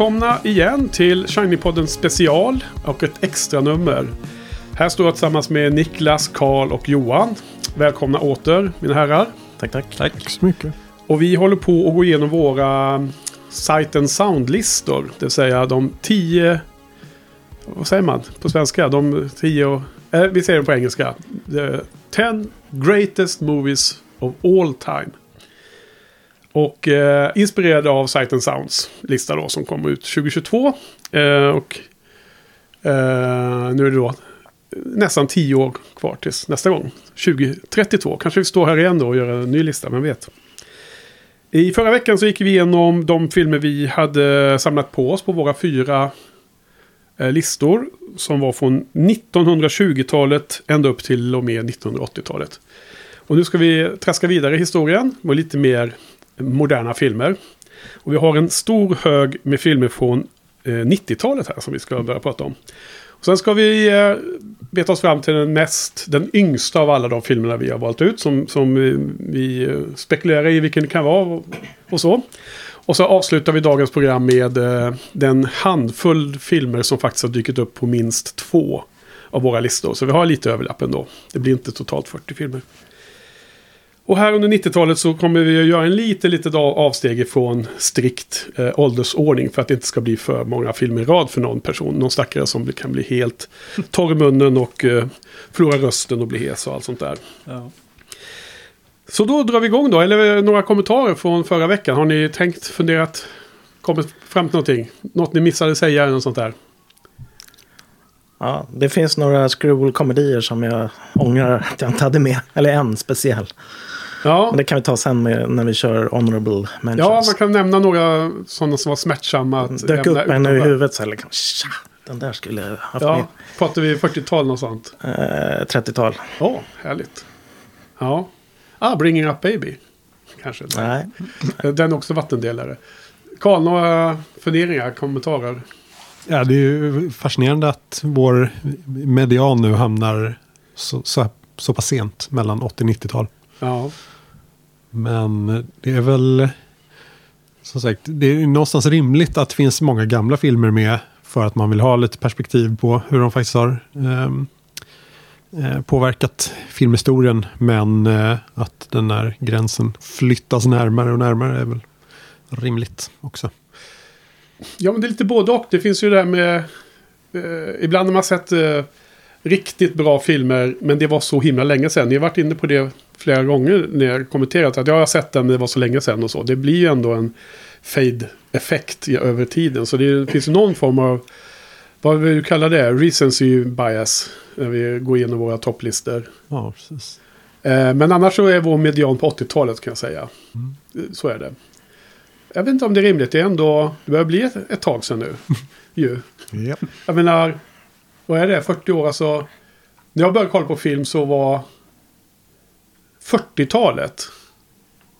Välkomna igen till Shiny-podden special och ett extra nummer. Här står jag tillsammans med Niklas, Karl och Johan. Välkomna åter mina herrar. Tack, tack. Tack så mycket. Och vi håller på att gå igenom våra Sight and Sound-listor. Det vill säga de tio... Vad säger man på svenska? De tio... Eh, vi säger det på engelska. The ten greatest movies of all time. Och eh, inspirerad av Sight and Sounds lista då som kommer ut 2022. Eh, och eh, nu är det då nästan tio år kvar tills nästa gång. 2032. Kanske vi står här igen då och gör en ny lista, vem vet. I förra veckan så gick vi igenom de filmer vi hade samlat på oss på våra fyra eh, listor. Som var från 1920-talet ända upp till och med 1980-talet. Och nu ska vi traska vidare i historien och lite mer moderna filmer. Och vi har en stor hög med filmer från eh, 90-talet här som vi ska börja prata om. Och sen ska vi eh, beta oss fram till den mest, den yngsta av alla de filmerna vi har valt ut. Som, som eh, vi, vi spekulerar i vilken det kan vara och, och så. Och så avslutar vi dagens program med den handfull filmer som faktiskt har dykt upp på minst två av våra listor. Så vi har lite överlapp ändå. Det blir inte totalt 40 filmer. Och här under 90-talet så kommer vi att göra en lite, litet avsteg ifrån strikt eh, åldersordning. För att det inte ska bli för många filmer i rad för någon person. Någon stackare som kan bli helt torr i munnen och eh, förlora rösten och bli hes och allt sånt där. Ja. Så då drar vi igång då. Eller några kommentarer från förra veckan. Har ni tänkt, funderat, kommit fram till någonting? Något ni missade säga eller något sånt där? Ja, det finns några screwball-komedier som jag ångrar att jag inte hade med. Eller en speciell. Ja. Men det kan vi ta sen med, när vi kör honorable mentions. Ja, man kan nämna några sådana som var smärtsamma. Att Dök upp en i huvudet så här, liksom, tja, den där skulle jag haft ja, med. Pratar vi 40-tal något sånt? Eh, 30-tal. Åh, oh, härligt. Ja. Ah, Bringing Up Baby. Kanske. Nej. Den är också vattendelare. Karl, några funderingar, kommentarer? Ja, det är ju fascinerande att vår median nu hamnar så, så, så pass sent mellan 80 och 90-tal. Ja. Men det är väl som sagt, det är någonstans rimligt att det finns många gamla filmer med för att man vill ha lite perspektiv på hur de faktiskt har ehm, eh, påverkat filmhistorien. Men eh, att den här gränsen flyttas närmare och närmare är väl rimligt också. Ja, men det är lite både och. Det finns ju det här med... Eh, ibland har man sett eh, riktigt bra filmer, men det var så himla länge sedan. Ni har varit inne på det flera gånger när jag kommenterat. Att jag har sett den, men det var så länge sedan och så. Det blir ju ändå en fade-effekt över tiden. Så det finns ju någon form av... Vad vill du kalla det? Recency bias. När vi går igenom våra topplistor. Ja, precis. Eh, men annars så är vår median på 80-talet kan jag säga. Mm. Så är det. Jag vet inte om det är rimligt. Det är ändå... Det börjar bli ett, ett tag sedan nu. ju. Yep. Jag menar... Vad är det? 40 år alltså. När jag började kolla på film så var 40-talet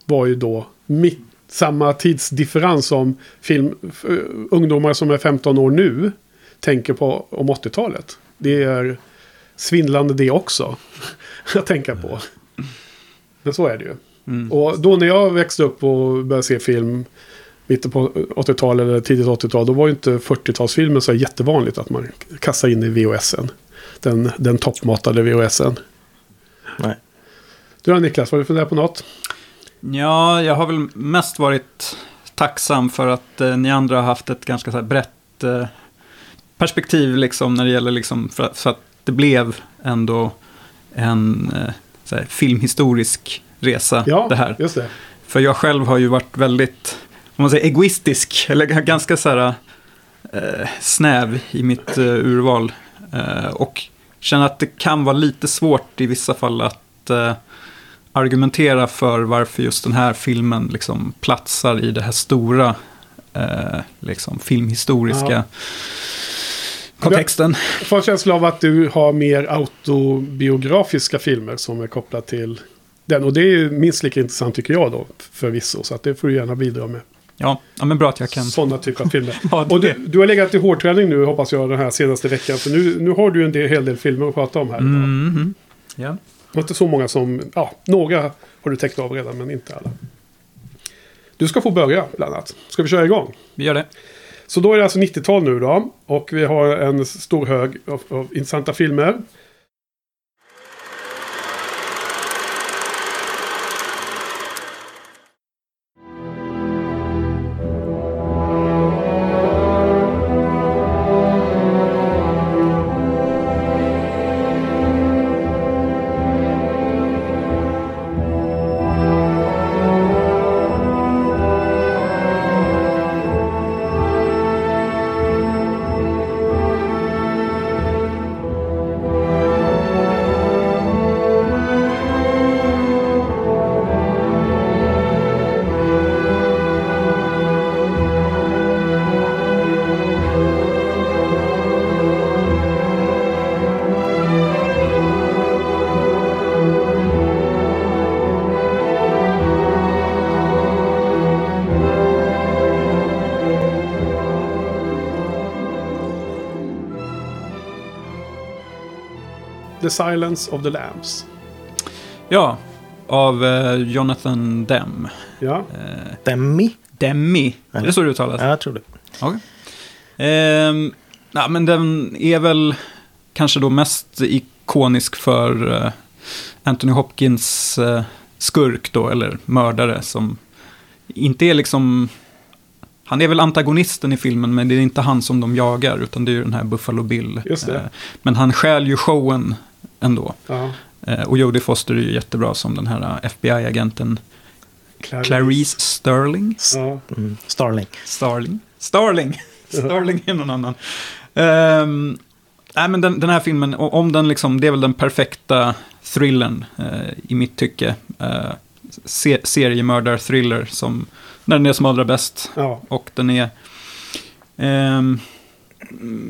var ju då mitt, samma tidsdifferens som film, ungdomar som är 15 år nu tänker på om 80-talet. Det är svindlande det också. att tänka på. Men så är det ju. Mm. Och då när jag växte upp och började se film mitten på 80-talet eller tidigt 80-tal. Då var ju inte 40-talsfilmer så jättevanligt att man kastade in i VHSen. Den, den toppmatade VHSen. Nej. Du då Niklas, har du funderat på något? Ja, jag har väl mest varit tacksam för att eh, ni andra har haft ett ganska så här brett eh, perspektiv liksom när det gäller liksom för, för, att det blev ändå en eh, så här, filmhistorisk resa ja, det här. Just det. För jag själv har ju varit väldigt, om man säger egoistisk, eller ganska så här eh, snäv i mitt eh, urval. Eh, och känner att det kan vara lite svårt i vissa fall att, argumentera för varför just den här filmen liksom platsar i det här stora eh, liksom filmhistoriska ja. kontexten. Jag får en känsla av att du har mer autobiografiska filmer som är kopplat till den. Och det är minst lika intressant tycker jag då förvisso. Så att det får du gärna bidra med. Ja, ja men bra att jag kan. Sådana typer av filmer. ja, och du, du, har legat i hårdträning nu hoppas jag den här senaste veckan. För nu, nu har du en del, hel del filmer att prata om här. Mm -hmm. Ja. Var inte så många som, ja, några har du täckt av redan men inte alla. Du ska få börja bland annat. Ska vi köra igång? Vi gör det. Så då är det alltså 90-tal nu då. Och vi har en stor hög av, av intressanta filmer. The Silence of the Lambs. Ja, av uh, Jonathan Demme. Ja. Uh, Demi? Demi. Är det så det uttalas? Ja, jag tror det. Okay. Uh, ja, men den är väl kanske då mest ikonisk för uh, Anthony Hopkins uh, skurk då, eller mördare som inte är liksom... Han är väl antagonisten i filmen, men det är inte han som de jagar, utan det är ju den här Buffalo Bill. Just det. Men han stjäl ju showen ändå. Ja. Eh, och Jodie Foster är ju jättebra som den här eh, FBI-agenten Clarice, Clarice Sterling. Ja. Mm. Starling. Starling. Starling. Starling är någon annan. Um, nej, men den, den, här filmen, om den liksom, det är väl den perfekta thrillern uh, i mitt tycke. Uh, se, seriemördar-thriller som, när den är som allra bäst. Ja. Och den är, um,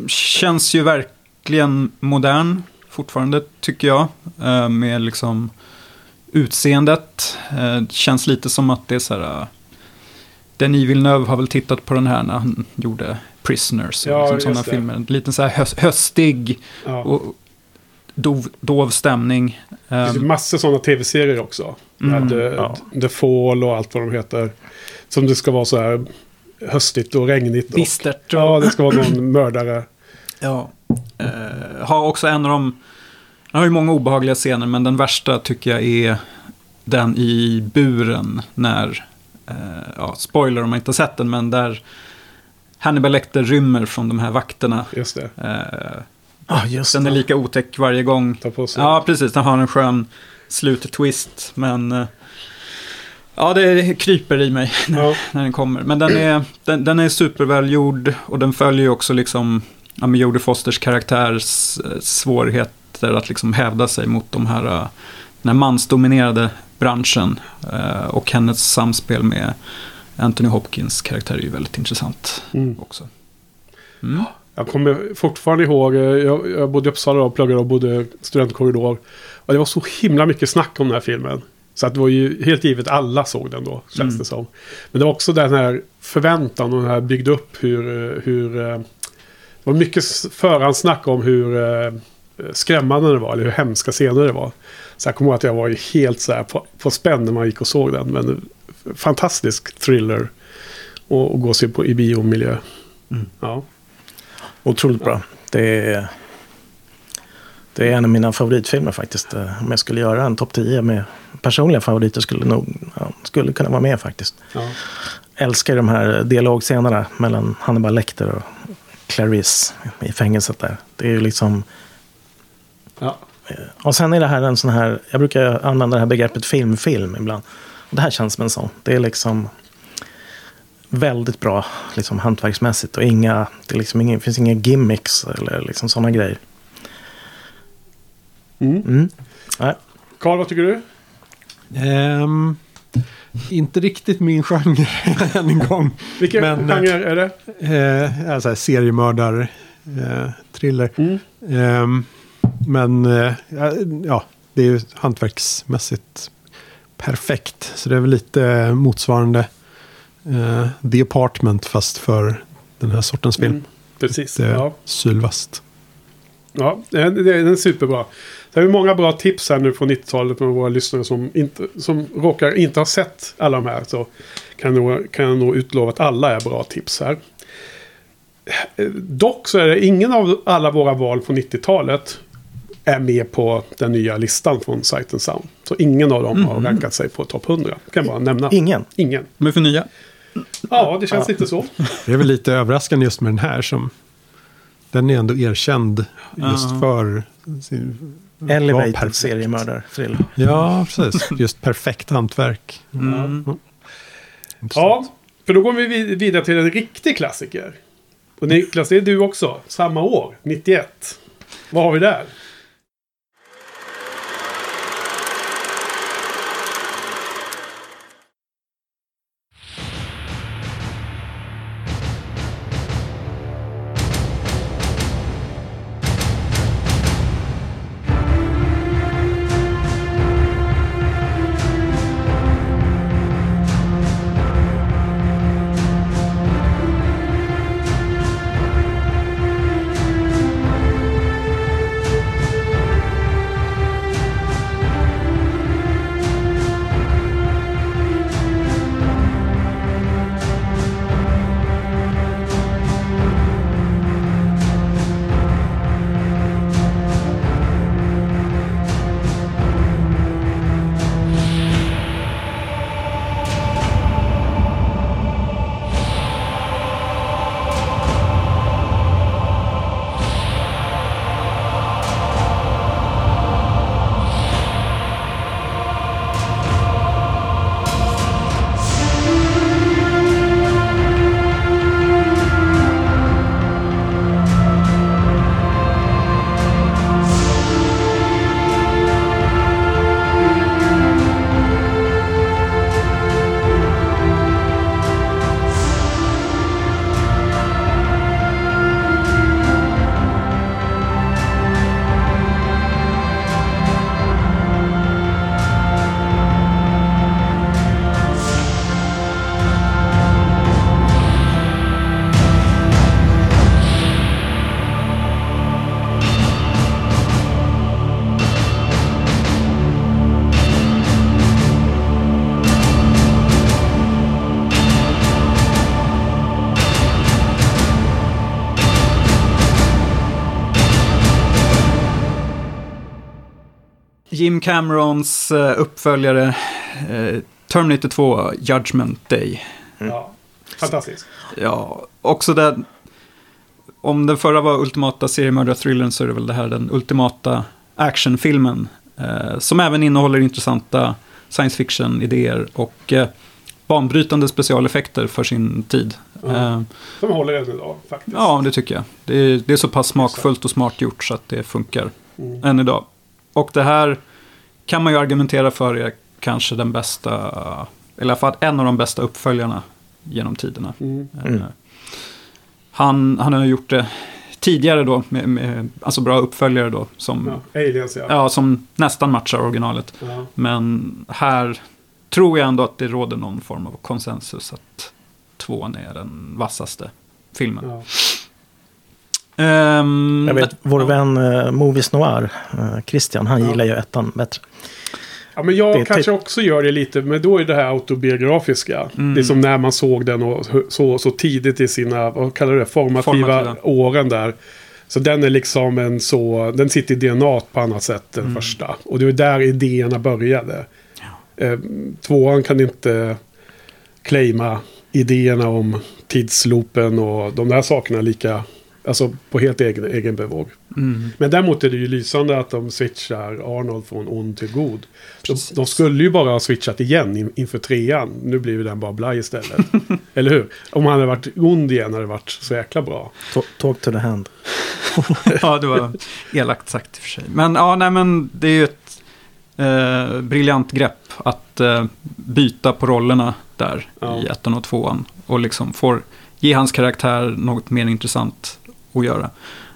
känns ju verkligen modern fortfarande, tycker jag. Eh, med liksom utseendet. Eh, känns lite som att det är så här... Eh, Denis Villeneuve har väl tittat på den här när han gjorde Prisoners. Ja, liksom sådana filmer. Lite så här höst, höstig ja. och dov, dov stämning. Det finns massor sådana tv-serier också. Mm, The, ja. The Fall och allt vad de heter. Som det ska vara så här höstigt och regnigt. Bistert. Och, ja, det ska vara någon mördare. Ja. Uh, har också en av de... Han har ju många obehagliga scener, men den värsta tycker jag är den i buren när... Uh, ja, spoiler om man inte har sett den, men där Hannibal Lecter rymmer från de här vakterna. Just det. Uh, ah, just den är lika otäck varje gång. Ta på sig. Ja, precis. Den har en skön sluttwist, men... Ja, det kryper i mig när, ja. när den kommer. Men den är, den, den är supervälgjord och den följer ju också liksom ja, med Jodie Fosters karaktärs eh, svårigheter att liksom hävda sig mot de här, eh, den här mansdominerade branschen. Eh, och hennes samspel med Anthony Hopkins karaktär är ju väldigt intressant mm. också. Mm. Jag kommer fortfarande ihåg, jag, jag bodde i Uppsala och pluggade och bodde studentkorridor. Och det var så himla mycket snack om den här filmen. Så att det var ju helt givet alla såg den då, känns mm. det som. Men det var också den här förväntan och den här byggde upp hur, hur det var mycket förhandsnack om hur eh, skrämmande det var, eller hur hemska scener det var. Så jag kommer ihåg att jag var helt så här på, på spänn när man gick och såg den. Men fantastisk thriller att gå och se på i biomiljö. Mm. Ja. Otroligt bra. Det är, det är en av mina favoritfilmer faktiskt. Eh, om jag skulle göra en topp 10 med personliga favoriter skulle nog ja, skulle kunna vara med faktiskt. Ja. Älskar de här dialogscenerna mellan Hannibal Lecter och Clarice i fängelset där. Det är ju liksom... Ja. Eh, och sen är det här en sån här, jag brukar använda det här begreppet filmfilm ibland. Och det här känns som en sån. Det är liksom väldigt bra liksom, hantverksmässigt och inga, det är liksom inga, finns inga gimmicks eller liksom sådana grejer. Mm. Mm. Nej. Carl, vad tycker du? Ehm, inte riktigt min genre än en gång. Vilken Men, eh, genre är det? Eh, alltså seriemördar, eh, thriller. Mm. Ehm, men eh, ja, det är ju hantverksmässigt perfekt. Så det är väl lite motsvarande eh, The Apartment fast för den här sortens film. Mm, precis. Är Ja. sylvast. Ja, det är, det är superbra. Så har vi många bra tips här nu från 90-talet med våra lyssnare som, inte, som råkar inte ha sett alla de här. Så kan jag, nog, kan jag nog utlova att alla är bra tips här. Dock så är det ingen av alla våra val från 90-talet är med på den nya listan från Sight and Sound. Så ingen av dem har rankat sig på topp 100. Kan jag bara nämna. Ingen. Ingen. De är för nya. Ja, det känns lite så. Det är väl lite överraskande just med den här som den är ändå erkänd just Ja. för sin, var Elevated perfekt. seriemördarthriller. Ja, precis. Just perfekt hantverk. Mm. Ja, för då går vi vid- vidare till en riktig klassiker. Och Niklas, det är du också. Samma år, 91. Vad har vi där? Jim Camerons eh, uppföljare eh, Terminator 2 Judgment Day. Ja, fantastiskt. Ja, också där. Om den förra var ultimata seriemördarthrillern så är det väl det här den ultimata actionfilmen. Eh, som även innehåller intressanta science fiction-idéer och eh, banbrytande specialeffekter för sin tid. Ja. Eh, Som håller än idag faktiskt. ja, det tycker jag. Det är, det är så pass smakfullt och smart gjort så att det funkar Mm. än idag. Och det här kan man ju argumentera för är kanske den bästa, eller i alla fall en av de bästa uppföljarna genom tiderna. Mm. Mm. Eh, Han, han har gjort det tidigare då, med, med, alltså bra uppföljare då, som, Ja, aliens ja. ja, som nästan matchar originalet. Ja. Men här tror jag ändå att det råder någon form av konsensus att tvåan är den vassaste filmen. Ja. Ehm, Jag vet, vår ja. vän uh, Movies Noir, eh, Christian, han Ja. gillar ju ettan bättre. ja, men jag kanske också gör det lite, men då är det här autobiografiska. Mm. Det är som när man såg den och så, så tidigt i sina, vad kallar du det, formativa, Formativa. åren där. Så den är liksom en så, den sitter i DNA på annat sätt än Mm. första. Och det var där idéerna började. Eh, tvåan kan inte claima idéerna om tidsloopen och de där sakerna lika, alltså på helt egen, egen bevåg. Mm. Men däremot är det ju lysande att de switchar Arnold från ond till god. De, de skulle ju bara ha switchat igen in, inför trean. Nu blir ju den bara blaj istället. Eller hur? Om han hade varit ond igen hade det varit så jäkla bra. T- Talk to the hand. ja, det var elakt sagt i och för sig. Men ja, nej men det är ju ett, eh, briljant grepp att eh, byta på rollerna där Ja. i ettan och tvåan. Och liksom får ge hans karaktär något mer intressant att göra.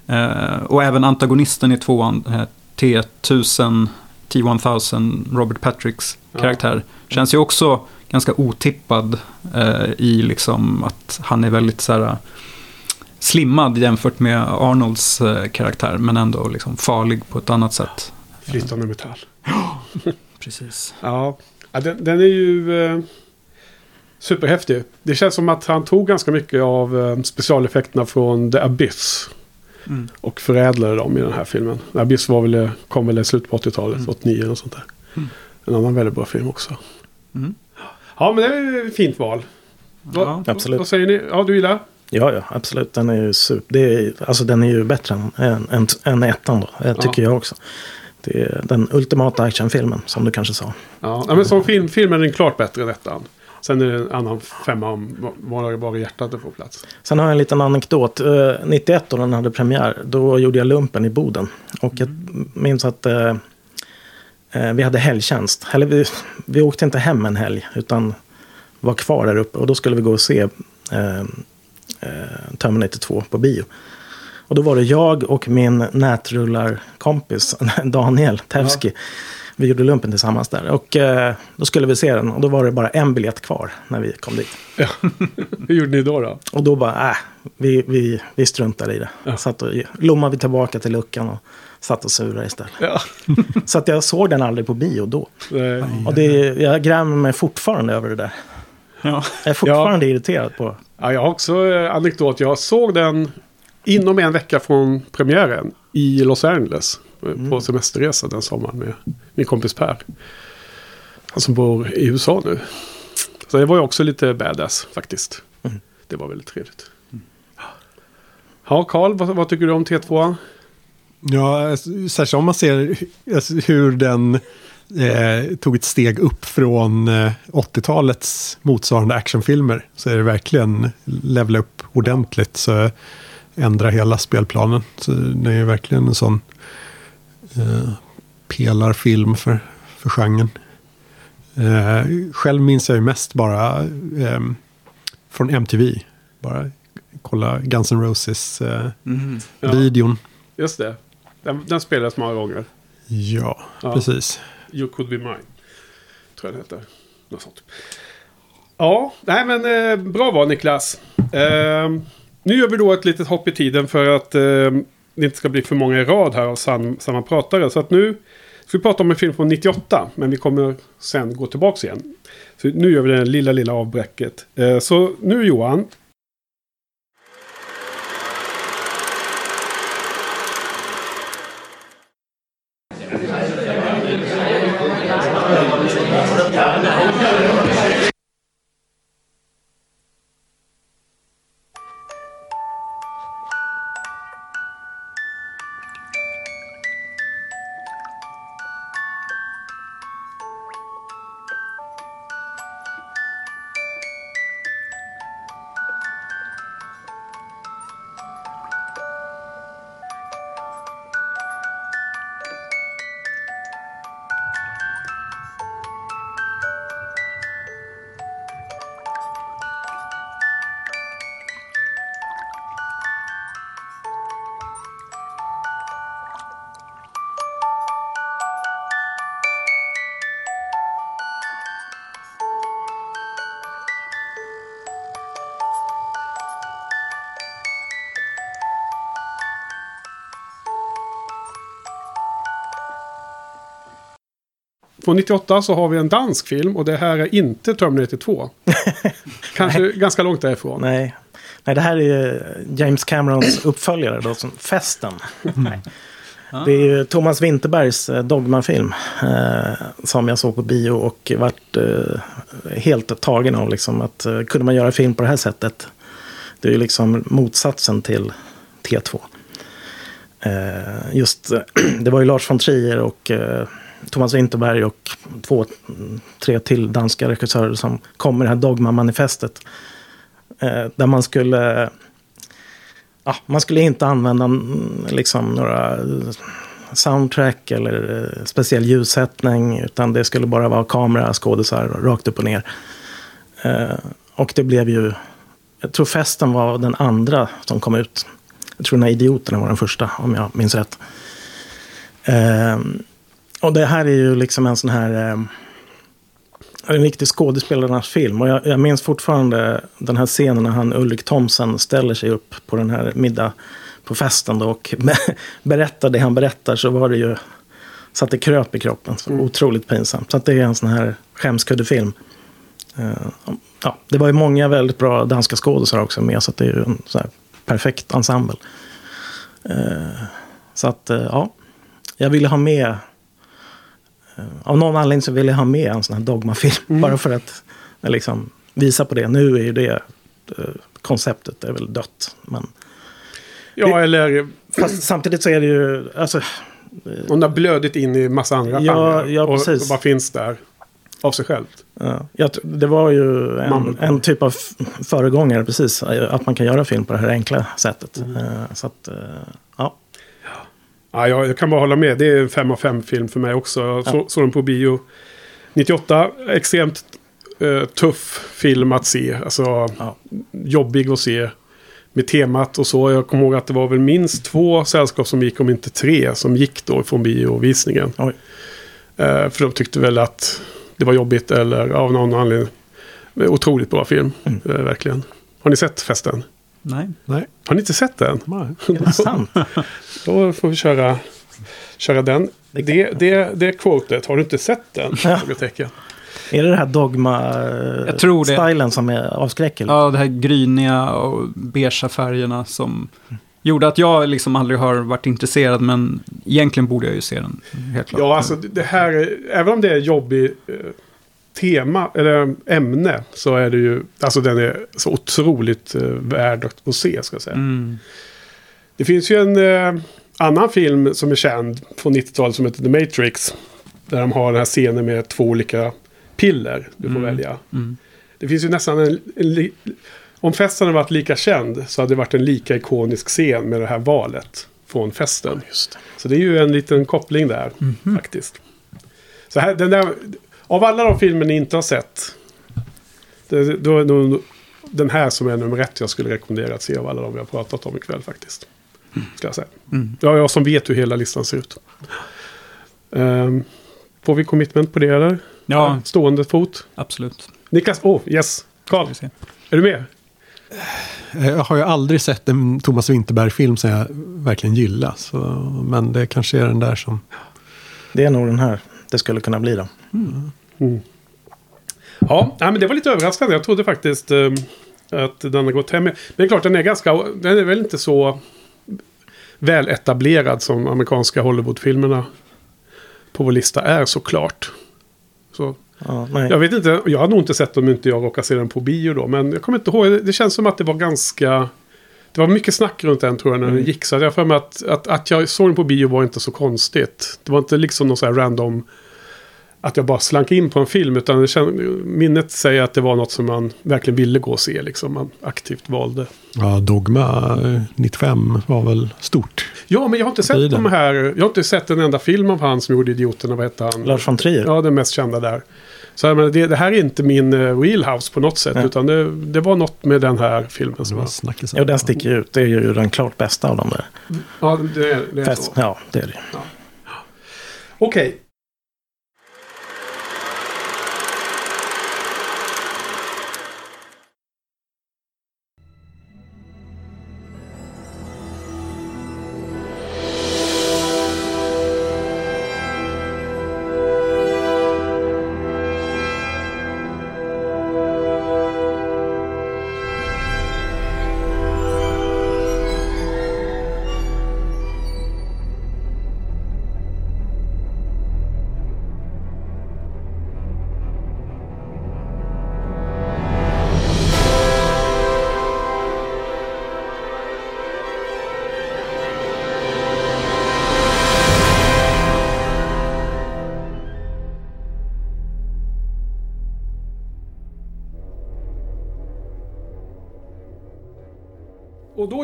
Eh, och även antagonisten i tvåan, eh, T1000, T1000, Robert Patricks Ja. karaktär, känns ju också ganska otippad eh, i liksom att han är väldigt så här, slimmad jämfört med Arnolds karaktär, men ändå liksom farlig på ett annat sätt. Flytande metall. Precis. Ja, ja den, den är ju eh, superhäftig. Det känns som att han tog ganska mycket av eh, specialeffekterna från The Abyss. Mm. Och förädlade dem i den här filmen. The Abyss var väl, kom väl i slutet på 80-talet, Mm. 89 och sånt där. Mm. En annan väldigt bra film också. Mm. Ja, men det är ett fint val. Vad- Ja. Absolut. Vad säger ni? Ja, du gillar? Ja, ja, absolut. Den är ju super. Det är, alltså den är ju bättre än, än, än, än ettan då, eh, tycker jag också. Det är den ultimata actionfilmen, som du kanske sa. Ja, ja men som film, filmen är den klart bättre än ettan. Sen är det en annan femma om var, var hjärtat det får plats. Sen har jag en liten anekdot. Eh, 91 då den hade premiär, då gjorde jag lumpen i Boden. Och jag minns att eh, eh, vi hade helgtjänst. Eller vi, vi åkte inte hem en helg, utan var kvar där uppe. Och då skulle vi gå och se eh, eh, Terminator 2 på bio. Och då var det jag och min nätrullarkompis Daniel Tevski. Vi gjorde lumpen tillsammans där. Och eh, då skulle vi se den. Och då var det bara en biljett kvar när vi kom dit. Hur gjorde ni då? då? Och då bara, äh, vi, vi, vi struntar i det. Ja. Satt och lommade vi tillbaka till luckan och satt och surade istället. Ja. Så att jag såg den aldrig på bio då. Eh, Och det, jag grämer mig fortfarande över det där. Ja. Jag är fortfarande irriterad på... Ja, jag har också eh, anekdot. Jag såg den inom en vecka från premiären i Los Angeles. eh, På semesterresa den sommaren med min kompis Per. Han som bor i USA nu. Så det var ju också lite badass faktiskt. Mm. Det var väldigt trevligt. Ja, Karl, vad, vad tycker du om T2? Ja, alltså, särskilt om man ser alltså, hur den eh, tog ett steg upp från eh, 80-talets motsvarande actionfilmer. Så är det verkligen levela upp ordentligt. Så ändra hela spelplanen. Så det är verkligen en sån eh, pelarfilm för, för genren. Eh, själv minns jag ju mest bara eh, från MTV. Bara kolla Guns N' Roses eh, Mm. Ja. videon. Just det. Den, den spelades många gånger. Ja, Ja. precis. You could be mine. Tror jag det heter. Något sånt. Ja, nej men eh, bra val Niklas. Eh, nu gör vi då ett litet hopp i tiden för att eh, det inte ska bli för många i rad här av sam, samma pratare. Så att nu ska vi prata om en film från 98. Men vi kommer sen gå tillbaka igen. Så nu gör vi det lilla, lilla avbräcket. Eh, så nu Johan. Från 98 så har vi en dansk film och det här är inte Terminator 2. Kanske ganska långt därifrån. Nej. Nej, det här är James Camerons uppföljare då, som Festen. Nej. Det är ju Thomas Winterbergs eh, Dogma-film. Eh, som jag såg på bio och vart eh, helt tagen av. Liksom, att eh, kunde man göra film på det här sättet. Det är ju liksom motsatsen till T2. Eh, just, det var ju Lars von Trier och eh, Thomas Winterberg och två, tre till danska regissörer som kom med det här Dogma-manifestet. Eh, där man skulle... Ja, man skulle inte använda mm, liksom några soundtrack eller eh, speciell ljussättning. Utan det skulle bara vara kamera, skådisar, rakt upp och ner. Eh, och det blev ju... Jag tror festen var den andra som kom ut. Jag tror den här Idioterna var den första, om jag minns rätt. Eh, och det här är ju liksom en sån här... Eh, en riktig skådespelarnas film. Och jag, jag minns fortfarande den här scenen när han Ulrik Thomsen ställer sig upp på den här middag på festen då och berättar det han berättar så var det ju så att det kröp i kroppen. Så Mm. Otroligt pinsamt. Så att det är en sån här skämskuddefilm. Eh, ja, det var ju många väldigt bra danska skådespelare också med så att det är ju en sån här perfekt ensemble. Eh, så att eh, ja, jag ville ha med av någon anledning så ville jag ha med en sån här dogmafilm. Mm. Bara för att eh, liksom, visa på det. Nu är ju det eh, konceptet är väl dött. Men Ja, eller Fast samtidigt så är det ju, alltså, hon har blödit in i massa andra Ja, genrer. ja, och, precis. och bara finns där av sig självt. ja, jag, det var ju en, en typ av föregångare precis. Att man kan göra film på det här enkla sättet. Eh, Så att, eh, ja. Ja, jag, jag kan bara hålla med. Det är en fem av fem film för mig också. Jag så, såg den på bio 98. Extremt eh, tuff film att se. Alltså Ja. jobbig att se. Med temat och så. Jag kommer ihåg att det var väl minst två sällskap som gick, om inte tre, som gick då från biovisningen. Oj. Eh, för de tyckte väl att det var jobbigt eller av någon anledning. Otroligt bra film, Mm. eh, verkligen. Har ni sett festen? Nej. Nej. Har ni inte sett den? Nej. Är det sant? Då får vi köra, köra den. Det, det, det är quotet. Har du inte sett den? Ja. Är det det här dogma-stilen det. som är avskräcker? Ja, det här gryniga och beigea färgerna som gjorde att jag liksom aldrig har varit intresserad. Men egentligen borde jag ju se den. Helt klart. Ja, alltså det här, är- även om det är jobbig eh, tema eller ämne så är det ju, alltså den är så otroligt eh, värd att, att se ska jag säga. Mm. Det finns ju en eh, annan film som är känd från 90-talet som heter The Matrix. Där de har den här scenen med två olika piller du får Mm. välja. Mm. Det finns ju nästan en, en li, om festen hade varit lika känd så hade det varit en lika ikonisk scen med det här valet från festen. Just det. Så det är ju en liten koppling där faktiskt. Så här, den där, av alla de filmer ni inte har sett. Det, då är nog den här som är nummer ett jag skulle rekommendera att se av alla de vi har pratat om ikväll faktiskt. Ska jag säga. Mm. Ja, jag som vet hur hela listan ser ut. Ehm, får vi commitment på det eller? Ja, Stående fot. absolut. Niklas, oh yes. Se. är du med? Eh, Jag har ju aldrig sett en Thomas Winterberg-film som jag verkligen gillar. Så, men det kanske är den där som... Det är nog den här det skulle kunna bli då. Mm. Ja, nej, men det var lite överraskande. Jag trodde faktiskt eh, att den har gått hem. Men det är klart, den är ganska... Den är väl inte så väl etablerad som amerikanska Hollywoodfilmerna på vår lista är såklart. Så, Ja, jag vet inte, jag har nog inte sett om inte jag råkar se den på bio då. Men jag kommer inte ihåg, det känns som att det var ganska... Det var mycket snack runt den tror jag när den gick. Så jag för mig att, att, att jag såg den på bio var inte så konstigt. Det var inte liksom någon så här random... Att jag bara slank in på en film. Utan minnet säger att det var något som man verkligen ville gå och se. Liksom. Man aktivt valde. Ja, Dogma eh, 95 var väl stort. Ja, men jag har inte sett de här... Jag har inte sett en enda film av han som gjorde Idioterna. Vad hette han? Lars von Trier. Ja, den mest kända där. Så jag menar, det, det här är inte min uh, wheelhouse på något sätt. Nej. Utan det, det var något med den här filmen Det som var snackisen. Jo, den sticker ut. Det är ju den klart bästa av dem där. Ja, det, är- det är Fest. så. Ja, det är det. Okej.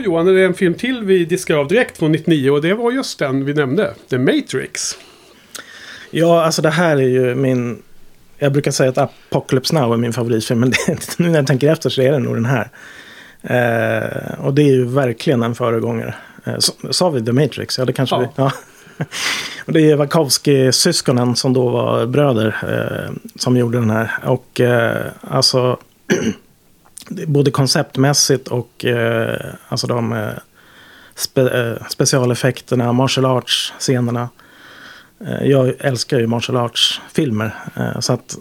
Då Johan, är det en film till vi diskar av direkt från 99 och det var just den vi nämnde. The Matrix. Ja, alltså det här är ju min... Jag brukar säga att Apocalypse Now är min favoritfilm, men det, nu när jag tänker efter så är det nog den här. Eh, och det är ju verkligen en föregångare. Eh, sa vi The Matrix? Ja, det kanske Ja. vi... Ja. och det är Wachowski-syskonen som då var bröder eh, som gjorde den här. Och eh, alltså... både konceptmässigt och eh, alltså de eh, spe, eh, specialeffekterna, martial arts-scenerna. Eh, Jag älskar ju martial arts-filmer. eh, Så att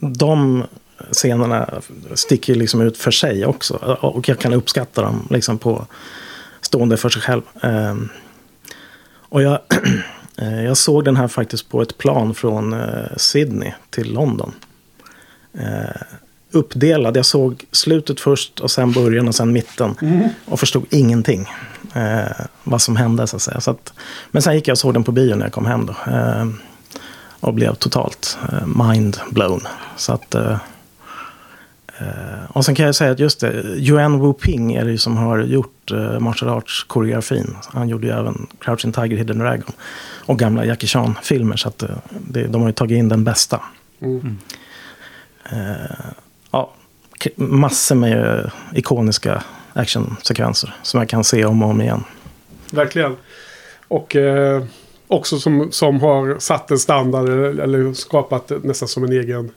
de scenerna sticker liksom ut för sig också. Eh, och jag kan uppskatta dem liksom på stående för sig själv. Eh, Och jag, eh, jag såg den här faktiskt på ett plan från eh, Sydney till London. Eh, Eh, Uppdelad. Jag såg slutet först och sen början och sen mitten. Och förstod ingenting eh, vad som hände så att säga. Så att, men sen gick jag och såg den på bio när jag kom hem då. Eh, och blev totalt eh, mind blown. Så att, eh, eh, och sen kan jag säga att just det, Yuan Wu Ping är det ju som har gjort eh, martial arts-koreografin. Han gjorde ju även Crouching Tiger, Hidden Dragon. Och gamla Jackie Chan-filmer. Så att eh, det, de har ju tagit in den bästa. Mm. Eh, ja, massor med eh, ikoniska actionsekvenser som jag kan se om och om igen. Verkligen. Och eh, också som, som har satt en standard eller, eller skapat nästan som en egen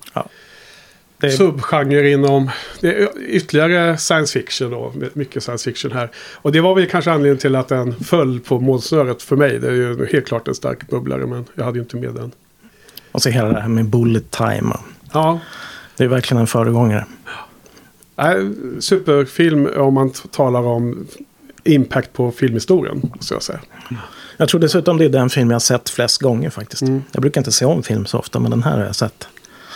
Det är, subgenre inom det är ytterligare science fiction då. Mycket science fiction här. Och det var väl kanske anledningen till att den föll på målsnöret för mig. Det är ju helt klart en stark bubblare men jag hade ju inte med den. och så hela det här med bullet time. Ja, Det är verkligen en föregångare. Superfilm om man talar om impact på filmhistorien. Måste jag säga. Jag tror dessutom det är den film jag har sett flest gånger faktiskt. Mm. Jag brukar inte se om film så ofta, men den här har jag sett.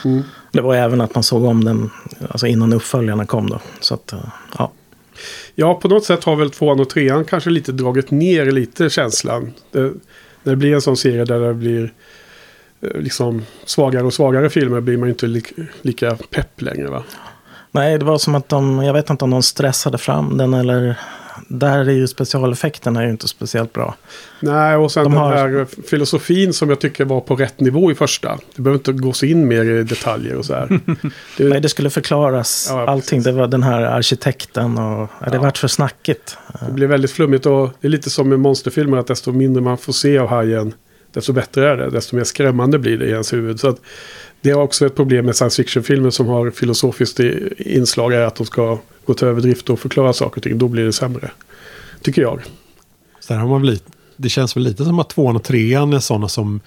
Mm. Det var även att man såg om den alltså innan uppföljarna kom då. Så att, eh, ja. Ja, på något sätt har väl tvåan och trean kanske lite dragit ner lite känslan. Det, när det blir en sån serie där det blir eh, liksom svagare och svagare filmer blir man inte li, lika pepp längre va? Nej, det var som att de, jag vet inte om de stressade fram den eller... Där är ju specialeffekterna är ju inte speciellt bra. Nej, och sen De den har- här filosofin som jag tycker var på rätt nivå i första. Det behöver inte gå så in mer i detaljer och så här. Det, Nej, det skulle förklaras Ja, allting. Det var den här arkitekten och... Ja, det vart för snackigt. Det blir väldigt flummigt och det är lite som med monsterfilmer att desto mindre man får se av hajen desto bättre är det. Desto mer skrämmande blir det i ens huvud. Så att det är också ett problem med science fiction-filmer som har filosofiskt inslag är att de ska gå till överdrift och förklara saker och ting. Då blir det sämre. Tycker jag. Så har man lite, det känns väl lite som att tvåan och trean är sådana som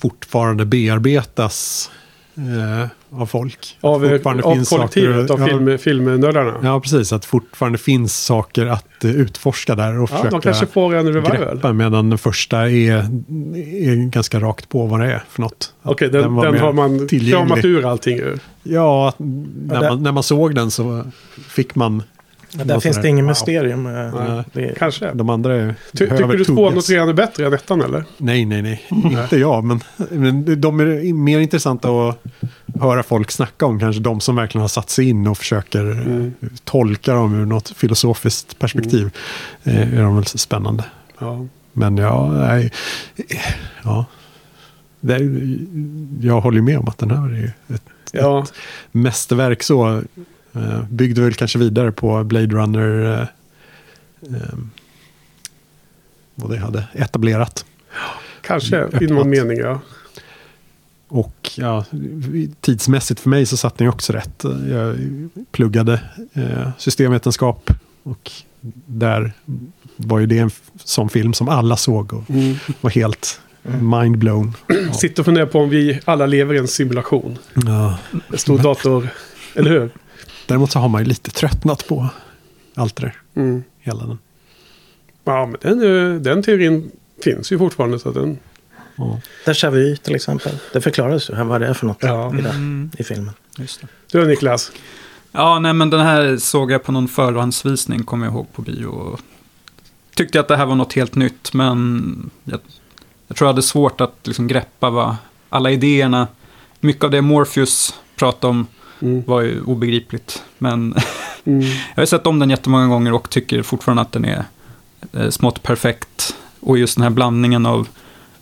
fortfarande bearbetas eh, av folk. Av, av kollektivet, saker- av ja. film, filmnördarna. Ja, Ja, precis. Att fortfarande finns saker att eh, utforska där och försöka de kanske får en revival. greppa. Medan den första är, är ganska rakt på vad det är för något. Okej, den, var den mer har man kramat ur allting ur. Ja, när, man, när man såg den så fick man... Ja, där finns det ingen wow. mysterium. eh, Nej. Det, Kanske. De andra är Ty, tycker du tvåan och trean är bättre än ettan eller? Nej, nej, nej. Inte jag, men, men de är mer intressanta att höra folk snacka om. Kanske de som verkligen har satt sig in och försöker Mm. eh, tolka dem ur något filosofiskt perspektiv. Eh, är de väl så spännande. Ja. Men ja, nej. Ja. Det är, jag håller med om att den här är ett Ja, mästerverk så. Eh, byggde väl kanske vidare på Blade Runner. Eh, eh, vad det hade etablerat. kanske Öppnat. i någon mening ja. Och ja, tidsmässigt för mig så satt ju också rätt. Jag pluggade eh, systemvetenskap och där var ju det en sån film som alla såg och Mm. var helt mindblown. Sitter och funderar på om vi alla lever i en simulation. Ja. En stor dator, eller hur? Däremot så har man ju lite tröttnat på allt det där. Mm. Hela den. Ja, men den, den teorin finns ju fortfarande. Så att den, Ja. Déjà vu till exempel. Det förklaras ju vad det är för något Ja. i, det, Mm, i filmen. just det. du Niklas. Ja, nej men den här såg jag på någon förhandsvisning, kommer jag ihåg, på bio. Och tyckte att det här var något helt nytt, men jag, jag tror jag hade svårt att liksom greppa vad alla idéerna, mycket av det Morpheus pratade om Mm. var ju obegripligt. Men Mm. Jag har sett om den jättemånga gånger och tycker fortfarande att den är eh, smått perfekt. Och just den här blandningen av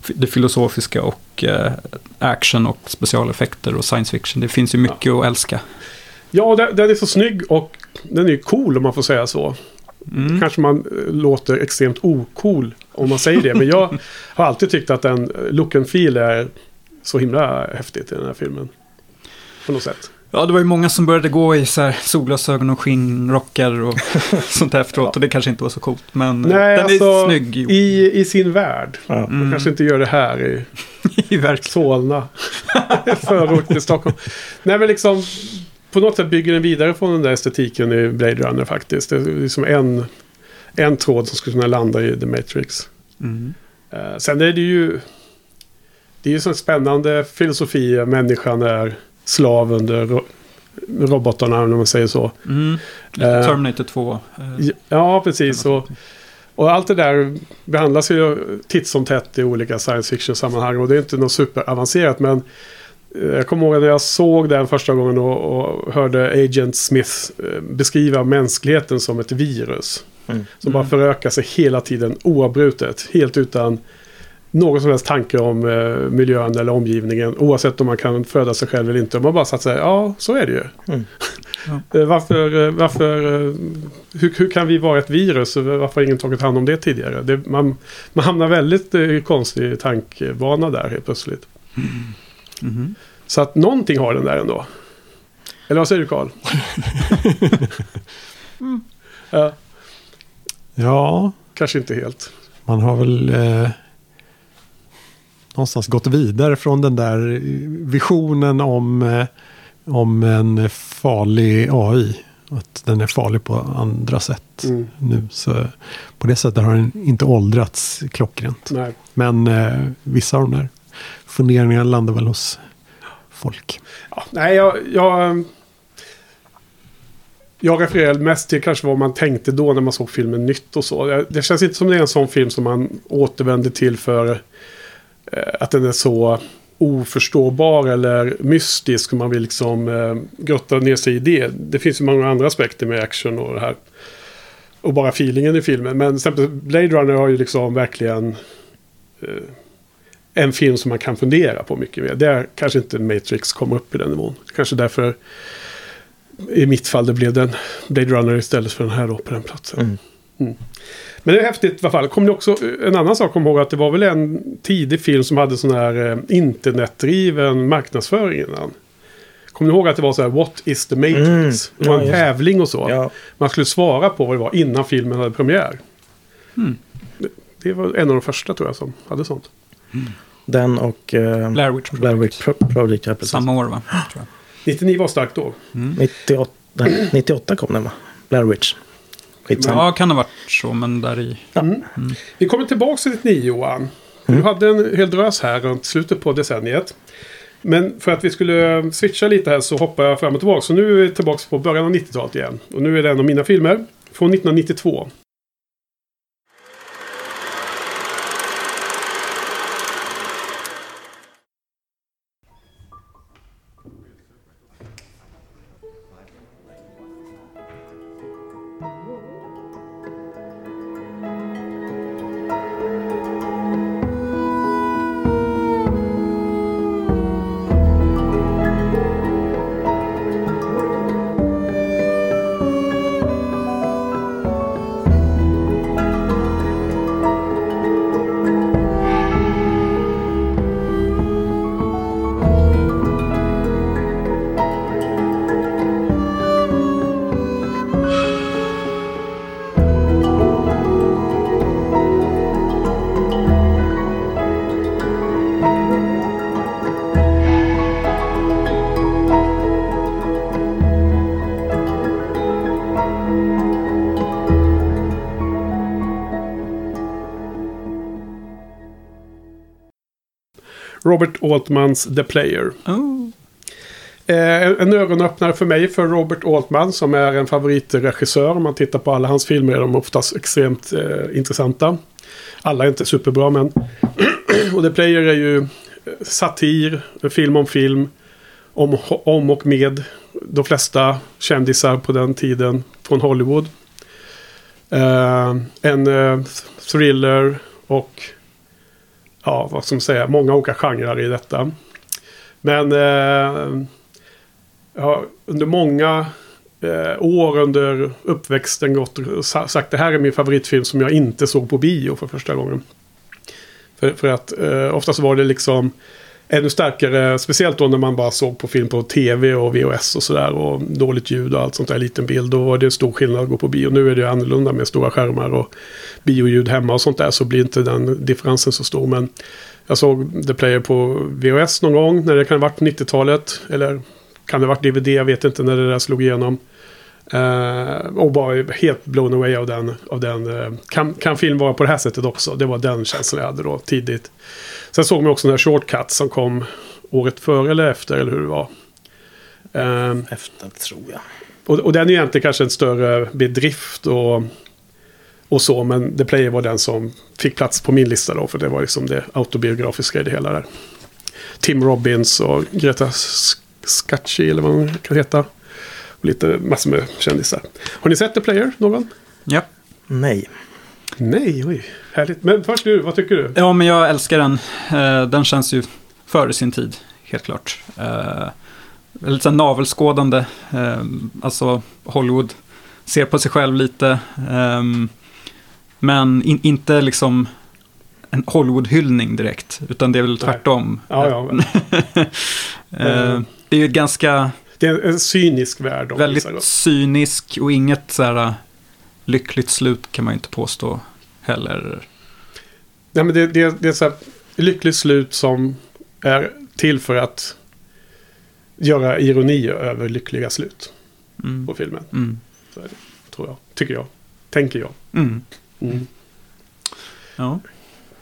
det filosofiska och eh, action och specialeffekter och science fiction. Det finns ju mycket att älska. Ja, den, är så snygg och den är ju cool om man får säga så. Mm. Kanske man eh, låter extremt ocool om man säger det. Men jag har alltid tyckt att den look and feel är så himla häftigt i den här filmen. På något sätt. Ja, det var ju många som började gå i så här solglasögon och skinnrockar och sånt där efteråt. Och det kanske inte var så coolt. Men eh, Nej, den alltså, är snygg. I, I sin värld. Ja. Man Mm. kanske inte gör det här i I verkligen. Solna. Förort till Stockholm. Nej men liksom. På något sätt bygger den vidare från den där estetiken i Blade Runner faktiskt. Det är liksom en, en tråd som skulle kunna landa i The Matrix. Mm. Eh, sen är det ju... Det är ju så spännande filosofi. Människan är slav under ro, robotarna om man säger så. Mm. Eh, Terminator 2. eh, Ja, precis. Och, och allt det där behandlas ju titt som tätt i olika science fiction-sammanhang. Och det är inte något superavancerat. Men eh, jag kommer ihåg när jag såg den första gången och, och hörde Agent Smith beskriva mänskligheten som ett virus. Mm. Som bara Mm. förökar sig hela tiden oavbrutet. Helt utan någon som helst tanke om eh, miljön eller omgivningen. Oavsett om man kan föda sig själv eller inte. Man bara satt sig, ja så är det ju. Mm. Eh, Varför, eh, varför eh, hur, hur kan vi vara ett virus? Och Varför har ingen tagit hand om det tidigare? Det, man, man hamnar väldigt eh, konstig tankebana där helt plötsligt. mhm. Så att någonting har den där ändå. Eller vad säger du Karl? Ja, Ja, kanske inte helt. man har väl eh, någonstans gått vidare från den där visionen om, eh, om en farlig AI. Att den är farlig på andra sätt Mm. nu. Så på det sättet har den inte åldrats klockrent. Nej. Men eh, vissa av de där funderingarna landar väl hos folk. Ja, nej, jag, jag, jag refererar mest till kanske vad man tänkte då när man såg filmen nytt och så. Det- känns inte som det är en sån film som man återvänder till för eh, Eh, att den är så oförståbar eller mystisk. om Man vill liksom eh, grotta ner sig i det. Det finns ju många andra aspekter med action och det här. Och bara feelingen i filmen. Men till exempel Blade Runner har ju liksom verkligen eh, en film som man kan fundera på mycket mer. Där kanske inte Matrix kom upp i den nivån. Kanske därför i mitt fall det blev den Blade Runner istället för den här då på den platsen. Mm. Men det är häftigt i alla fall. Kommer ni också, en annan sak kom ihåg att det var väl en tidig film som hade sån här eh, internetdriven marknadsföring innan. Kommer ni ihåg att det var så här What is the Matrix? Mm. Det var Ja, en det. tävling och så. Ja, Man skulle svara på vad det var innan filmen hade premiär. Mm. Det, det var en av de första tror jag som hade sånt. den och uh, Blair Witch Blair Witch Pro- Project. Ja. Samma år va? Tror 99 var starkt då. jag. Mm. 98, nej, 98 kom den va? Blair Witch. Skitsamma. Ja, kan ha varit så, men där i... Mm. Vi kommer tillbaka till 99 Johan. Du hade en hel drös här runt slutet på decenniet. Men för att vi skulle switcha lite här så hoppar jag fram och tillbaka. Så nu är vi tillbaka på början av 90-talet igen. Och nu är det en av mina filmer. Från 1992. Robert Altmans The Player. Oh. Eh, en ögonöppnare för mig för Robert Altman som är en favoritregissör. Om man tittar på alla hans filmer är de oftast extremt eh, intressanta. Alla är inte superbra men. och The Player är ju eh, satir, film om film. Om, om och med de flesta kändisar på den tiden från Hollywood. Eh, en eh, thriller och ja, vad ska man säga, många olika genrer i detta. Men eh, ja, under många eh, år under uppväxten gått och sagt det här är min favoritfilm som jag inte såg på bio för första gången. För, för att eh, oftast var det liksom ännu starkare, speciellt då när man bara såg på film på tv och VHS och sådär och dåligt ljud och allt sånt där, liten bild. Då var det stor skillnad att gå på bio. Nu är det annorlunda med stora skärmar och bioljud hemma och sånt där så blir inte den differensen så stor. Men jag såg The Player på VHS någon gång när det kan ha varit 90-talet. Eller kan det ha varit DVD, jag vet inte när det där slog igenom. Eh, och bara helt blown away av den. Av den eh, kan, kan film vara på det här sättet också? Det var den känslan jag hade då tidigt. Sen såg man också den här Shortcut som kom året före eller efter, eller hur det var. Eh, Efter, tror jag. och, och den är egentligen kanske en större bedrift och, och så. Men The Player var den som fick plats på min lista då. För det var liksom det autobiografiska i det hela där. Tim Robbins och Greta Scacchi eller vad hon kan heta. Och lite massor med kändisar. Har ni sett The Player någon? Ja. Nej. Nej, oj. Härligt. Men först du, vad tycker du? ja, men jag älskar den. Eh, den känns ju före sin tid, helt klart. Eh, lite så navelskådande. Eh, alltså, Hollywood ser på sig själv lite. ehm, men in, inte liksom en Hollywood-hyllning direkt. Utan det är väl tvärtom. Ja, ja. men det är ju ganska Det är en cynisk värld. väldigt cynisk och inget så här äh, lyckligt slut kan man ju inte påstå heller. Nej, men det, det, det är så här lyckligt slut som är till för att göra ironi över lyckliga slut Mm. på filmen. Mm. Så är det, tror jag. Tycker jag. Tänker jag. Mm. Mm. Ja.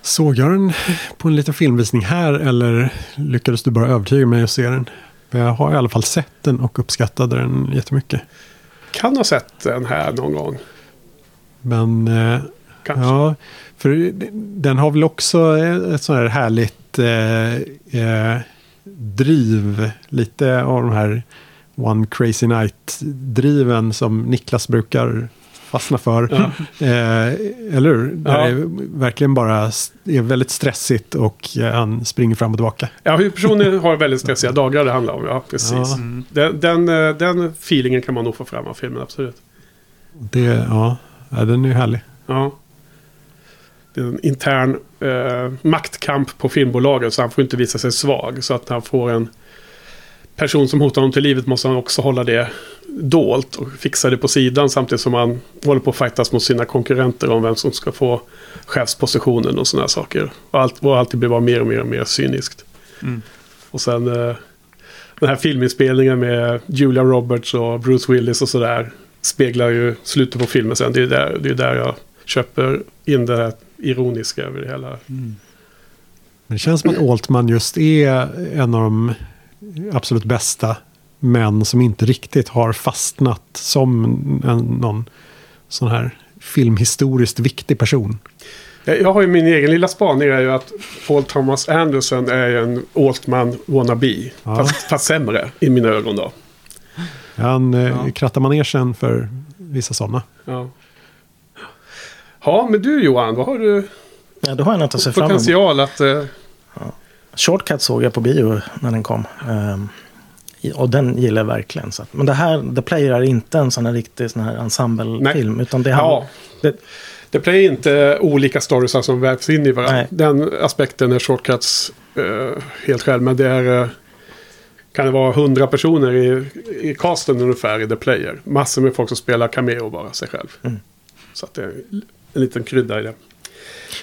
Såg jag den på en liten filmvisning här eller lyckades du bara övertyga mig att se den? För jag har i alla fall sett den och uppskattade den jättemycket. Kan ha sett den här någon gång. Men eh, Kanske. ja, för den har väl också ett sånt här härligt eh, eh, driv. Lite av de här One Crazy Night-driven som Niklas brukar fastna för. Ja. Eh, eller hur? Där Ja. det verkligen bara är väldigt stressigt och eh, han springer fram och tillbaka. Ja, huvudpersonen har väldigt stressiga dagar det handlar om. Ja, precis. Ja. Mm. Den, den, eh, den feelingen kan man nog få fram av filmen, absolut. Det, ja, ja, den är ju härlig. Ja. Det är en intern eh, maktkamp på filmbolaget så han får inte visa sig svag. Så att han får en person som hotar honom till livet måste han också hålla det dolt och fixa det på sidan samtidigt som han håller på att fightas mot sina konkurrenter om vem som ska få chefspositionen och sådana saker. Och, allt, och alltid blir bara mer och mer och mer cyniskt. Mm. Och sen eh, den här filminspelningen med Julia Roberts och Bruce Willis och sådär speglar ju slutet på filmen sen. Det är där, det är där jag köper in det här ironiska över det hela. Mm. Men det känns som att Altman just är en av de absolut bästa män som inte riktigt har fastnat som en, någon sån här filmhistoriskt viktig person. Jag jag har ju min egen lilla spaning är ju att Paul Thomas Anderson är en Altman wannabe. Ja. Fast, fast sämre i mina ögon då. Han eh, Ja. krattar manegen för vissa sådana. Ja. ja, men du Johan, vad har du Ja, då har jag något att se fram emot. potential att... Eh, Shortcut såg jag på bio när den kom. I- och den gillar jag verkligen. Så. att- Men det här, The Player är inte en sån här riktig sån här ensemblefilm. Utan det, ja, det, det blir inte olika stories som vävs in i varandra. Nej. Den aspekten är shortcuts eh, helt själv. Men det är... Eh, kan det vara hundra personer i, i casten ungefär i The Player. Massor med folk som spelar cameo bara, sig själv. Mm. Så att det är en liten krydda i det.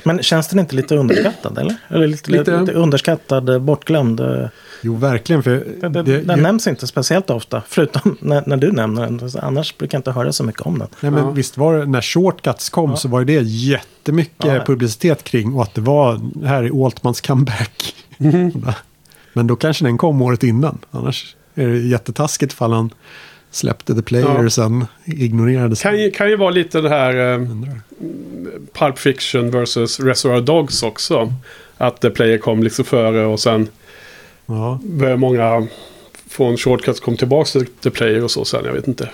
Men känns den inte lite underskattad eller? Eller lite, Lite. lite, underskattad, eh, bortglömd? eh, Jo, verkligen. För Den, den, det- den ju- nämns inte speciellt ofta. Förutom när, när du nämner den. Annars brukar jag inte höra så mycket om den. Nej, men Ja. visst var det, när Shortcuts kom Ja. så var det jättemycket Ja. publicitet kring och att det var här är Altmans comeback. Mhm. men då kanske den kom året innan. Annars är det jättetaskigt ifall han släppte The Player Ja. och sen ignorerade Kan ju, kan ju vara lite det här eh. Pulp Fiction versus Reservoir Dogs också. Att The Player kom liksom före och sen Ja, började många från Shortcuts kom tillbaka till The Player och så sen. Jag vet inte.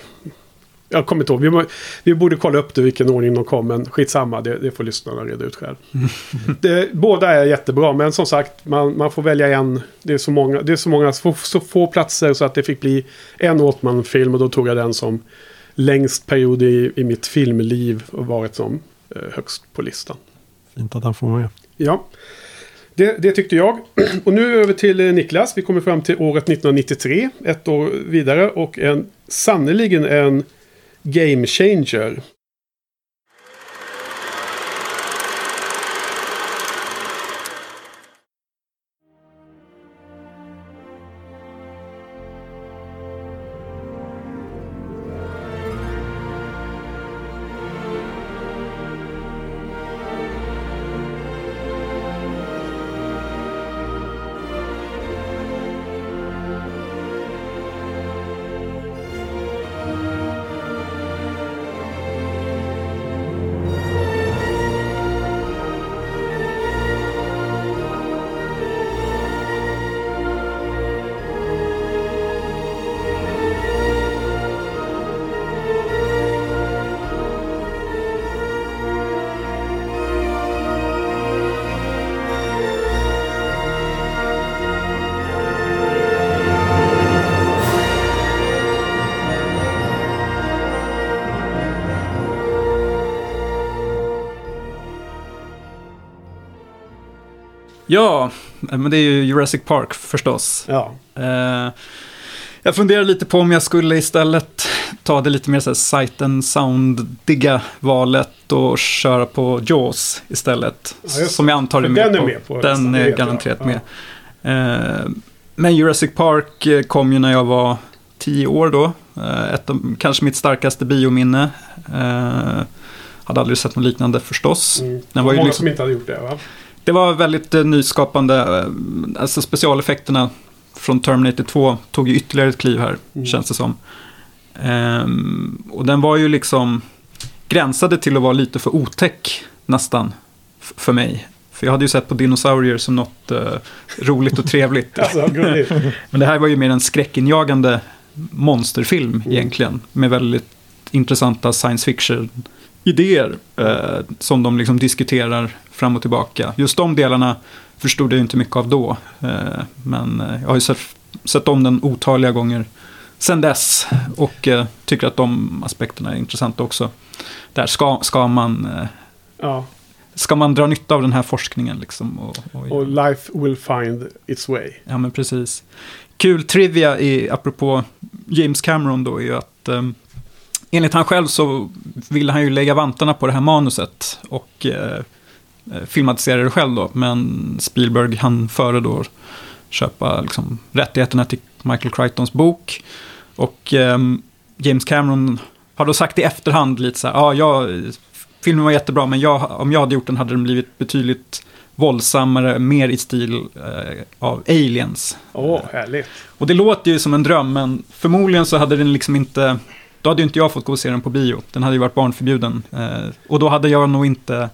Jag kommer inte ihåg. Vi, må- vi borde kolla upp det vilken ordning de kom. Men skitsamma. Det, det får lyssnarna reda ut själv. det, båda är jättebra. Men som sagt. Man, man får välja en. Det är så många. Det är så många. Så, så få platser så att det fick bli en Åtman-film. Och då tog jag den som längst period i, i mitt filmliv. Och varit som eh, högst på listan. Fint att han får med. Ja, det, det tyckte jag. Och nu över till eh, Niklas. Vi kommer fram till året 1993. Ett år vidare. Och en sannoliken en game changer. Ja, men det är ju Jurassic Park förstås. Ja, Eh, jag funderar lite på om jag skulle istället ta det lite mer så här sight and soundiga valet och köra på Jaws istället. Ja, som jag antar är med den är på. med på Den är garanterat Ja. med. Eh, men Jurassic Park eh, kom ju när jag var tio år då. Eh, ett av, kanske mitt starkaste biominne. Eh, hade aldrig sett något liknande förstås. mm. Den var ju många liksom- som inte hade gjort det va? Det var väldigt eh, nyskapande. eh, Alltså specialeffekterna från Terminator 2 tog ju ytterligare ett kliv här, Mm. känns det som. Ehm, och den var ju liksom gränsade till att vara lite för otäck nästan för mig. För jag hade ju sett på dinosaurier som något eh, roligt och trevligt. Alltså. Men det här var ju mer en skräckinjagande monsterfilm Mm. egentligen. Med väldigt intressanta science fiction-idéer. Eh, som de liksom diskuterar fram och tillbaka. Just de delarna förstod jag inte mycket av då. Eh, men eh, jag har ju sett, sett om den otaliga gånger sen dess. Och eh, tycker att de aspekterna är intressanta också. Där ska, ska man... Eh, ja. Ska man dra nytta av den här forskningen liksom? Och, och, Och life will find its way. Ja, men precis. Kul trivia, i, apropå James Cameron då, är ju att eh, enligt han själv så ville han ju lägga vantarna på det här manuset och eh, eh, filmatisera det själv då. Men Spielberg han före då köpa liksom, rättigheterna till Michael Crichtons bok. Och eh, James Cameron har då sagt i efterhand lite så här, ja, jag, filmen var jättebra, men jag, om jag hade gjort den hade den blivit betydligt våldsammare, mer i stil eh, av aliens. Åh, härligt. Och det låter ju som en dröm, men förmodligen så hade den liksom inte... Då hade ju inte jag fått gå och se den på bio. Den hade ju varit barnförbjuden. Eh, och då hade jag nog inte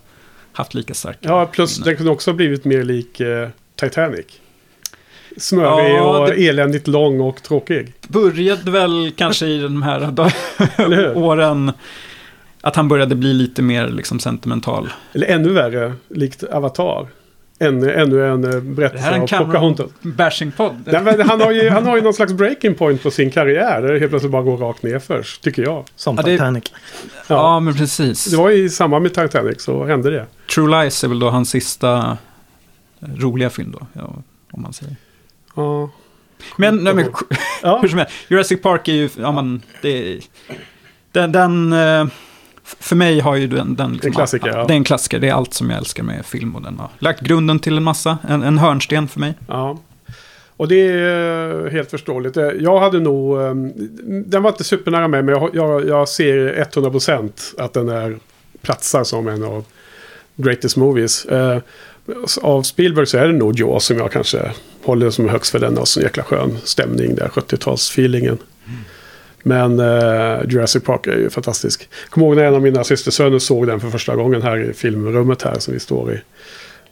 haft lika starka Ja, plus minnen. den kunde också ha blivit mer lik eh, Titanic. Smörig Ja, och eländigt lång och tråkig. Började väl kanske i de här åren... Att han började bli lite mer liksom sentimental. Eller ännu värre, likt Avatar. Ännu, ännu en eh, Det här är berättelse en av Pocahontas. bashing-podd. Han, har ju, han har ju någon slags breaking point på sin karriär. Där det helt plötsligt bara går rakt ner först, tycker jag. Som Ja, det- Titanic. Ja, Ja, men precis. det var i samband med Titanic så hände det. True Lies är väl då hans sista eh, roliga film då, ja, om man säger. Ja. Men, nej, men Ja. hur som helst, Jurassic Park är ju, ja men, det är, den, den eh, för mig har ju den, den liksom, En klassiker, ja. Det är en klassiker, det är allt som jag älskar med film och den har lagt grunden till en massa, en, en hörnsten för mig. Ja. Och det är eh, helt förståeligt. Eh, Jag hade nog... eh, Den var inte supernära mig, men jag, jag, jag ser 100% att den är platsar som en av greatest movies. Eh, Av Spielberg så är det nog Jaws som jag kanske håller som högst för den. Och så jäkla skön stämning där, 70-talsfeelingen. Men eh, Jurassic Park är ju fantastisk. Jag kommer ihåg när en av mina systersöner såg den för första gången här i filmrummet här som vi står i.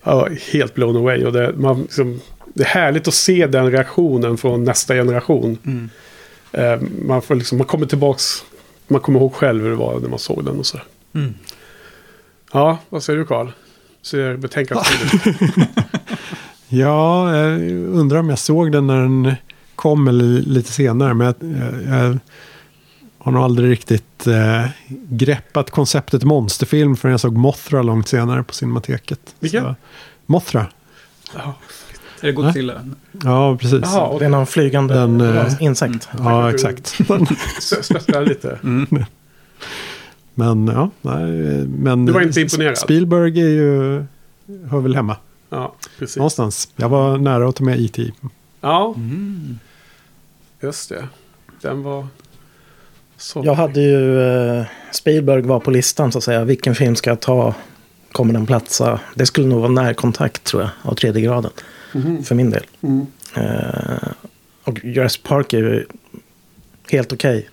Ja, helt blown away. Och det, man liksom, det är härligt att se den reaktionen från nästa generation. Mm. Eh, man, får liksom, man kommer tillbaks, man kommer ihåg själv hur det var när man såg den och så. Mm. Ja, vad säger du Karl? Ser betänkandet ut? Ja, jag undrar om jag såg den när den kom eller lite senare. Men jag, jag, jag har nog aldrig riktigt eh, greppat konceptet monsterfilm förrän jag såg Mothra långt senare på Cinemateket. Vilken? Så, Mothra. Ja, Är det Godzilla? Ja, precis. Jaha, och Det är någon flygande Den, eh, insekt. Ja, exakt. spetsar lite. Mm. Men ja, nej, men Du var inte imponerad? Spielberg är ju, hör väl hemma Ja, precis. någonstans. Jag var nära att ta med E.T. Ja, Mm. Just det. Den var... Så. Jag hade ju eh, Spielberg var på listan så att säga. Vilken film ska jag ta? Kommer den platsa? Det skulle nog vara närkontakt tror jag. Av tredje graden. Mhm. För min del. Mm. Eh, och Jurassic Park är ju helt okej.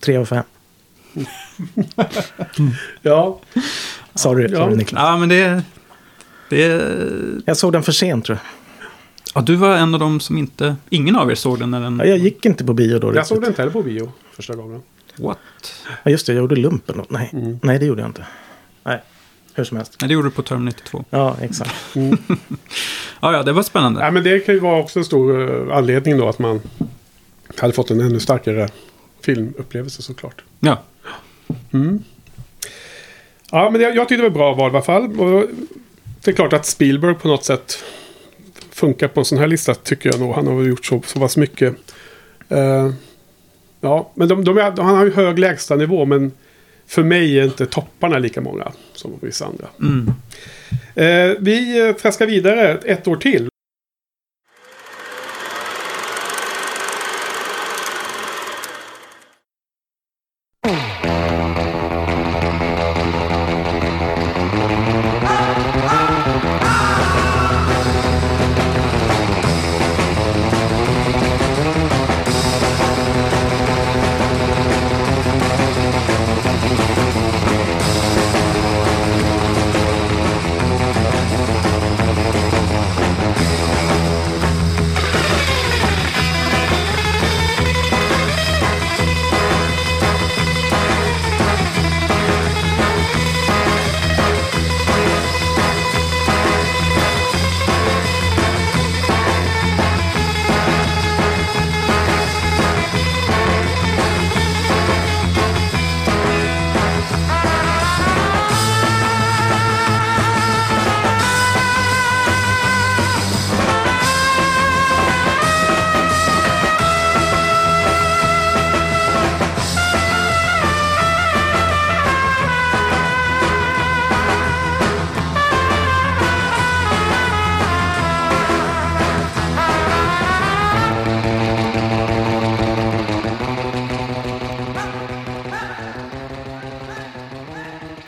Tre av fem. Ja, Sorry, Ja. sorry Niklas. Ja, men det... det Jag såg den för sent tror jag. Ja, du var en av dem som inte... Ingen av er såg den när den... Ja, jag gick inte på bio då. jag riktigt. såg den inte heller på bio första gången. What? Ja, just det, jag gjorde lumpen då. Nej, Mm. nej det gjorde jag inte. Nej, hur som helst. Nej, det gjorde du på Terminator 2. Ja, exakt. Mm. Ja, ja, det var spännande. Nej, men det kan ju vara också en stor eh, anledning då att man hade fått en ännu starkare filmupplevelse såklart. Ja. Mm. Ja, men jag, jag tyckte det var bra val i alla fall. Och det är klart att Spielberg på något sätt funkar på en sån här lista tycker jag nog. Han har gjort så, så pass mycket. Eh, ja, men de, de är, han har ju hög lägstanivå men för mig är inte topparna lika många som vissa andra. Mm. Eh, vi eh, traskar vidare ett år till.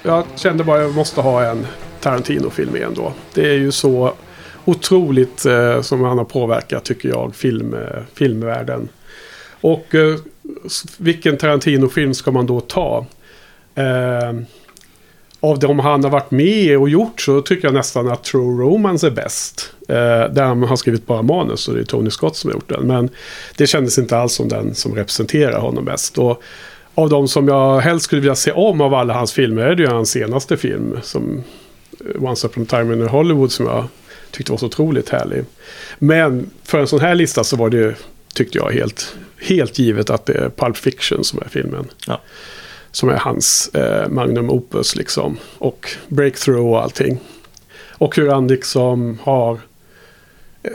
Jag kände bara att jag måste ha en Tarantino-film igen då. Det är ju så otroligt eh, som han har påverkat, tycker jag, film, eh, filmvärlden. Och eh, vilken Tarantino-film ska man då ta? Eh, av de han har varit med och gjort så tycker jag nästan att True Romance är bäst. Eh, där han har skrivit bara manus och det är Tony Scott som har gjort den. Men det kändes inte alls som den som representerar honom bäst. Och av de som jag helst skulle vilja se om av alla hans filmer är det ju hans senaste film. Som eh, Once Upon a Time in Hollywood som jag tyckte var så otroligt härlig. Men för en sån här lista så var det, tyckte jag, helt, helt givet att det är Pulp Fiction som är filmen. Ja. Som är hans eh, magnum opus liksom. Och breakthrough och allting. Och hur han liksom har...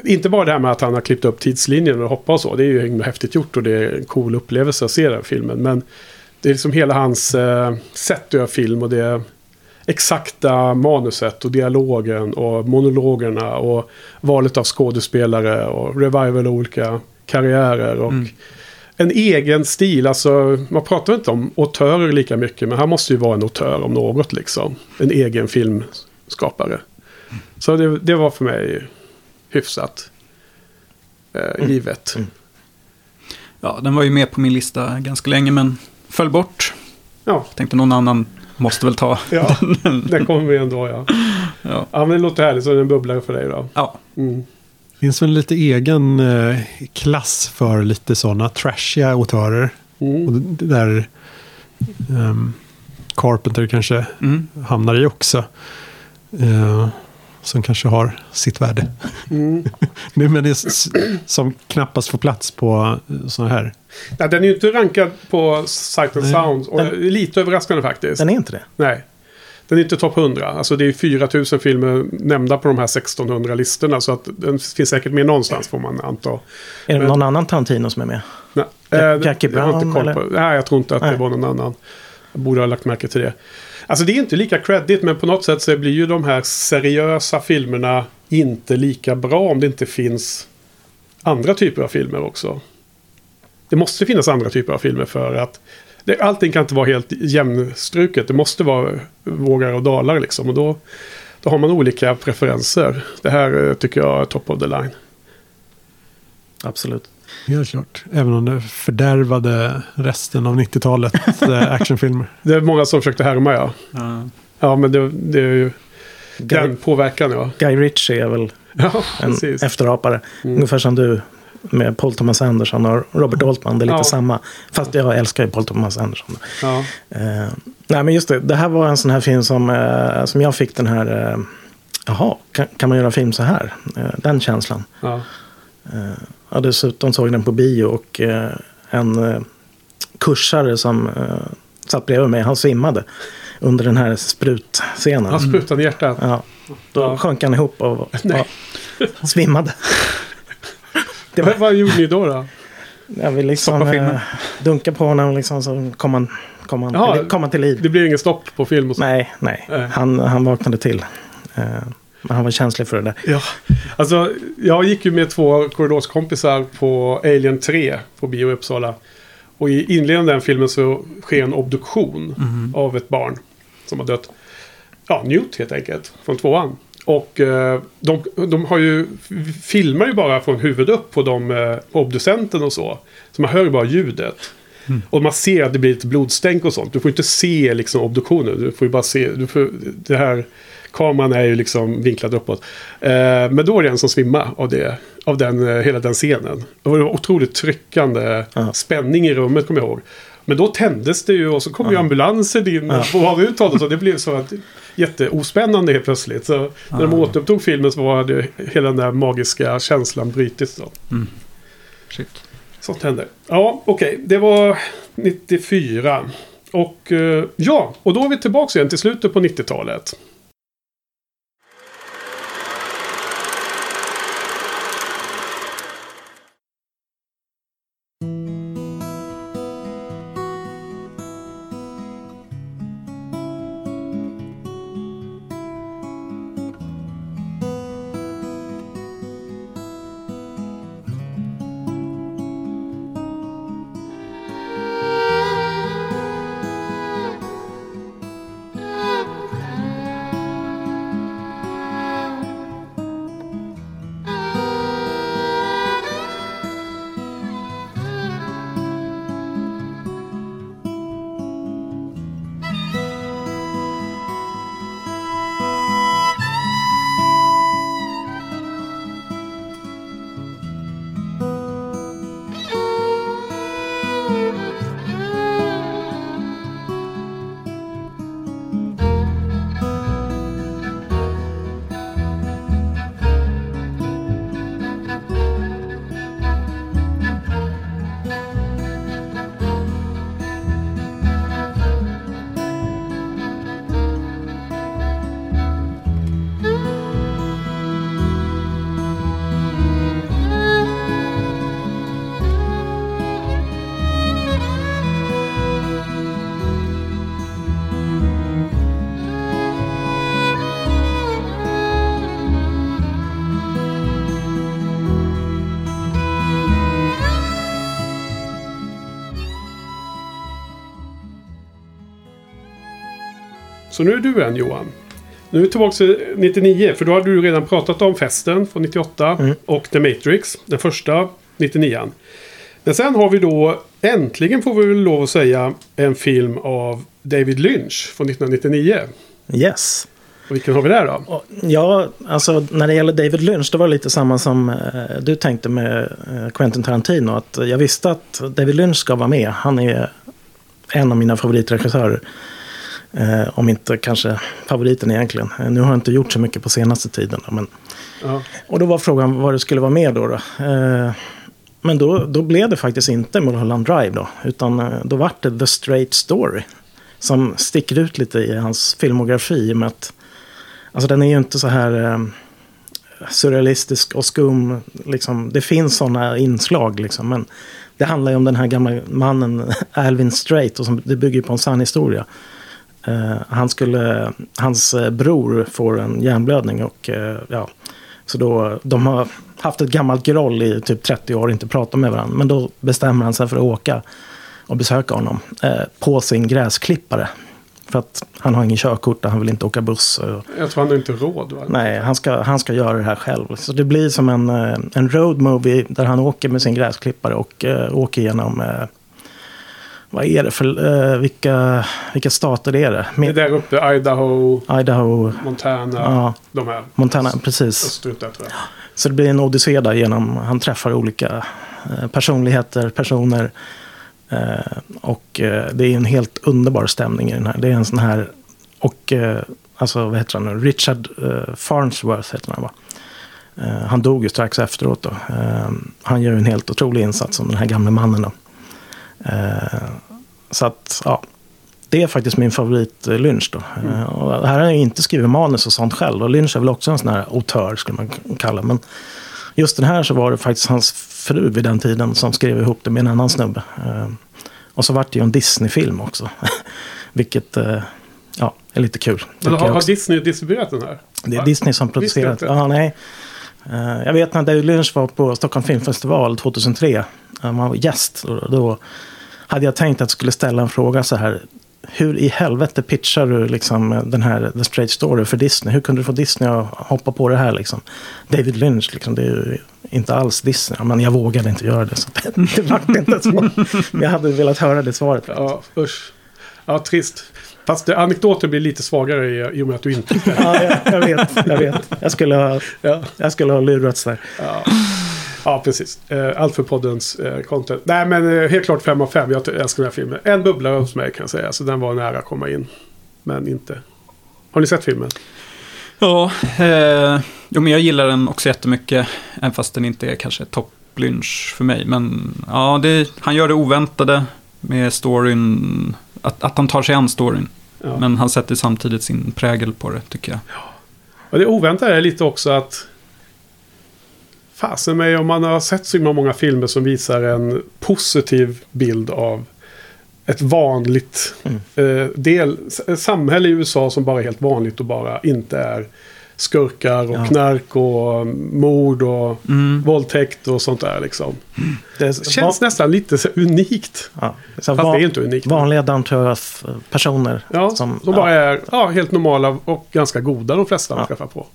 Inte bara det här med att han har klippt upp tidslinjen och hoppat och så. Det är ju häftigt gjort och det är en cool upplevelse att se den filmen. Men det är liksom hela hans eh, sätt att göra film och det exakta manuset och dialogen och monologerna och valet av skådespelare och revival av olika karriärer och Mm. en egen stil. Alltså, man pratar inte om autörer lika mycket men han måste ju vara en autör om något liksom. En egen filmskapare. Så det, det var för mig hyfsat eh, givet. Mm. Ja, den var ju med på min lista ganska länge, men föll bort. Ja, Tänkte någon annan måste väl ta. ja. den kommer vi ändå ja. Ja. Ja men det låter härligt så är det en bubblare för dig då. Ja. Mm. finns väl lite egen eh, klass för lite sådana trashiga autörer. Mm. Och det där ehm, Carpenter kanske Mm. hamnar i också. Eh, som kanske har sitt värde. Mm. Nej, men det är som knappast får plats på sådana här. Nej, den är ju inte rankad på Sight and. Sound. Och Den- lite överraskande faktiskt. Den är inte det. Nej. Den är inte topp 100. Alltså det är 4000 filmer nämnda på de här 1600 listorna. Så att den finns säkert med någonstans får man anta. Är det Men- någon annan Tarantino som är med? Nej, eh, Jackie jag har inte Brown, koll på. Nej, jag tror inte att det Nej. var någon annan. Jag borde ha lagt märke till det. Alltså det är inte lika credit men på något sätt så blir ju de här seriösa filmerna inte lika bra om det inte finns andra typer av filmer också. Det måste finnas andra typer av filmer för att det, allting kan inte vara helt jämnstruket. Det måste vara vågar och dalar liksom. Och då, då har man olika preferenser. Det här eh, tycker jag är top of the line. Absolut. Helt klart. Även om det fördärvade resten av 90-talet eh, actionfilmer. Det är många som försökte härma ja. Ja. Ja men det, det är ju Guy, den påverkan ja. Guy Ritchie är väl Ja, en precis. efterapare. Mm. Ungefär som du med Paul Thomas Anderson och Robert Altman. Det är lite Ja. samma. Fast jag älskar ju Paul Thomas Anderson. Ja. Eh, nej men just det, det här var en sån här film som, eh, som jag fick den här, eh, jaha, kan, kan man göra film så här? Den känslan. Ja. Eh, ja, dessutom såg jag den på bio och eh, en eh, kursare som eh, satt bredvid mig, han svimmade under den här sprutscenen. Han sprutade i hjärtat. Ja, då Ja. sjönk han ihop och ja, svimmade. Det var, Vad, gjorde ni då? då? jag vill liksom eh, dunka på honom liksom, så kom han, kom han, Jaha. till, kom han till liv. Det blir ingen stopp på film och så? Nej, nej. Nej. Han, han vaknade till. Men han var känslig för det där. Ja. Alltså, jag gick ju med två korridorskompisar på Alien 3 på bio i Uppsala. Och i inledningen av den filmen så sker en obduktion av ett barn som har dött. Ja, Newt helt enkelt, från tvåan. Och eh, de, de har ju, filmar ju bara från huvudet upp på, de, eh, på obducenten och så. Så man hör ju bara ljudet. Och man ser att det blir lite blodstänk och sånt. Du får inte se liksom obduktionen. Du får ju bara se, du får, det här, kameran är ju liksom vinklad uppåt. Eh, men då är det en som svimmar av, det, av den, eh, hela den scenen. Det var otroligt tryckande Ja. spänning i rummet kommer jag ihåg. Men då tändes det ju och så kom ju ambulanser in på vad uttalet. Så det blev så att, jätteospännande helt plötsligt. Så när de Ja. återupptog filmen så var det hela den där magiska känslan. Då. Shit. Sånt händer. Ja, okej. Det var 94. Och eh, ja, och då är vi tillbaka igen till slutet på 90-talet. Så nu är du en Johan. Nu är vi tillbaka till 99. För då har du redan pratat om Festen från 98. Mm. Och The Matrix. Den första 99. Men sen har vi då äntligen får vi väl lov att säga en film av David Lynch från 1999. Yes. Och vilken har vi där då? Ja, alltså när det gäller David Lynch, det var lite samma som eh, du tänkte med eh, Quentin Tarantino. Att jag visste att David Lynch ska vara med. Han är en av mina favoritregissörer. Eh, om inte kanske favoriten egentligen. Eh, nu har jag inte gjort så mycket på senaste tiden. då, Men, Ja. och då var frågan vad det skulle vara med då. då. Eh, men då, då blev det faktiskt inte Mulholland Drive då. Utan eh, då var det The Straight Story. Som sticker ut lite i hans filmografi. Med att, alltså den är ju inte så här eh, surrealistisk och skum. Liksom. Det finns sådana inslag liksom. Men det handlar ju om den här gamla mannen Alvin Straight. Och som, det bygger ju på en sann historia. Eh, han skulle, hans eh, bror får en hjärnblödning och eh, ja, så då, de har haft ett gammalt groll i typ 30 år och inte pratat med varandra. Men då bestämmer han sig för att åka och besöka honom på sin gräsklippare. För att han har ingen körkort och han vill inte åka buss. Jag tror han har inte råd. Va? nej, han ska, han ska göra det här själv. Så det blir som en, en road movie där han åker med sin gräsklippare och eh, åker genom eh, vad är det för, eh, vilka, vilka stater är det? Det är Med, där uppe, Idaho, Idaho, Montana, ja, de här. Montana, precis. Österut. Så det blir en odyssé där genom, han träffar olika eh, personligheter, personer. Eh, och eh, det är en helt underbar stämning i den här. Det är en sån här, och eh, alltså vad heter han nu, Richard Farnsworth heter han va? Han dog ju strax efteråt då. Han gör en helt otrolig insats som den här gamle mannen då. Eh, så att, ja. Det är faktiskt min favorit eh, Lynch då. Eh, och här har jag inte skrivit manus och sånt själv. Och Lynch är väl också en sån här autör skulle man kalla. Men just den här så var det faktiskt hans fru vid den tiden som skrev ihop det med en annan snubbe. Eh, och så vart det ju en Disney-film också. Vilket ja, är lite kul. Har, har. Disney distribuerat den här? Det är? Disney som producerat. Ja, nej. Jag vet när David Lynch var på Stockholm Filmfestival 2003. eh, Han var gäst. Då hade jag tänkt att jag skulle ställa en fråga så här. Hur i helvete pitchar du liksom den här The Straight Story för Disney? Hur kunde du få Disney att hoppa på det här liksom? David Lynch, liksom, det är ju inte alls Disney. Men jag vågade inte göra det. Så det, det vart inte så. Men jag hade velat höra det svaret. Ja, usch. Ja, trist. Fast det, anekdoter blir lite svagare i, i och med att du inte... Ja, jag, jag vet, jag vet. Jag skulle ha, ja, jag skulle ha lurats där. ja. Ja, precis. Eh, allt för poddens eh, content. Nej, men eh, helt klart fem av fem. Jag älskar den här filmen. En bubblare hos mig kan jag säga. Så den var nära att komma in. Men inte. Har ni sett filmen? Ja, eh, jo, men jag gillar den också jättemycket. Även fast den inte är kanske topplynch för mig. Men ja, det, han gör det oväntade med storyn. Att, att han tar sig an storyn. Ja. Men han sätter samtidigt sin prägel på det, tycker jag. Och det oväntade är lite också att... Fasen mig om man har sett så himla många filmer som visar en positiv bild av ett vanligt eh, del, samhälle i USA som bara är helt vanligt och bara inte är skurkar och Ja. knark och mm, mord och Mm. våldtäkt och sånt där liksom. Det känns nästan lite så unikt. Ja, så Fast det är inte unikt. Vanliga down personer. Ja, som, som bara är ja, helt normala och ganska goda de flesta man Ja. träffar på.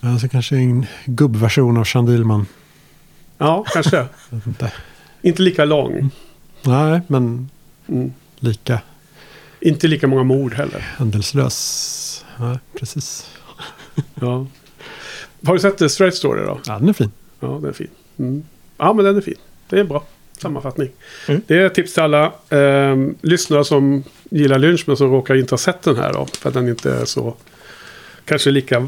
Alltså kanske en gubbversion av Sean Dillman. Ja, kanske. Inte. inte lika lång. Nej, men Mm. lika Inte lika många mord heller. händelselös. Ja, precis. Ja. Har du sett The Straight Story då? Ja, den är fin. Ja, den är fin. Mm. Ja, men den är fin. Det är bra sammanfattning. Mm. Det är tips till alla ehm, lyssnare som gillar Lynch men som råkar inte ha sett den här då. För att den inte är så kanske lika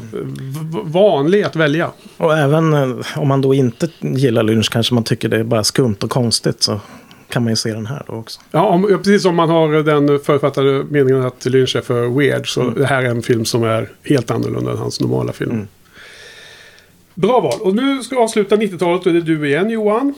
vanlig att välja. Och även eh, om man då inte gillar Lynch kanske man tycker det är bara skumt och konstigt så kan man ju se den här då också. Ja, om, precis som man har den författade meningen att Lynch är för weird. Så det här är en film som är helt annorlunda än hans normala film. Mm. Bra val. Och nu ska vi avsluta 90-talet och det är du igen Johan.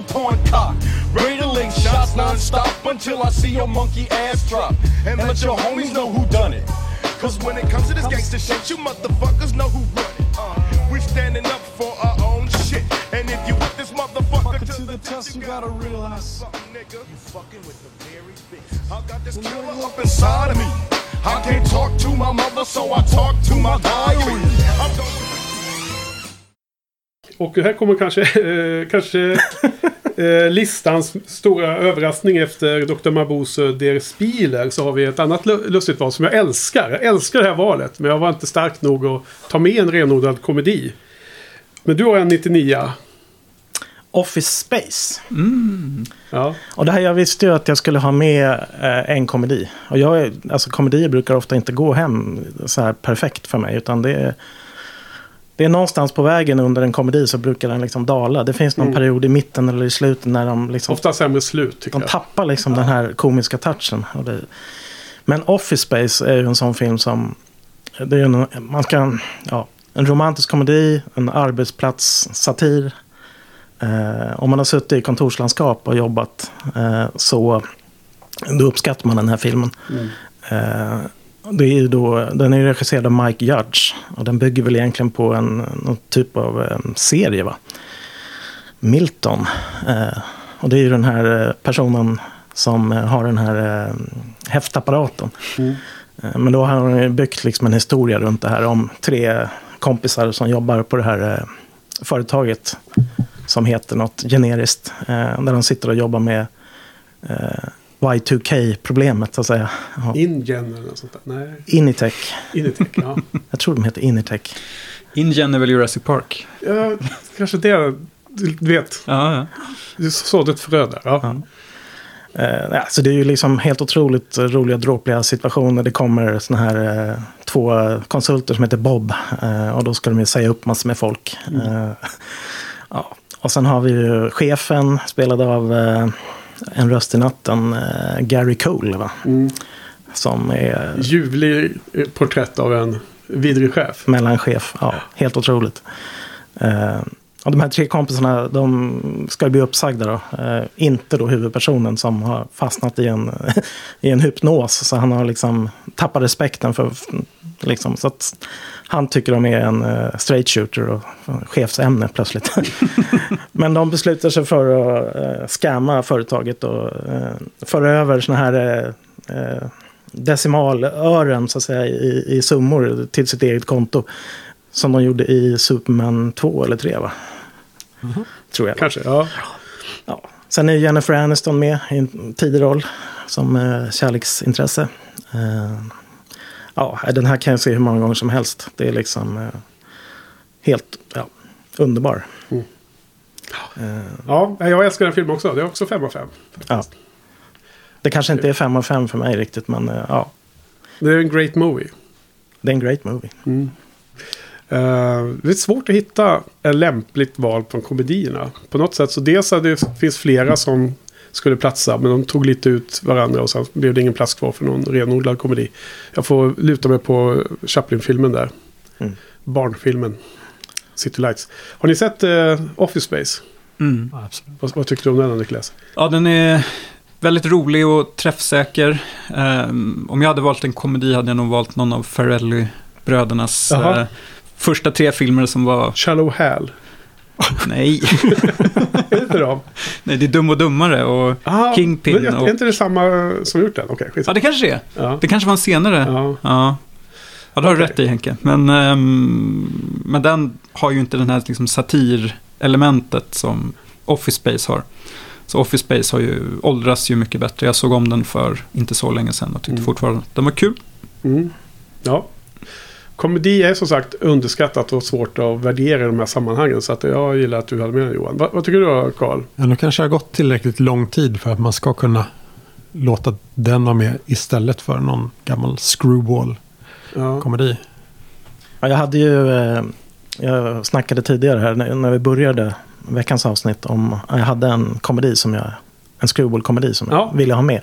Got my pistol point cocked. Ready to link shots non-stop until I see your monkey ass drop. And let your homies know who done it. Cause when it comes to this gangster shit, you motherfuckers know who run it. Uh, we're standing up for our own shit. And if you with this motherfucker to the test, you gotta realize something, nigga. You fucking with the very best. I got this killer up inside of me. I can't talk to my mother, so I talk to my diary. Och här kommer kanske, eh, kanske eh, listans stora överraskning efter Dr. Mabuse Der Spieler. Så har vi ett annat lu- lustigt val som jag älskar. Jag älskar det här valet. Men jag var inte stark nog att ta med en renodlad komedi. Men du har en 99. Office Space. Ja. Och det här, jag visste ju att jag skulle ha med eh, en komedi. Och jag, är- alltså komedier brukar ofta inte gå hem så här perfekt för mig. Utan det är, det är någonstans på vägen under en komedi så brukar den liksom dala. Det finns någon Mm. period i mitten eller i slutet när de liksom Ofta sämre slut tycker De jag. tappar liksom den här komiska touchen. Det, men Office Space är ju en sån film som... Det är en, man ska, ja, en romantisk komedi, en arbetsplatssatir. Eh, om man har suttit i kontorslandskap och jobbat eh, så då uppskattar man den här filmen. Mm. Eh, det är då, den är regisserad av Mike Judge. Och den bygger väl egentligen på en någon typ av eh, serie va? Milton. Eh, och det är ju den här eh, personen som eh, har den här eh, häftapparaten. Mm. Eh, men då har han byggt liksom en historia runt det här om tre kompisar som jobbar på det här eh, företaget. Som heter något generiskt. Eh, där de sitter och jobbar med Y2K-problemet så att säga. Ja. Ingen eller något sånt där. Nej, Initech. Initech. Ja. Jag tror de heter Initech. InGen är väl Jurassic Park? ja, kanske det. Du vet, Ja, ja. du sådde ett frö där. Ja. Ja. Eh, ja, så det är ju liksom helt otroligt roliga, dråpliga situationer. Det kommer såna här eh, två konsulter som heter Bob. Eh, och då ska de ju säga upp massor med folk. Eh, ja. Och sen har vi ju chefen, spelad av en röst i natten, eh, Gary Cole. Va? Mm. Som är Ljuvlig eh, porträtt av en vidrig chef. mellanchef. Ja, helt otroligt. Eh, och de här tre kompisarna, de ska bli uppsagda då. Eh, inte då huvudpersonen som har fastnat i en, i en hypnos. Så han har liksom tappat respekten för, liksom, så att han tycker de är en uh, straight shooter och uh, chefsämne plötsligt. Men de beslutar sig för att uh, scamma företaget och uh, föra över såna här uh, uh, decimalören så att säga, i, i summor till sitt eget konto. Som de gjorde i Superman 2 eller 3 va? Tror jag. Kanske, ja. Ja. Sen är Jennifer Aniston med i en tidig roll som eh, kärleksintresse. Eh, ja, den här kan jag se hur många gånger som helst. Det är liksom eh, helt ja, underbar. Mm. Eh, Ja, jag älskar den filmen också. Det är också 5 av 5. ja. Det kanske inte är fem av fem för mig riktigt, men eh, ja, Det är en great movie. det är en great movie. Eh, det är svårt att hitta ett lämpligt val från komedierna. På något sätt så dels att det finns flera som skulle platsa. Men de tog lite ut varandra och sen blev det ingen plats kvar för någon renodlad komedi. Jag får luta mig på Chaplin-filmen där. Mm. Barnfilmen. City Lights. Har ni sett eh, Office Space? Mm. Ja, absolut. Vad, vad tycker du om den Niklas? Ja, den är väldigt rolig och träffsäker. Ehm, om jag hade valt en komedi hade jag nog valt någon av Farrelly-brödernas Jaha. eh, första tre filmer som var... Shallow Hal. Nej, Är inte dem? nej det är Dum och Dummare och... Ah, Kingpin men och- Är inte det samma som gjort den? Okej, Ja, skitsamma. det kanske det är. Ja. Det kanske var en senare. Ja. Ja. Ja, det har du Okej. rätt i Henke. Men, ehm, men den har ju inte den här liksom, satirelementet som Office Space har. Så Office Space har ju, åldras ju mycket bättre. Jag såg om den för inte så länge sedan och tyckte Mm. fortfarande att den var kul. Mm. Ja. Komedi är som sagt underskattat och svårt att värdera i de här sammanhangen. Så att jag gillar att du hade med den Johan. Vad, vad tycker du då Carl? Ja, nu kanske det har gått tillräckligt lång tid för att man ska kunna låta den vara med istället för någon gammal screwball-komedi. Ja. Ja, jag hade ju, eh, jag snackade tidigare här när, när vi började veckans avsnitt om, jag hade en komedi som jag, en screwball-komedi som Ja. jag ville ha med.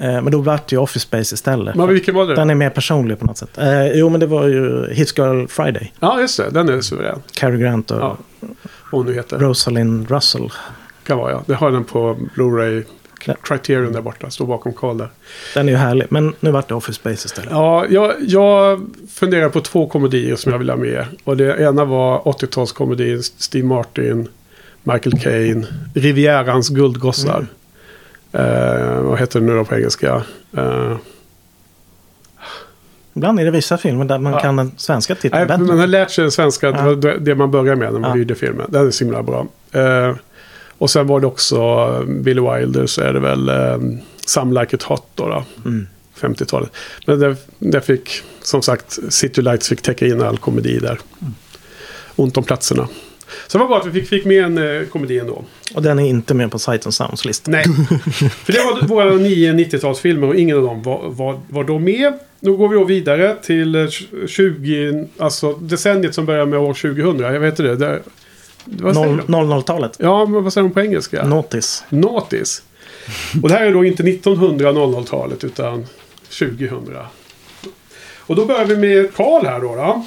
Eh, men då vart det ju Office Space istället. Men vilken var det? Den är mer personlig på något sätt. Eh, jo, men det var ju His Girl Friday. Ja, just det. Den är suverän. Cary Grant och Ja. Hon nu heter. Rosalind Russell. Kan vara ja. Det har den på Blu-ray. Criterion där borta. Står bakom Carl där. Den är ju härlig. Men nu vart det Office Space istället. Ja, jag, jag funderar på två komedier som jag vill ha med. Och det ena var 80-talskomedin. Steve Martin, Michael Caine, Rivierans guldgossar. Eh, vad heter det nu då på engelska? Eh, Ibland är det vissa filmer där man Ja. kan den svenska Nej, titeln bättre. man har lärt sig den svenska, det Ja. var det- det man börjar med när man Ja. hyrde filmen. Det är så himla bra. Eh, och sen var det också Billy Wilder så är det väl eh, Some Like It Hot då. då. Mm. 50-talet. Men det, det fick, som sagt, City Lights fick täcka in all komedi där. Ont om platserna. Så det var bra att vi fick, fick med en eh, komedi ändå. Och den är inte med på Sight and Sounds lista. Nej, för det var våra nio 90-talsfilmer och ingen av dem var, var, var då med. Nu går vi då vidare till eh, 20, alltså decenniet som börjar med år 2000. Jag vet inte det. det vad säger Noll- de? 00-talet. Ja, men vad säger de på engelska? Notis. Naughties. Och det här är då inte 1900 00-talet utan 2000. Och då börjar vi med Karl här då. då.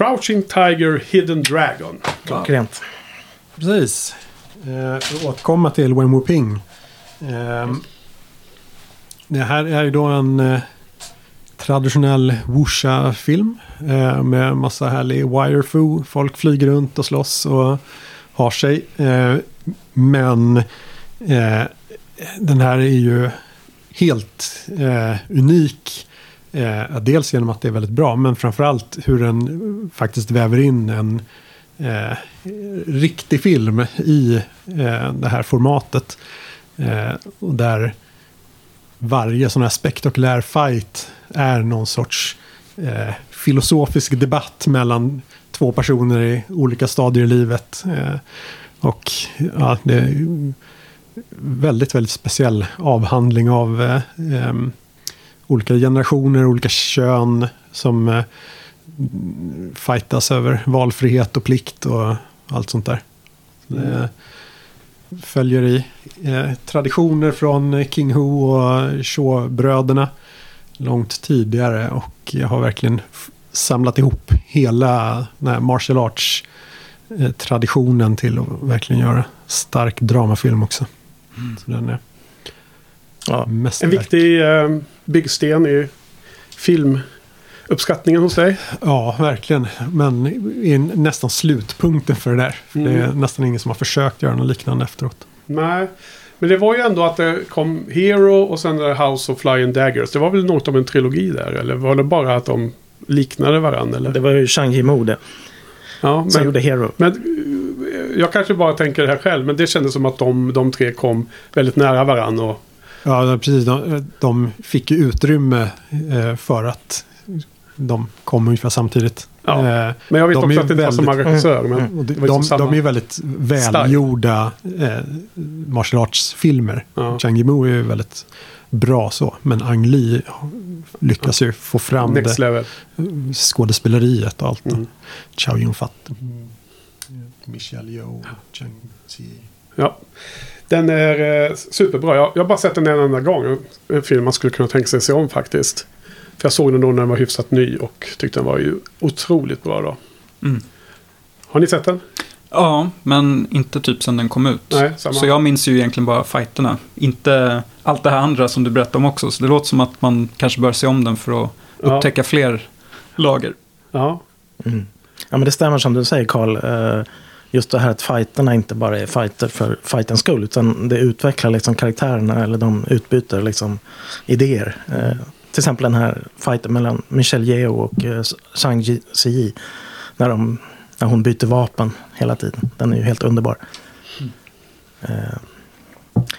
Crouching Tiger, Hidden Dragon. Klockrent. Precis. Eh, återkomma till Wen Wu-Ping. Eh, det här är ju då en eh, traditionell wuxia-film. Eh, med massa härlig wire-fu. Folk flyger runt och slåss och har sig. Eh, men eh, den här är ju helt eh, unik. Eh, dels genom att det är väldigt bra, men framförallt hur den faktiskt väver in en eh, riktig film i eh, det här formatet. Eh, och där varje sån här spektakulär fight är någon sorts eh, filosofisk debatt mellan två personer i olika stadier i livet. Eh, och ja, det är väldigt, väldigt speciell avhandling av eh, ehm, olika generationer, olika kön som eh, fightas över valfrihet och plikt och allt sånt där. Det följer i eh, traditioner från King Hu och Shaw-bröderna långt tidigare och jag har verkligen samlat ihop hela den här martial arts eh, traditionen till att verkligen göra stark dramafilm också. Så den är Ja. En viktig eh, byggsten i filmuppskattningen hos dig. Ja, verkligen. Men i nästan slutpunkten för det där. För Det är Mm. nästan ingen som har försökt göra något liknande efteråt. Nej. Men det var ju ändå att det kom Hero och sen House of Flying Daggers. Det var väl något av en trilogi där? Eller var det bara att de liknade varandra? Eller? Det var ju Zhang Yimou det, ja, som men, gjorde Hero. men eh, jag kanske bara tänker det här själv. Men det kändes som att de, de tre kom väldigt nära varandra. Och, Ja, precis. De, de fick ju utrymme eh, för att de kom ungefär samtidigt. Ja. Eh, men jag vet De också är att det inte var samma väldigt- regissör. Men Mm. de, de, de är väldigt välgjorda eh, martial arts-filmer. Ja. Chang Yimou är ju väldigt bra så. Men Ang Lee lyckas ju få fram Next det, level. skådespeleriet och allt. Mm. Chow Yun-Fat. Michelle Yeoh. Chang Zi. Ja. Den är eh, superbra. Jag, jag har bara sett den en enda gång. En film man skulle kunna tänka sig se om faktiskt. För jag såg den då när den var hyfsat ny och tyckte den var ju otroligt bra då. Mm. Har ni sett den? Ja, men inte typ sen den kom ut. Nej, samma. Så jag minns ju egentligen bara fighterna. Inte allt det här andra som du berättade om också. Så det låter som att man kanske bör se om den för att Ja. upptäcka fler lager. Ja, Ja, men det stämmer som du säger Karl. Just det här att fighterna inte bara är fighter för fightens skull. Utan det utvecklar liksom karaktärerna eller de utbyter liksom idéer. Eh, Till exempel den här fighten mellan Michelle Yeoh och eh, Zhang Ziyi. När, de, när hon byter vapen hela tiden. Den är ju helt underbar. Eh,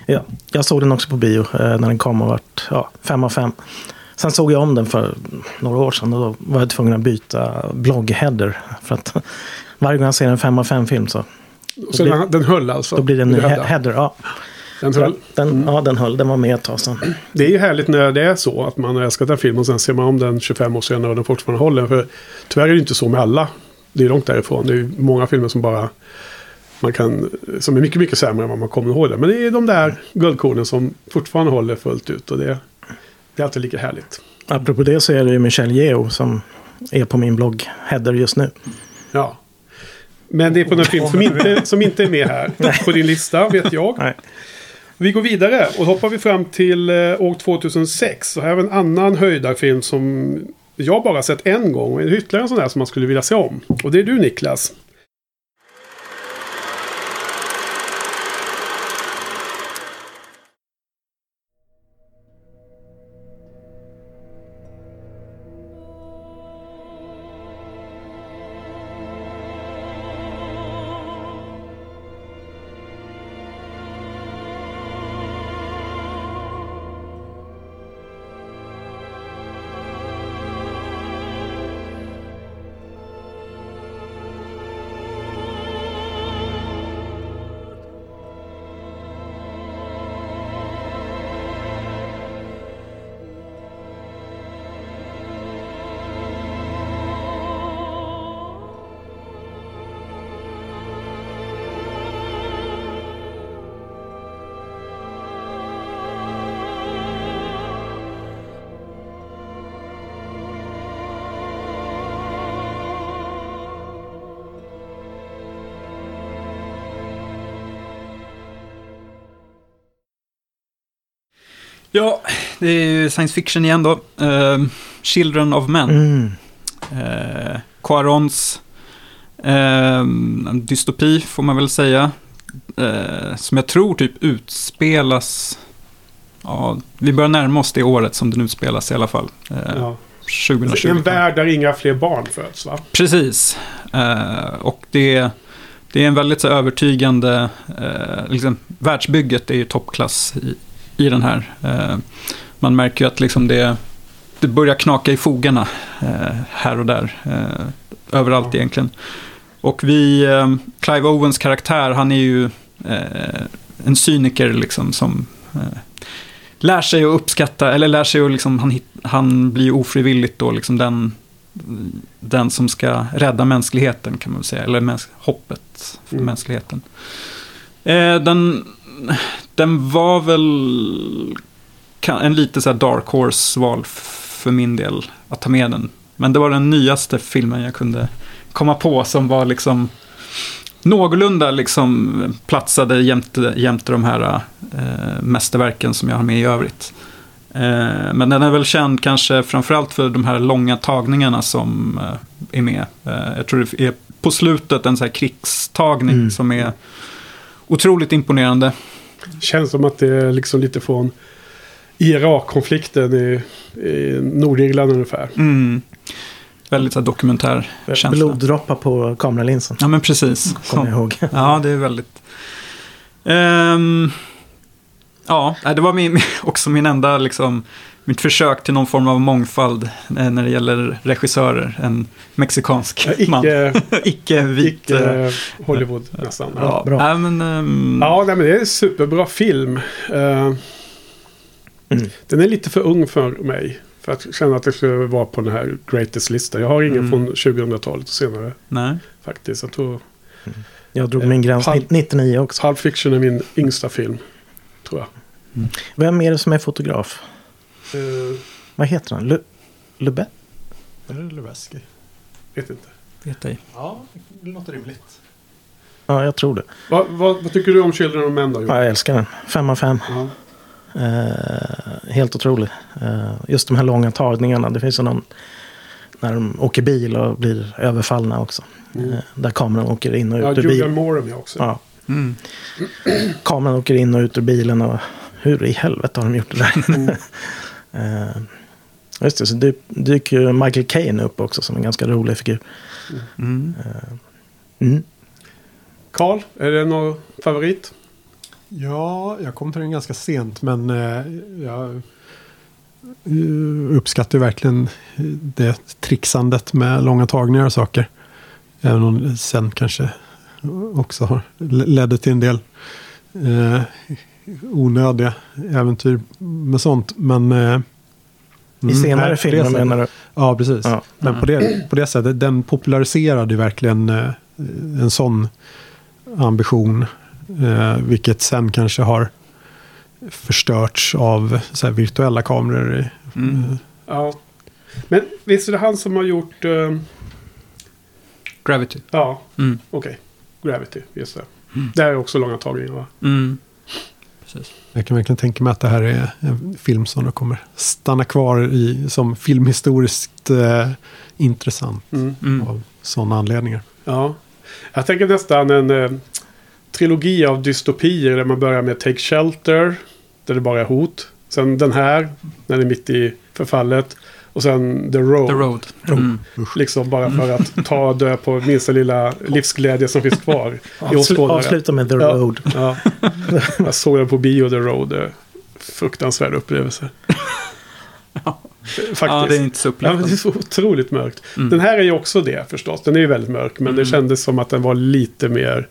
Ja, jag såg den också på bio eh, när den kom och vart ja, fem av fem. Sen såg jag om den för några år sedan och då var jag tvungen att byta bloggheader. För att varje gång jag ser en fem av fem film så så blir- den, den höll alltså? då blir det en ny header. Ja, Den höll. den, ja, den höll. Den var med ett tag sedan. Det är ju härligt när det är så att man har älskat en film och sen ser man om den 25 år senare och den fortfarande håller. För tyvärr är det inte så med alla. Det är långt därifrån. Det är många filmer som bara man kan, som är mycket, mycket sämre än vad man kommer ihåg det. Men det är de där guldkornen som fortfarande håller fullt ut och det, det är alltid lika härligt. Apropå det så är det ju Michelle Yeoh som är på min bloggheader just nu. Ja. Men det är på en film som inte, som inte är med här på din lista, vet jag. Nej. Vi går vidare och hoppar vi fram till eh, år 2006. Så här vi en annan höjdarfilm som jag bara sett en gång. Och ytterligare en sån där som man skulle vilja se om. Och det är du Niklas. Ja, det är ju science fiction igen då. Eh, Children of Men. Mm. Eh, Quarons en dystopi får man väl säga. Eh, som jag tror typ utspelas... Ja, vi börjar närma oss det året som den utspelas i alla fall. Eh, Ja. 2020. En värld där inga fler barn föds va? Precis. Och det, det är en väldigt så övertygande... Eh, liksom, världsbygget är ju toppklass i, i den här. Eh, man märker ju att liksom det, det börjar knaka i fogarna eh, här och där. Eh, överallt egentligen. Och vi... Clive Owens karaktär, han är ju en cyniker liksom som... Lär sig att uppskatta, eller lär sig att liksom, han, han blir ofrivilligt då liksom den den som ska rädda mänskligheten kan man väl säga. Eller mäns- hoppet för Mm. mänskligheten. Eh, den, den var väl en lite så dark horse-val för min del att ta med den. Men det var den nyaste filmen jag kunde komma på som var liksom någorlunda liksom platsade jämte, jämte de här eh, mästerverken som jag har med i övrigt. Eh, men den är väl känd kanske framförallt för de här långa tagningarna som eh, är med. Eh, jag tror det är på slutet en så här krigstagning Mm. som är otroligt imponerande. Känns som att det är liksom lite från Irak-konflikten i, i Nordirland ungefär. Mm. Väldigt så dokumentär känsla. Bloddroppar på kameralinsen. Ja men precis. Kommer jag ihåg. Ja, det är väldigt... Ehm, ja, det var min, också min enda, liksom, mitt försök till någon form av mångfald eh, när det gäller regissörer. En mexikansk Ja, man. Icke, Icke-vit. eh, icke Hollywood nästan. ja, Ja, bra. Nej, men, ehm, ja nej, men det är en superbra film. Eh, Mm. Den är lite för ung för mig. För att känna att det skulle vara på den här greatest-listan. Jag har ingen Mm. från 2000-talet och senare nej. faktiskt. Jag tror Jag drog min gräns Halv- 99 också. Pulp Fiction är min yngsta film. Tror jag. Vem är det som är fotograf? Eh, Vad heter han? Lu-? Är det Leveski? vet inte. Vet ej. Ja, det låter rimligt. Ja, jag tror det. Vad, vad, vad tycker du om Children of Men då? Ja, jag älskar den. Fem av fem. Ja. Eh, helt otrolig. Eh, just de här långa tagningarna. Det finns ju någon när de åker bil och blir överfallna också. Eh, där kameran åker in och ut Ja, ur Julian bilen. Moore är med också. Ja, Mm. kameran åker in och ut ur bilen och hur i helvete har de gjort det där? Eh, just det, så dy- dyker ju Michael Caine upp också som en ganska rolig figur. Mm. Mm. Carl, är det någon favorit? Ja, jag kom till den ganska sent men eh, jag eh, uppskattar verkligen eh, det trixandet med långa tagningar och saker. Även om sen kanske också har, ledde till en del eh, onödiga äventyr med sånt. Men, eh, I mm, senare nej, filmer menar du? Ja, precis. Ja. Men på det, på det sättet, den populariserade verkligen eh, en sån ambition. Eh, vilket sen kanske har förstörts av så här, virtuella kameror. i- Mm. Ja. Men visst är det han som har gjort... eh, Gravity. ja, Mm. okej. Gravity, just det. Det här är också långa tagningar va? Mm. Precis. Jag kan verkligen tänka mig att det här är en film som då kommer stanna kvar i, som filmhistoriskt eh, intressant Mm. Mm. av sådana anledningar. Ja. Jag tänker nästan en eh, trilogi av dystopier där man börjar med Take Shelter. Där det bara är hot. Sen den här, när det är mitt i förfallet. Och sen The Road. The Road. Mm. Liksom bara för att ta död på minsta lilla livsglädje som finns kvar. i Avslu- avsluta med The Ja. Road. Ja. Jag såg den på bio, The Road. eh, Fruktansvärd upplevelse. Faktiskt. Ja, det är inte så Ja, men det är så otroligt mörkt. Mm. Den här är ju också det förstås. Den är ju väldigt mörk. Men det Mm. kändes som att den var lite mer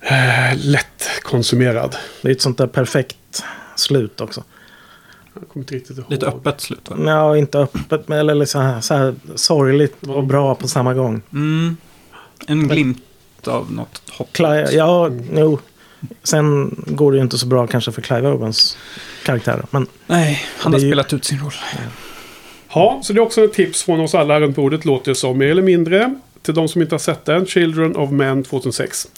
eh, lätt konsumerad. Det är ett sånt där perfekt slut också. Jag kommer inte riktigt ihåg. Lite öppet slut va? Ja, inte öppet, men eller liksom så här, så här sorgligt och bra på samma gång. Mm. En glimt av något hopp. Clive, ja, jo. Sen går det ju inte så bra kanske för Clive Owens karaktär. Men Nej, han har ju- spelat ut sin roll. Ja, så det är också ett tips från oss alla runt bordet låter det som. Mer eller mindre. Till de som inte har sett den. Children of Men 2006.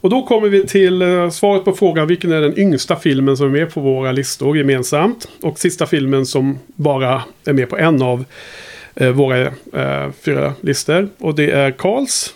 Och då kommer vi till eh, svaret på frågan vilken är den yngsta filmen som är med på våra listor gemensamt. Och sista filmen som bara är med på en av eh, våra eh, fyra listor. Och det är Karls.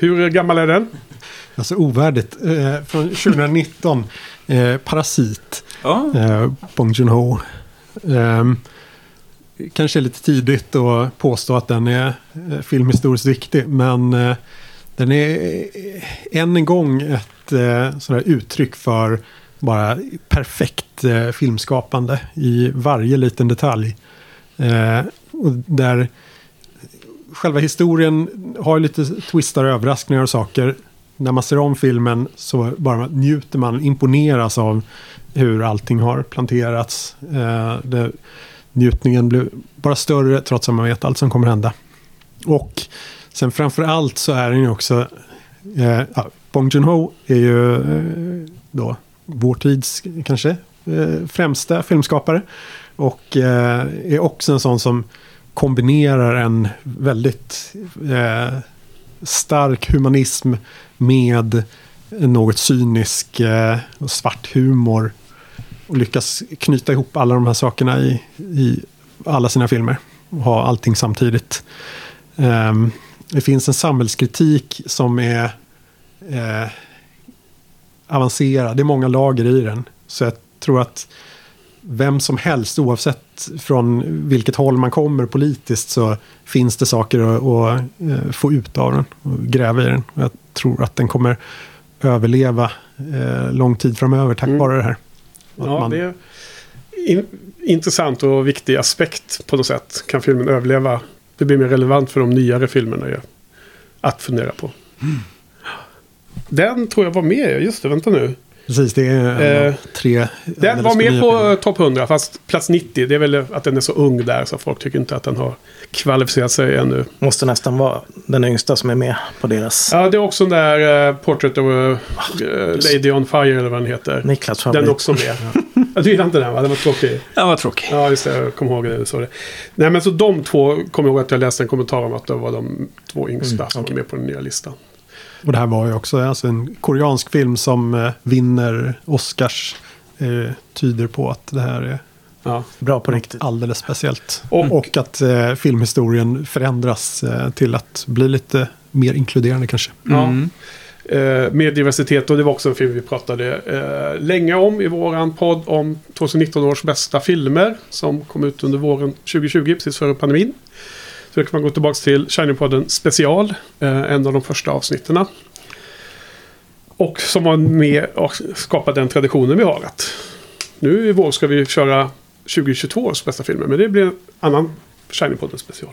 Hur gammal är den? Alltså ovärdigt. Eh, från 2019. Eh, Parasit. Ja, Eh, Bong Joon-Ho. Ehm, kanske lite tidigt att påstå att den är eh, filmhistoriskt viktig. Men eh, den är eh, än en gång ett eh, sådär uttryck för bara perfekt eh, filmskapande i varje liten detalj. Eh, och där själva historien har lite twistar och överraskningar och saker. När man ser om filmen så bara njuter man, imponeras av hur allting har planterats. Eh, det, njutningen blir bara större trots att man vet allt som kommer hända. Och sen framför allt så är den ju också... Eh, ja, Bong Joon-Ho är ju eh, då vår tids kanske eh, främsta filmskapare. Och eh, är också en sån som kombinerar en väldigt eh, stark humanism med en något cynisk eh, och svart humor. Och lyckas knyta ihop alla de här sakerna i, i alla sina filmer. Och ha allting samtidigt. Eh, det finns en samhällskritik som är eh, avancerad. Det är många lager i den. Så jag tror att vem som helst, oavsett från vilket håll man kommer politiskt, så finns det saker att, att eh, få ut av den och gräva i den. Och jag tror att den kommer överleva eh, lång tid framöver tack Mm. vare det här. Att Ja, man- det är in, intressant och viktig aspekt på något sätt. Kan filmen överleva? Det blir mer relevant för de nyare filmerna ju, att fundera på. Den tror jag var med, just det, vänta nu. Precis, det är Eh, tre Den var med på eh, topp 100, fast plats 90. Det är väl att den är så ung där, så folk tycker inte att den har kvalificerat sig ännu. Måste nästan vara den yngsta som är med på deras Ja, det är också den där uh, Portrait of a eh, Lady on Fire, eller vad den heter. Niklas Den favorit. är också med. Ja, du gillar inte den va? Den var tråkig. Ja, vad tråkigt. Ja, just det. Jag kommer ihåg det. Så det. Nej, men så de två kommer jag ihåg att jag läste en kommentar om att det var de två yngsta Mm, som okej. var med på den nya listan. Och det här var ju också alltså en koreansk film som eh, vinner Oscars. Eh, tyder på att det här är Ja. Bra på riktigt. alldeles speciellt. Och- Och, att eh, filmhistorien förändras eh, till att bli lite mer inkluderande kanske. Ja. Mm. Eh, med diversitet och det var också en film vi pratade eh, länge om i våran podd om 2019 års bästa filmer som kom ut under våren 2020, precis före pandemin. Det kan man gå tillbaka till Shining-podden special, eh, en av de första avsnitten. Och som var med och skapade den traditionen vi har att nu i vår ska vi köra 2022 års bästa filmer, men det blir en annan Shining-podden special.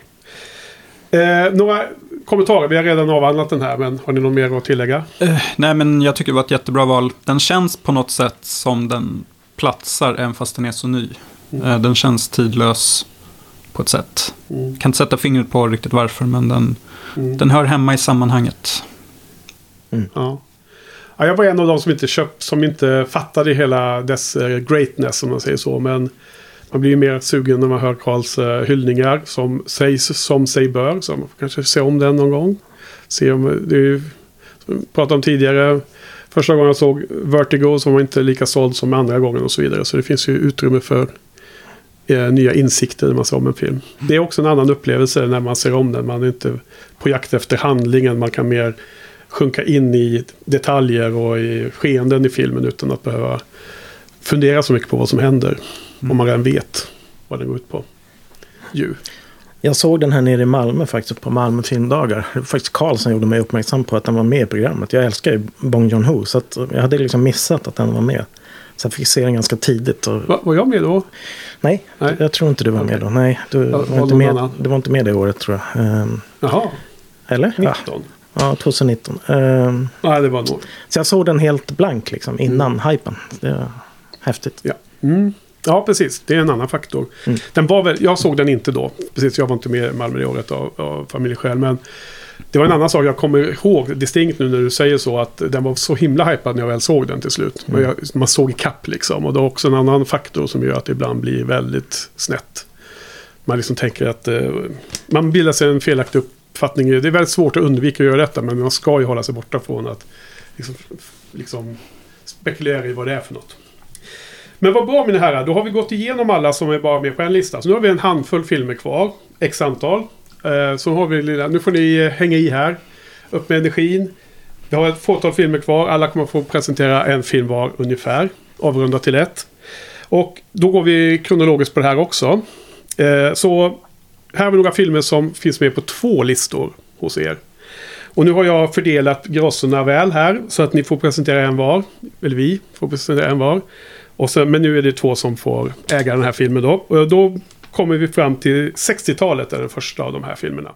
Eh, några kommentarer, vi har redan avhandlat den här, men har ni något mer att tillägga? Eh, nej, men jag tycker det var ett jättebra val. Den känns på något sätt som den platsar, även fast den är så ny. Mm. Eh, den känns tidlös på ett sätt. Mm. Kan inte sätta fingret på riktigt varför, men den, Mm. den hör hemma i sammanhanget. Ja. Ja, jag var en av de som inte köpt, som inte fattade hela dess eh, greatness om man säger så. Men man blir ju mer sugen när man hör Karls eh, hyllningar som sägs som sig bör. Så man får kanske se om den någon gång. Se om, det är ju, som vi pratade om tidigare. Första gången jag såg Vertigo så var inte lika såld som andra gången och så vidare. Så det finns ju utrymme för eh, nya insikter när man ser om en film. Det är också en annan upplevelse när man ser om den. Man är inte på jakt efter handlingen. Man kan mer sjunka in i detaljer och i skeenden i filmen utan att behöva fundera så mycket på vad som händer. Om man redan vet vad den går ut på. Ju. Jag såg den här nere i Malmö faktiskt på Malmö filmdagar. Det var faktiskt Karl som gjorde mig uppmärksam på att den var med i programmet. Jag älskar ju Bong Joon-Ho så att jag hade liksom missat att den var med. Så jag fick se den ganska tidigt. Och, Va, var jag med då? nej, Nej. jag tror inte du var med då. Nej, du var var inte med, annan. du var inte med det året tror jag. Ehm, Jaha, eller? Ja, 19. ja 2019. Ehm, Nej, det var nog. så jag såg den helt blank liksom innan hypen. Det är häftigt. Ja. Mm. ja, precis. Det är en annan faktor. Mm. Den var väl, jag såg den inte då. Precis, jag var inte med i Malmö det året av, av familjeskäl. Men det var en annan sak jag kommer ihåg distinkt nu när du säger så. Att den var så himla hypad när jag väl såg den till slut. Men jag, man såg kapp liksom. Och det är också en annan faktor som gör att det ibland blir väldigt snett. Man liksom tänker att eh, man bildar sig en felaktig uppfattning. Det är väldigt svårt att undvika att göra detta. Men man ska ju hålla sig borta från att liksom, liksom spekulera i vad det är för något. Men vad bra mina herrar, då har vi gått igenom alla som är bara med på en lista. Så nu har vi en handfull filmer kvar, x antal. Eh, så har vi lilla, nu får ni eh, hänga i här. Upp med energin. Vi har ett fåtal filmer kvar, alla kommer få presentera en film var ungefär. Avrundat till ett. Och då går vi kronologiskt på det här också. Eh, så här har vi några filmer som finns med på två listor hos er. Och nu har jag fördelat grossorna väl här så att ni får presentera en var. Eller vi får presentera en var. Och sen, men nu är det två som får äga den här filmen då. Och då kommer vi fram till 60-talet, är den första av de här filmerna.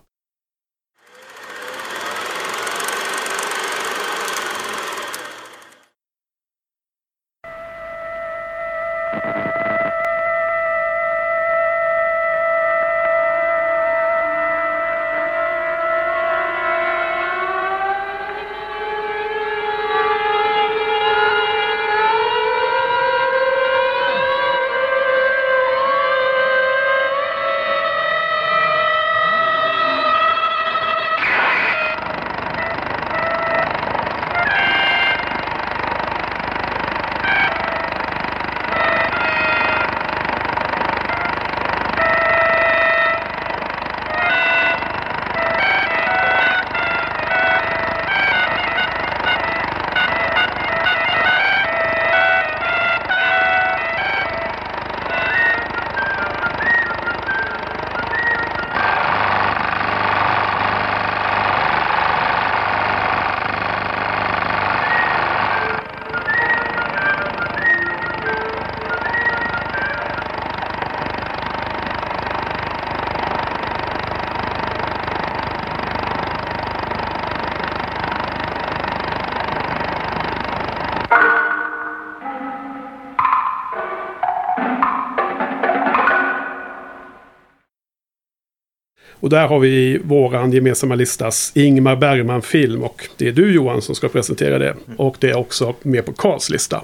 Och där har vi våran gemensamma listas Ingmar Bergman-film. Och det är du Johan som ska presentera det. Och det är också med på Karls lista.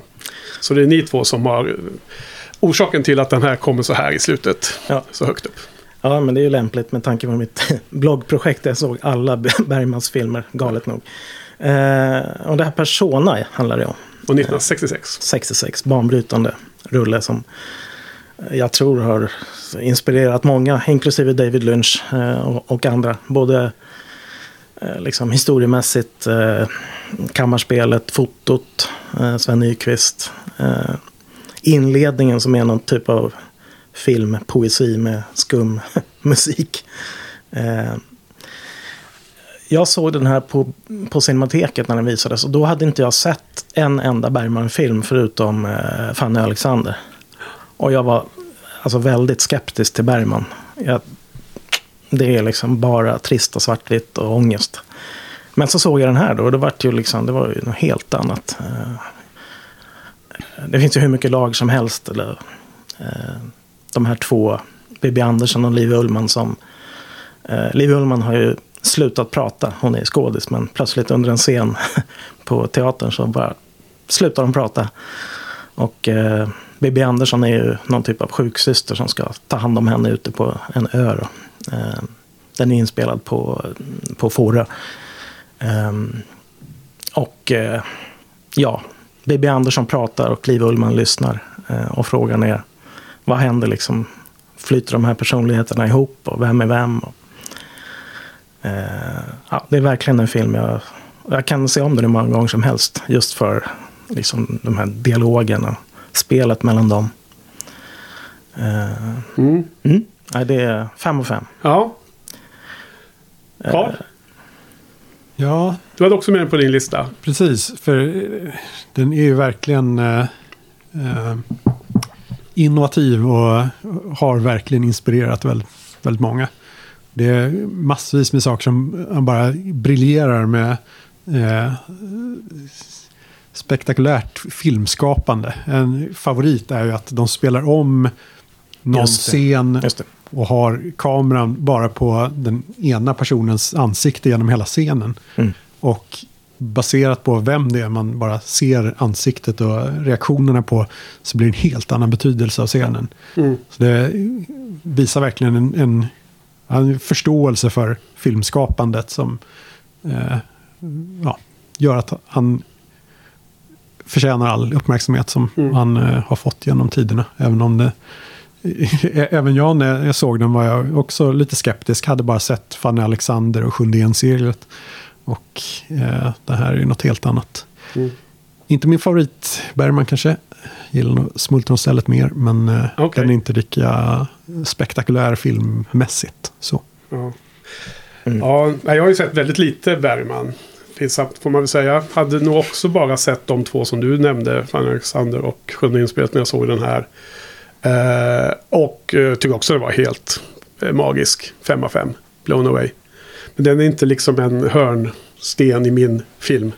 Så det är ni två som har eh, orsaken till att den här kommer så här i slutet. Ja. Så högt upp. Ja, men det är ju lämpligt med tanke på mitt bloggprojekt. där Jag såg alla Bergmans filmer, galet nog. Eh, och det här Persona handlar det om. Och 1966. 66, banbrytande rulle som jag tror har inspirerat många, inklusive David Lynch eh, och, och andra. Både eh, liksom historiemässigt, eh, kammarspelet, fotot, eh, Sven Nykvist. Eh, inledningen som är någon typ av filmpoesi med skum musik. Eh, jag såg den här på, på Cinemateket när den visades och då hade inte jag sett en enda Bergman-film förutom eh, Fanny och Alexander. Och jag var alltså väldigt skeptisk till Bergman. Jag, det är liksom bara trist och svartvitt och ångest. Men så såg jag den här då och det var ju liksom, det var ju något helt annat. Eh, det finns ju hur mycket lag som helst. Eller, eh, de här två, Bibi Andersson och Liv Ullman som... Eh, Liv Ullman har ju slutat prata, hon är skådis, men plötsligt under en scen på teatern så bara slutar de prata. Och Bibi Andersson är ju någon typ av sjuksyster som ska ta hand om henne ute på en ö. Då. Eh, den är inspelad på, på Fårö. Eh, och eh, ja, Bibi Andersson pratar och Liv Ullman lyssnar. Eh, och frågan är, vad händer liksom? Flyter de här personligheterna ihop och vem är vem? Och, eh, ja, det är verkligen en film jag, jag kan se om den hur många gånger som helst. Just för liksom, de här dialogerna, spelet mellan dem. Eh, Mm. mm. Nej, det är fem och fem. Ja. Carl, Ja, du hade också med den på din lista. precis. För eh, den är ju verkligen eh, eh, innovativ och har verkligen inspirerat väldigt, väldigt många. Det är massvis med saker som bara briljerar med eh, spektakulärt filmskapande. En favorit är ju att de spelar om någon Just det. scen Just det. och har kameran bara på den ena personens ansikte genom hela scenen. Mm. Och baserat på vem det är man bara ser ansiktet och reaktionerna på så blir det en helt annan betydelse av scenen. Mm. Så det visar verkligen en, en, en förståelse för filmskapandet som eh, ja, gör att han förtjänar all uppmärksamhet som Mm. han eh, har fått genom tiderna. Även om det Även jag när jag såg den var jag också lite skeptisk. Hade bara sett Fanny Alexander och Sjunde enseglet. Och eh, det här är något helt annat. Mm. Inte min favorit Bergman kanske. Gillar nog Smultronstället mer. Men eh, Okej. den är inte lika spektakulär filmmässigt. Så. Ja. Mm. Ja, jag har ju sett väldigt lite Bergman. Pinsamt får man väl säga. Hade nog också bara sett de två som du nämnde. Fanny Alexander och Sjunde inspelet när jag såg den här. Eh, och eh, tycker också det var helt eh, magisk. 5 av 5. Blown away. Men den är inte liksom en hörnsten i min film.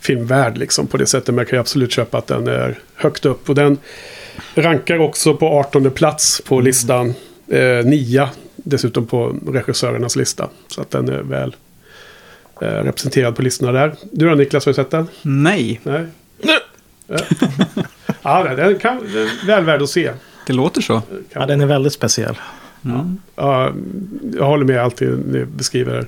Filmvärld liksom på det sättet. Men jag kan ju absolut köpa att den är högt upp. Och den rankar också på 18 plats på listan. Eh, nia dessutom på regissörernas lista. Så att den är väl representerad på listorna där. Du då Niklas, har du sett den? Nej, Nej? Ja. den kan, den är väl värd att se. det låter så. Ja, den är väldigt speciell. Mm. Ja, jag håller med alltid ni beskriver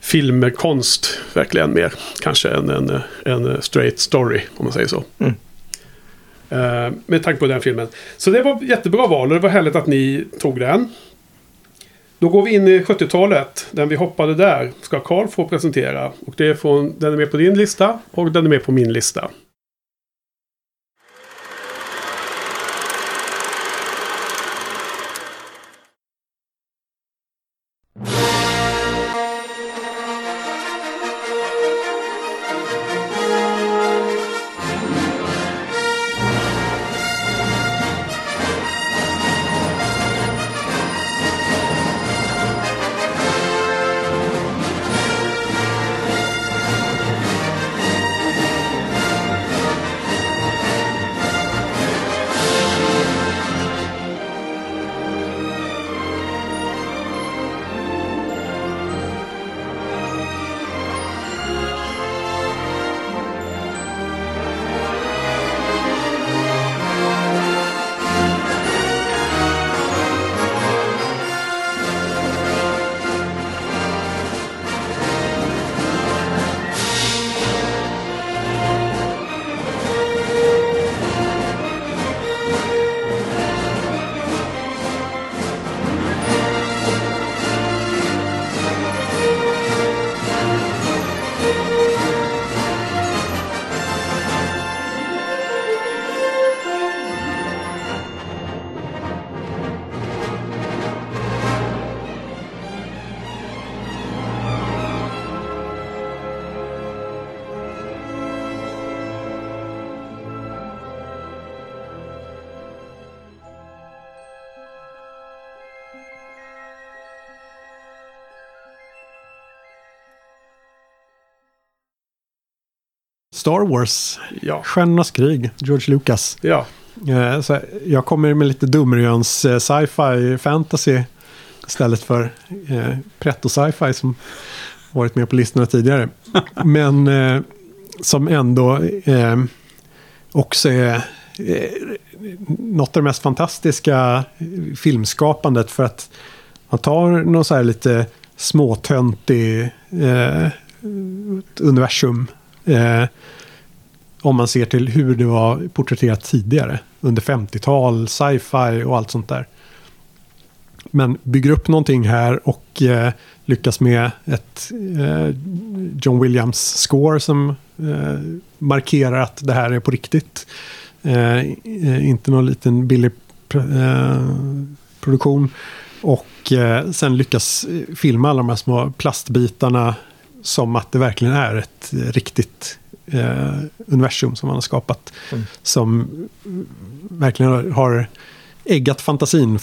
filmkonst verkligen mer. Kanske än en, en straight story, om man säger så. Mm. Eh, med tanke på den filmen. Så det var jättebra val och det var härligt att ni tog den. Då går vi in i 70-talet. Den vi hoppade där ska Karl få presentera. Och det är från, den är med på din lista och den är med på min lista. Star Wars, Ja. Stjärnornas krig, George Lucas. Ja. Eh, så jag kommer med lite dumrjöns eh, sci-fi fantasy istället för eh, pretto sci-fi som varit med på listorna tidigare. Men eh, som ändå eh, också är eh, något av det mest fantastiska filmskapandet för att man tar någon så här lite småtöntig eh, universum. Eh, om man ser till hur det var porträtterat tidigare. Under 50-tal, sci-fi och allt sånt där. Men bygger upp någonting här och eh, lyckas med ett eh, John Williams score som eh, markerar att det här är på riktigt. Eh, eh inte någon liten billig pr- eh, produktion. Och eh, sen lyckas eh, filma alla de här små plastbitarna som att det verkligen är ett riktigt eh, universum som man har skapat. Mm. Som verkligen har, äggat fantasin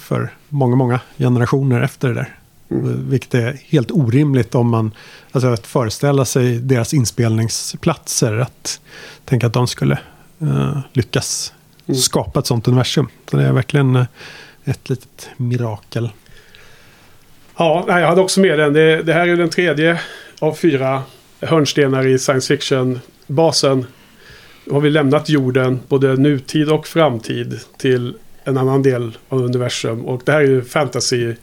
för många, många generationer efter det där. Mm. Vilket är helt orimligt om man, alltså att föreställa sig deras inspelningsplatser, att tänka att de skulle eh, lyckas Mm. skapa ett sånt universum. Så det är verkligen eh, ett litet mirakel. Ja, jag hade också med den. Det, det här är den tredje av fyra hörnstenar i science fiction-basen. Då har vi lämnat jorden, både nutid och framtid, till en annan del av universum. Och det här är ju fantasy.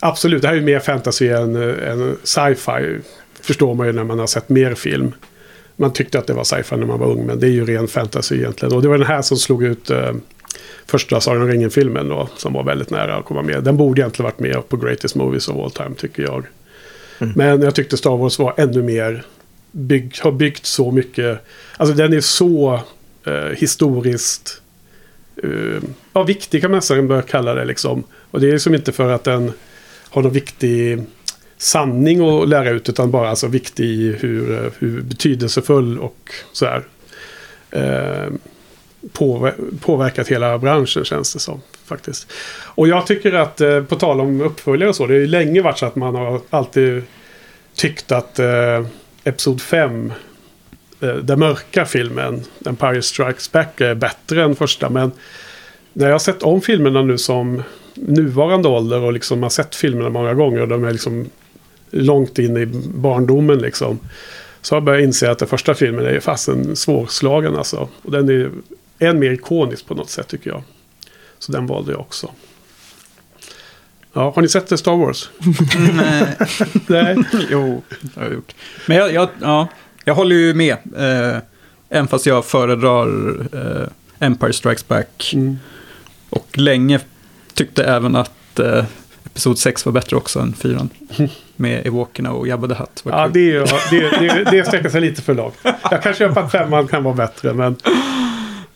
Absolut, det här är ju mer fantasy än, än sci-fi. Förstår man ju när man har sett mer film. Man tyckte att det var sci-fi när man var ung, men det är ju ren fantasy egentligen. Och det var den här som slog ut eh, första Sagan om ringen-filmen då, som var väldigt nära att komma med. Den borde egentligen varit med på Greatest Movies of All Time, tycker jag. Mm. Men jag tyckte Star Wars var ännu mer, bygg, har byggt så mycket, alltså den är så eh, historiskt, eh, ja viktig kan man nästan börja kalla det liksom. Och det är liksom inte för att den har någon viktig sanning att lära ut, utan bara alltså viktig hur, eh, hur betydelsefull och så här. Eh, påverkat hela branschen känns det som. faktiskt. Och jag tycker att, eh, på tal om uppföljare och så, det har ju länge varit så att man har alltid tyckt att eh, Episod 5, eh, den mörka filmen, Empire Strikes Back, är bättre än första. Men när jag har sett om filmerna nu som nuvarande ålder och liksom har sett filmerna många gånger och de är liksom långt in i barndomen liksom. Så har jag börjat inse att den första filmen är fasen svårslagen alltså. Och den är än mer ikonisk på något sätt tycker jag. Så den valde jag också. Ja, har ni sett det Star Wars? Nej. Nej. jo, det har jag gjort. Men jag, jag, ja, jag håller ju med. Eh, även fast jag föredrar eh, Empire Strikes Back. Mm. Och länge tyckte även att eh, Episod 6 var bättre också än 4. Med Ewokerna och Jabba the Hutt. Var Ja, det, är, det, det, det sträcker sig lite för långt. Jag kan köpa att femman kan vara bättre, men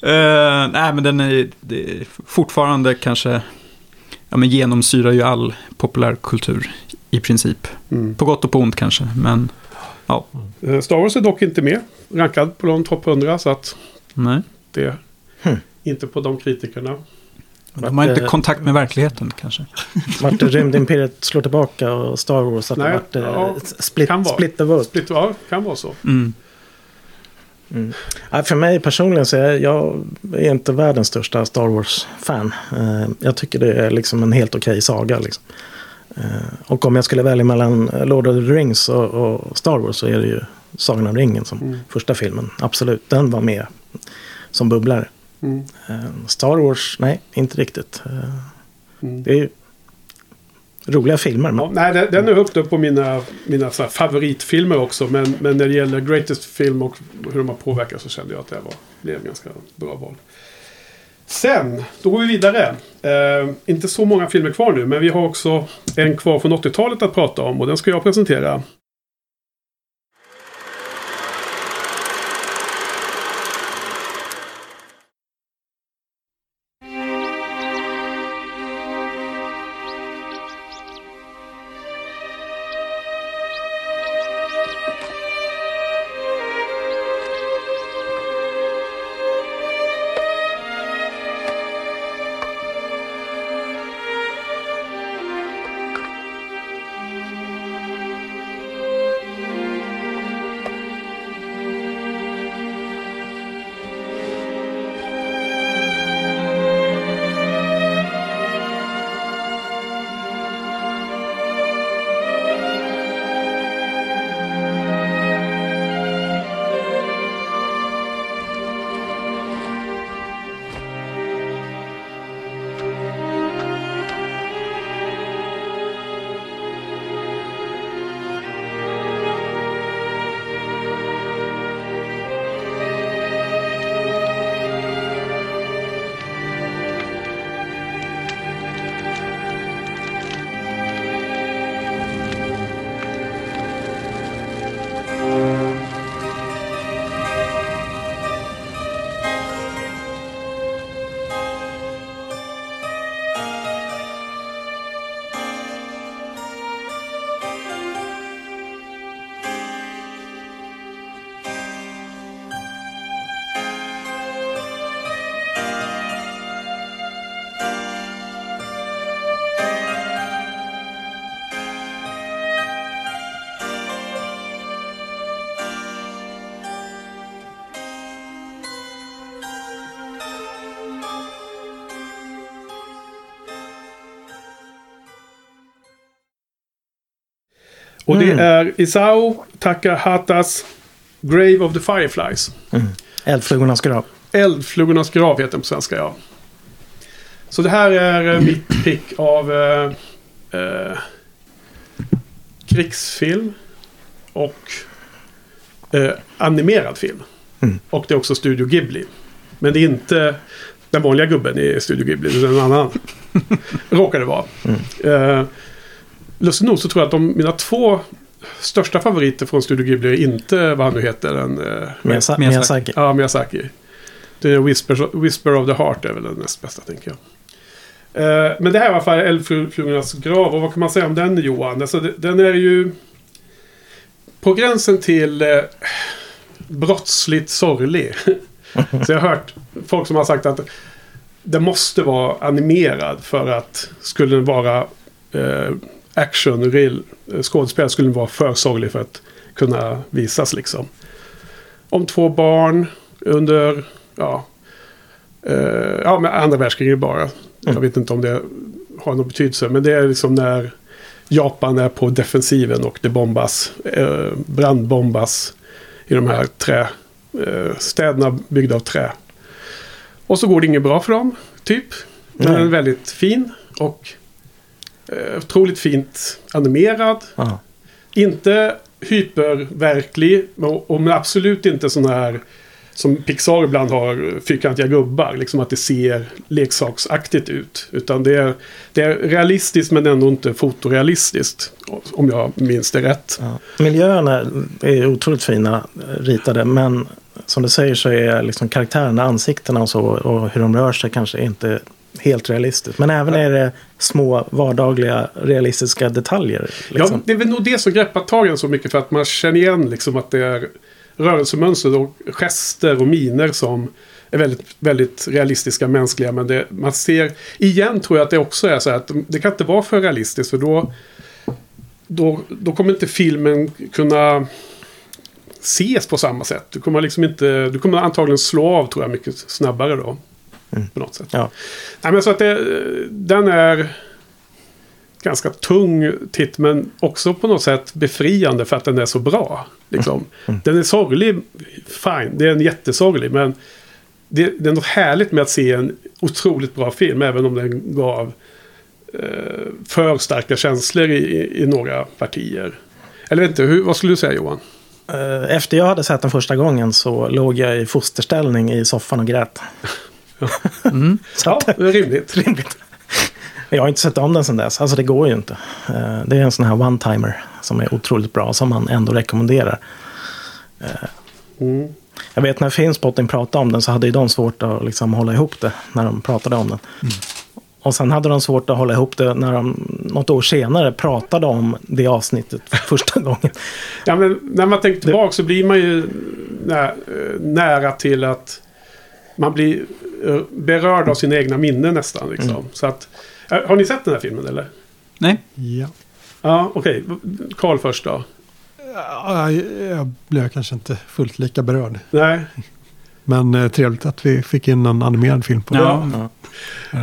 Eh, nej, men den är, det är fortfarande kanske... Ja, men genomsyrar ju all populärkultur i princip. mm. På gott och på ont kanske, men ja. Eh, Star Wars är dock inte med. Rankad på de topp 100, så att Nej. det är Hmm. inte på de kritikerna. De har inte Eh, kontakt med verkligheten kanske. Vart Rymdimperiet slår tillbaka och Star Wars. Att Nej, det vart ja, split, kan vara. split the vote. Split, ja, kan vara så. Mm. Mm. Ja, för mig personligen så är jag är inte världens största Star Wars-fan. Eh, jag tycker det är liksom en helt okej saga. Liksom. Eh, och om jag skulle välja mellan Lord of the Rings och, Star Wars så är det ju Sagan om ringen som Mm. första filmen. Absolut, den var med som bubblare. Mm. Eh, Star Wars, nej, inte riktigt. Mm. det är ju roliga filmer. Men, Ja, nej, den, den är högt upp på mina, mina så här favoritfilmer också. Men, men när det gäller greatest film och hur de har påverkat så kände jag att det var, blev ganska bra val. Sen, då går vi vidare. Eh, inte så många filmer kvar nu, men vi har också en kvar från 80-talet att prata om och den ska jag presentera. Isao Takahatas Grave of the Fireflies. Eldflugornas grav. Eldflugornas grav heter den på svenska, ja. Så det här är eh, mitt pick av eh, eh, krigsfilm och eh, animerad film. Mm. Och det är också Studio Ghibli. Men det är inte den vanliga gubben i Studio Ghibli, det är en annan. Råkar det vara. Eh, lustigt nog så tror jag att de, mina två största favoriter från Studio Ghibli är inte vad han nu heter. Den, eh, Miyasa- Miyazaki. Ja, Miyazaki. Det är Whisper, Whisper of the Heart är väl den näst bästa, tänker jag. Eh, men det här var i alla fall Eldflugornas grav. Och vad kan man säga om den, Johan? Alltså, den är ju på gränsen till eh, brottsligt sorglig. Så jag har hört folk som har sagt att den måste vara animerad för att skulle den vara eh, action, real eh, skådespel skulle vara för sorglig för att kunna visas liksom. Om två barn under, ja, eh, ja men andra världskriget bara. Jag vet inte om det har någon betydelse, men det är liksom när Japan är på defensiven och det bombas, eh, brandbombas i de här trä, eh, städerna byggda av trä. Och så går det inget bra för dem, typ. Den är väldigt fin och eh, otroligt fint animerad. Ja. Inte hyperverklig, och, men absolut inte sån här som Pixar ibland har fyrkantiga gubbar. Liksom att det ser leksaksaktigt ut. Utan det är, det är realistiskt men ändå inte fotorealistiskt. Om jag minns det rätt. Ja. Miljöerna är otroligt fina eh, ritade. Men som du säger så är liksom karaktärerna, ansiktena och så. Och hur de rör sig kanske inte helt realistiskt. Men även är det små vardagliga realistiska detaljer. Ja, Liksom. det är väl nog det som greppar tag i en så mycket. För att man känner igen liksom att det är rörelsemönster och gester och miner som är väldigt, väldigt realistiska, mänskliga. Men det, man ser, igen tror jag att det också är så här att det kan inte vara för realistiskt. För då, då, då kommer inte filmen kunna ses på samma sätt. Du kommer, liksom inte, du kommer antagligen slå av tror jag mycket snabbare då. På något sätt. Ja. Nej, men så att det, den är ganska tung titt men också på något sätt befriande för att den är så bra. Liksom. Den är sorglig, fine, det är en jättesorglig men det, det är något härligt med att se en otroligt bra film även om den gav eh, för starka känslor i, i, några partier. Eller inte, hur, vad skulle du säga Johan? Eh, Efter jag hade sett den första gången så låg jag i fosterställning i soffan och grät. Så Ja, det är rimligt. rimligt. Jag har inte sett om den sedan dess. Alltså det går ju inte. Eh, Det är en sån här one-timer som är otroligt bra. Som man ändå rekommenderar. Mm. Jag vet när Filmspotting pratade om den så hade ju de svårt att liksom hålla ihop det när de pratade om den. Och sen hade de svårt att hålla ihop det när de något år senare pratade om det avsnittet för första gången. Ja, men när man tänker tillbaka så blir man ju nä, eh, nära till att man blir eh, berörd av sina egna minnen nästan. Liksom. Så att, eh, har ni sett den här filmen eller? Nej, Ja. Ja, okej. Karl först då. Ja, Jag blev kanske inte fullt lika berörd. Nej. Men eh, trevligt att vi fick in en animerad film på det. Ja. Ja.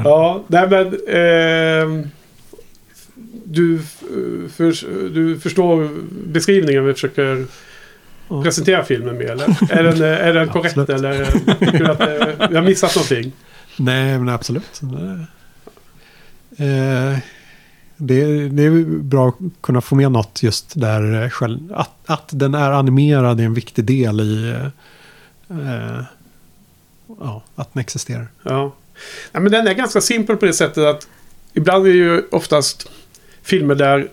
Ja, nej men... ehm, du, eh, för, du förstår beskrivningen vi försöker Ja. Presentera filmen med eller? Är den, eh, är den korrekt Absolut. eller eh, tycker du att eh, vi har missat någonting? Nej, men absolut. Eh, det, det är bra att kunna få med något just där eh, själv, att, att den är animerad är en viktig del i eh, ja, att den existerar. Ja. Nej, men den är ganska simpel på det sättet att ibland är det ju oftast filmer där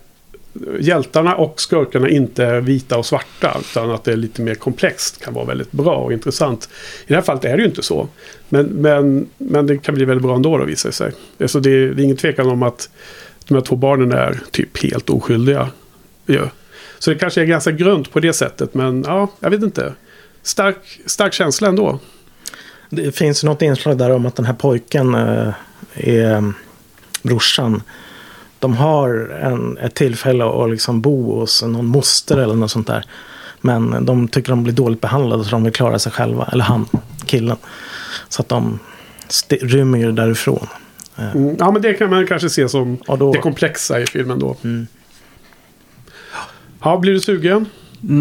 hjältarna och skurkarna inte är vita och svarta utan att det är lite mer komplext kan vara väldigt bra och intressant. I det här fallet är det ju inte så. Men, men, men det kan bli väldigt bra ändå då visar det sig. Alltså det, är, det är ingen tvekan om att de här två barnen är typ helt oskyldiga. Ja. Så det kanske är ganska grunt på det sättet men ja, jag vet inte. Stark, stark känsla ändå. Det finns något inslag där om att den här pojken eh, är mm, brorsan. De har en, ett tillfälle att liksom bo hos någon moster eller något sånt där. Men de tycker de blir dåligt behandlade så de vill klara sig själva. Eller han, killen. Så att de rymmer därifrån. Mm, ja, men det kan man kanske se som då- det komplexa i filmen då. Mm. Ja, blir du sugen?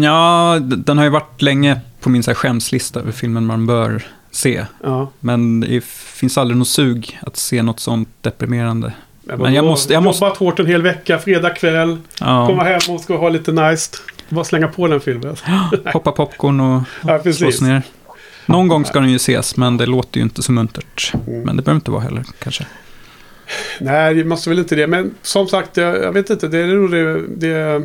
Ja, den har ju varit länge på min så här skämslista över filmen man bör se. Ja. Men det finns aldrig något sug att se något sånt deprimerande. Men jag måste- jag måste- Jobbat hårt en hel vecka, fredag kväll. Komma Ja, hem och ska ha lite nice. Bara slänga på den filmen. poppa popcorn och Ja, slås ner. Någon gång ska den ju ses, men det låter ju inte så muntert. Mm. Men det behöver inte vara heller, kanske. Nej, det måste väl inte det. Men som sagt, jag, jag vet inte. Det är nog det, det...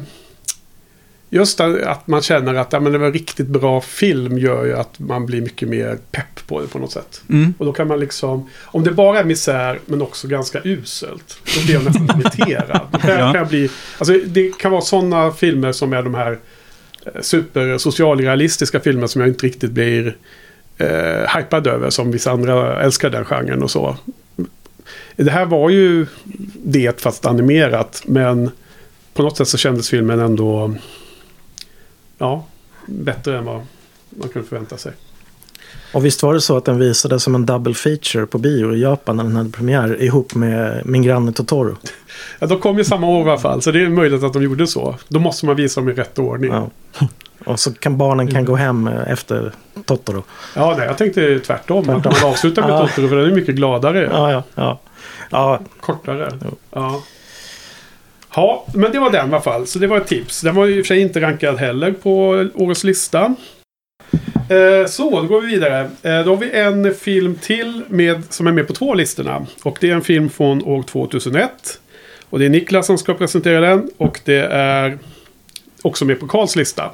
Just att man känner att ja, men det var en riktigt bra film gör ju att man blir mycket mer pepp på det på något sätt. Mm. Och då kan man liksom, om det bara är misär men också ganska uselt, då blir jag nästan irriterad. Då kan, Ja. kan jag bli, alltså det kan vara sådana filmer som är de här eh, super socialrealistiska filmer som jag inte riktigt blir eh, hypad över. Som vissa andra älskar den genren och så. Det här var ju det fast animerat. Men på något sätt så kändes filmen ändå ja, bättre än vad man kunde förvänta sig. Och visst var det så att den visades som en double feature på bio i Japan när den hade premiär ihop med Min granne Totoro. Ja, de kom ju samma år i alla fall, så det är möjligt att de gjorde så. Då måste man visa dem i rätt ordning. Ja, Ja. Och så kan barnen kan gå hem eh, efter Totoro. nej, jag tänkte tvärtom. Att man avslutar med Ja. Totoro, för den är mycket gladare. Ja, ja, ja. ja Kortare. Ja. Ja, men det var den i alla fall. Så det var ett tips. Den var i och för sig inte rankad heller på årets lista. Eh, så, då går vi vidare. Eh, då har vi en film till med, som är med på två listorna. Och det är en film från år 2001. Och det är Niklas som ska presentera den. Och det är också med på Karls lista.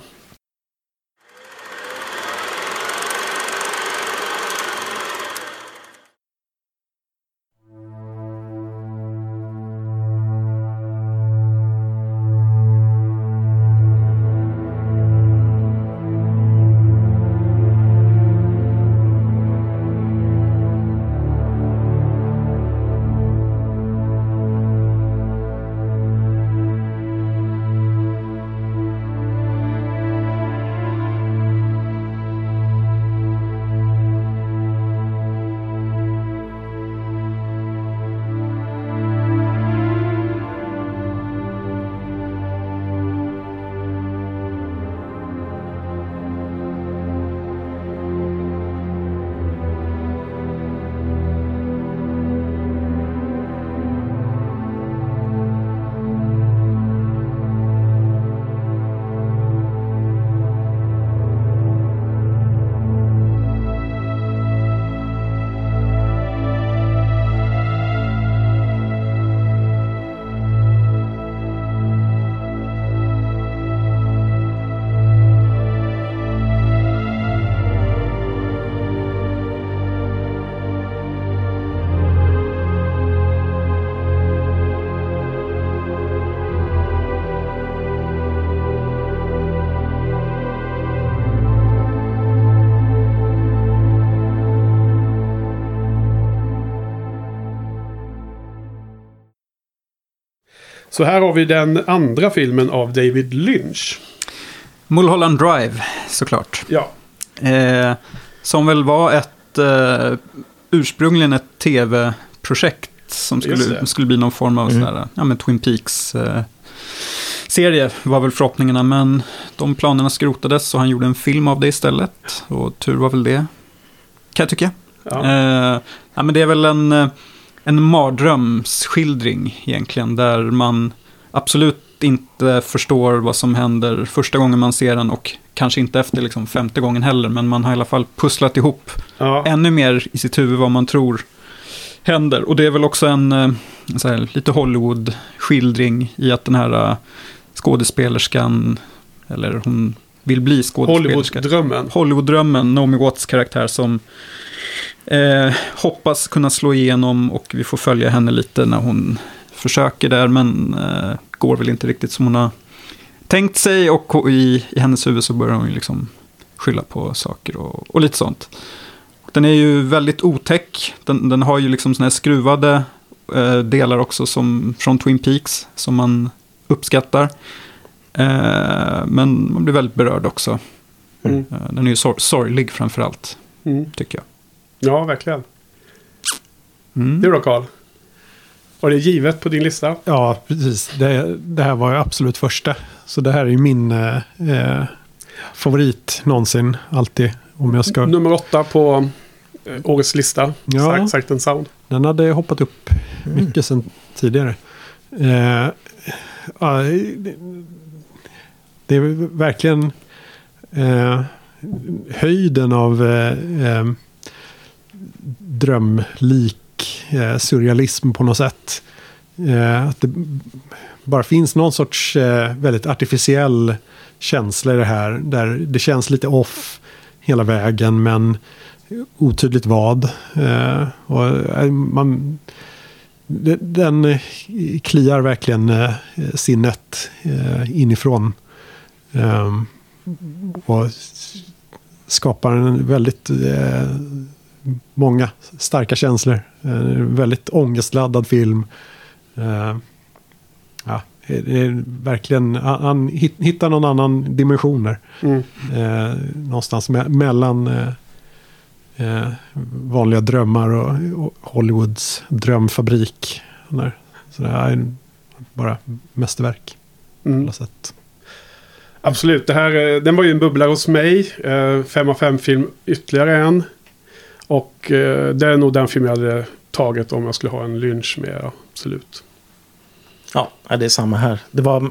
Så här har vi den andra filmen av David Lynch. Mulholland Drive, såklart. Ja, Eh, som väl var ett eh, ursprungligen ett tv-projekt som skulle, skulle bli någon form av Mm. sådär, ja, men Twin Peaks eh, serie var väl förhoppningarna. Men de planerna skrotades och han gjorde en film av det istället. Och tur var väl det, kan jag tycka. ja. Eh, ja, men det är väl en, eh, en mardrömsskildring egentligen. Där man absolut inte förstår vad som händer första gången man ser den. Och kanske inte efter liksom femte gången heller. Men man har i alla fall pusslat ihop ja. ännu mer i sitt huvud vad man tror händer. Och det är väl också en, eh, en här, lite Hollywood-skildring i att den här eh, skådespelerskan, eller hon vill bli skådespelerska. Hollywood-drömmen. Hollywood-drömmen, Naomi Watts karaktär som eh, hoppas kunna slå igenom och vi får följa henne lite när hon försöker där men eh, går väl inte riktigt som hon har tänkt sig och i, i hennes huvud så börjar hon ju liksom skylla på saker och, och lite sånt. Den är ju väldigt otäck, den, den har ju liksom såna här skruvade eh, delar också som från Twin Peaks som man uppskattar. Eh, men man blir väldigt berörd också. Mm. Eh, Den är ju sor- sorglig framför allt, Mm. tycker jag. Ja, verkligen. Mm. Du då Carl? Var det givet på din lista? Ja, precis. Det, det här var ju absolut första så det här är ju min eh, favorit någonsin. Alltid. Om jag ska... Nummer åtta på eh, årets lista. Ja. Sight, and Sound. Den hade hoppat upp mycket sen tidigare. Eh, ja, det, det är verkligen eh, höjden av eh, eh, drömlik eh, surrealism på något sätt. Eh, att det bara finns någon sorts eh, väldigt artificiell känsla i det här. Där det känns lite off hela vägen men otydligt vad. Eh, och, eh, man, den eh, kliar verkligen eh, sinnet eh, inifrån. Ehm, och skapar en väldigt eh, många starka känslor. En väldigt ångestladdad film. Eh, ja, det är verkligen, han, han hit- hittar någon annan dimension där. Mm. Eh, någonstans me- mellan eh, eh, vanliga drömmar och, Hollywoods drömfabrik. Så det är bara mästerverk på Mm. alla sätt. Absolut, det här, eh, den var ju en bubblare hos mig. Eh, Fem av fem film, ytterligare en. Och eh, det är nog den film jag hade tagit om jag skulle ha en lynch med, absolut. Ja, det är samma här. Det var,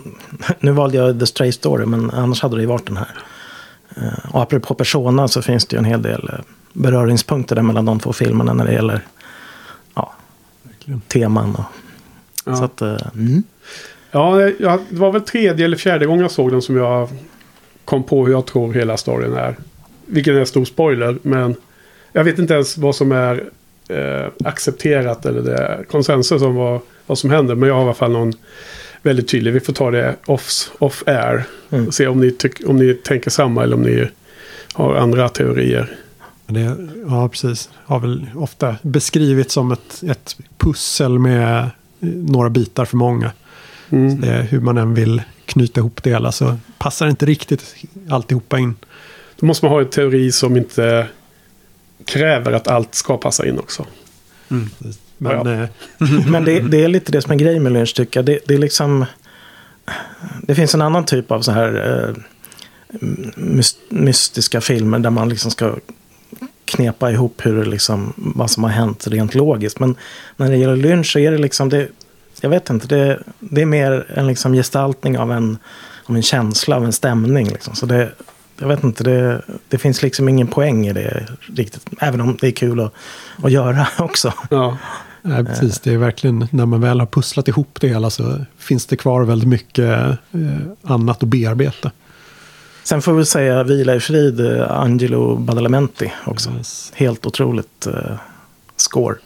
nu valde jag The Stray Story, men annars hade det ju varit den här. Eh, Och apropå Persona så finns det ju en hel del eh, beröringspunkter där mellan de två filmerna när det gäller ja, Verkligen. teman. Och, Ja. Så att, mm. Ja, det var väl tredje eller fjärde gången jag såg den som jag kom på hur jag tror hela storyn är. Vilken är en stor spoiler, men jag vet inte ens vad som är eh, accepterat eller det är konsensus om vad, vad som händer. Men jag har i alla fall någon väldigt tydlig. Vi får ta det off, off air. Mm. Se om ni, tyck, om ni tänker samma eller om ni har andra teorier. Det, ja, precis. Har väl ofta beskrivits som ett, ett pussel med eh, några bitar för många. Mm. Det hur man än vill knyta ihop det hela så passar inte riktigt alltihopa in. Då måste man ha en teori som inte kräver att allt ska passa in också. Men Ja, eh, Men det, det är lite det som är grejen med Lynch tycker jag. Det, det är liksom... Det finns en annan typ av så här eh, mys- mystiska filmer där man liksom ska knepa ihop hur det liksom, vad som har hänt rent logiskt. Men när det gäller Lynch så är det liksom det, jag vet inte, det, det är mer en liksom gestaltning av en, av en känsla, av en stämning. Liksom. Så det, jag vet inte, det, det finns liksom ingen poäng i det riktigt. Även om det är kul att, att göra också. Ja. nej, precis, det är verkligen när man väl har pusslat ihop det hela så finns det kvar väldigt mycket eh, annat att bearbeta. Sen får vi säga vila i frid, eh, Angelo Badalamenti också. Yes. Helt otroligt eh, score.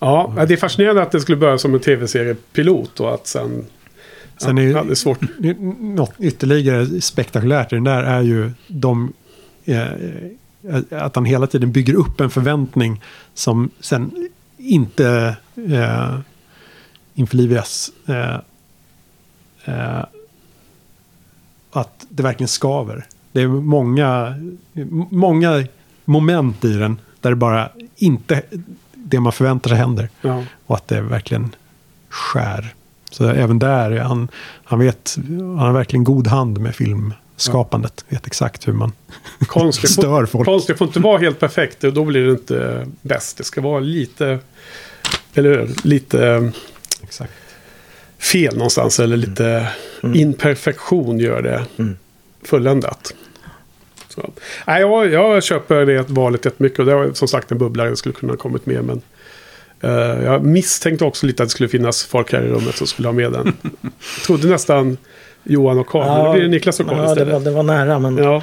Ja, det är fascinerande att det skulle börja som en tv-seriepilot och att sen... Sen är ja, ju- ja, det är svårt. Något ytterligare spektakulärt i den där är ju de, eh, att han hela tiden bygger upp en förväntning som sen inte eh, införlivas. Eh, eh, att det verkligen skaver. Det är många, många moment i den där det bara inte det man förväntar sig händer. Ja. Och att det verkligen skär. Så även där, är han, han vet, han har verkligen god hand med filmskapandet. Vet exakt hur man Konst, stör folk. konst, det får inte vara helt perfekt. Då blir det inte bäst. Det ska vara lite... Eller? Lite eh, Exakt. fel någonstans. Eller lite imperfektion gör det fulländat. Så. Nej, jag, jag köper det valet jättemycket. Och det var som sagt en bubblare. Det skulle kunna ha kommit med. Men jag misstänkte också lite att det skulle finnas folk här i rummet som skulle ha med den. jag trodde nästan Johan och Karl. men det blir det Niklas och Karl ja, det, istället. var, det var nära, men Ja.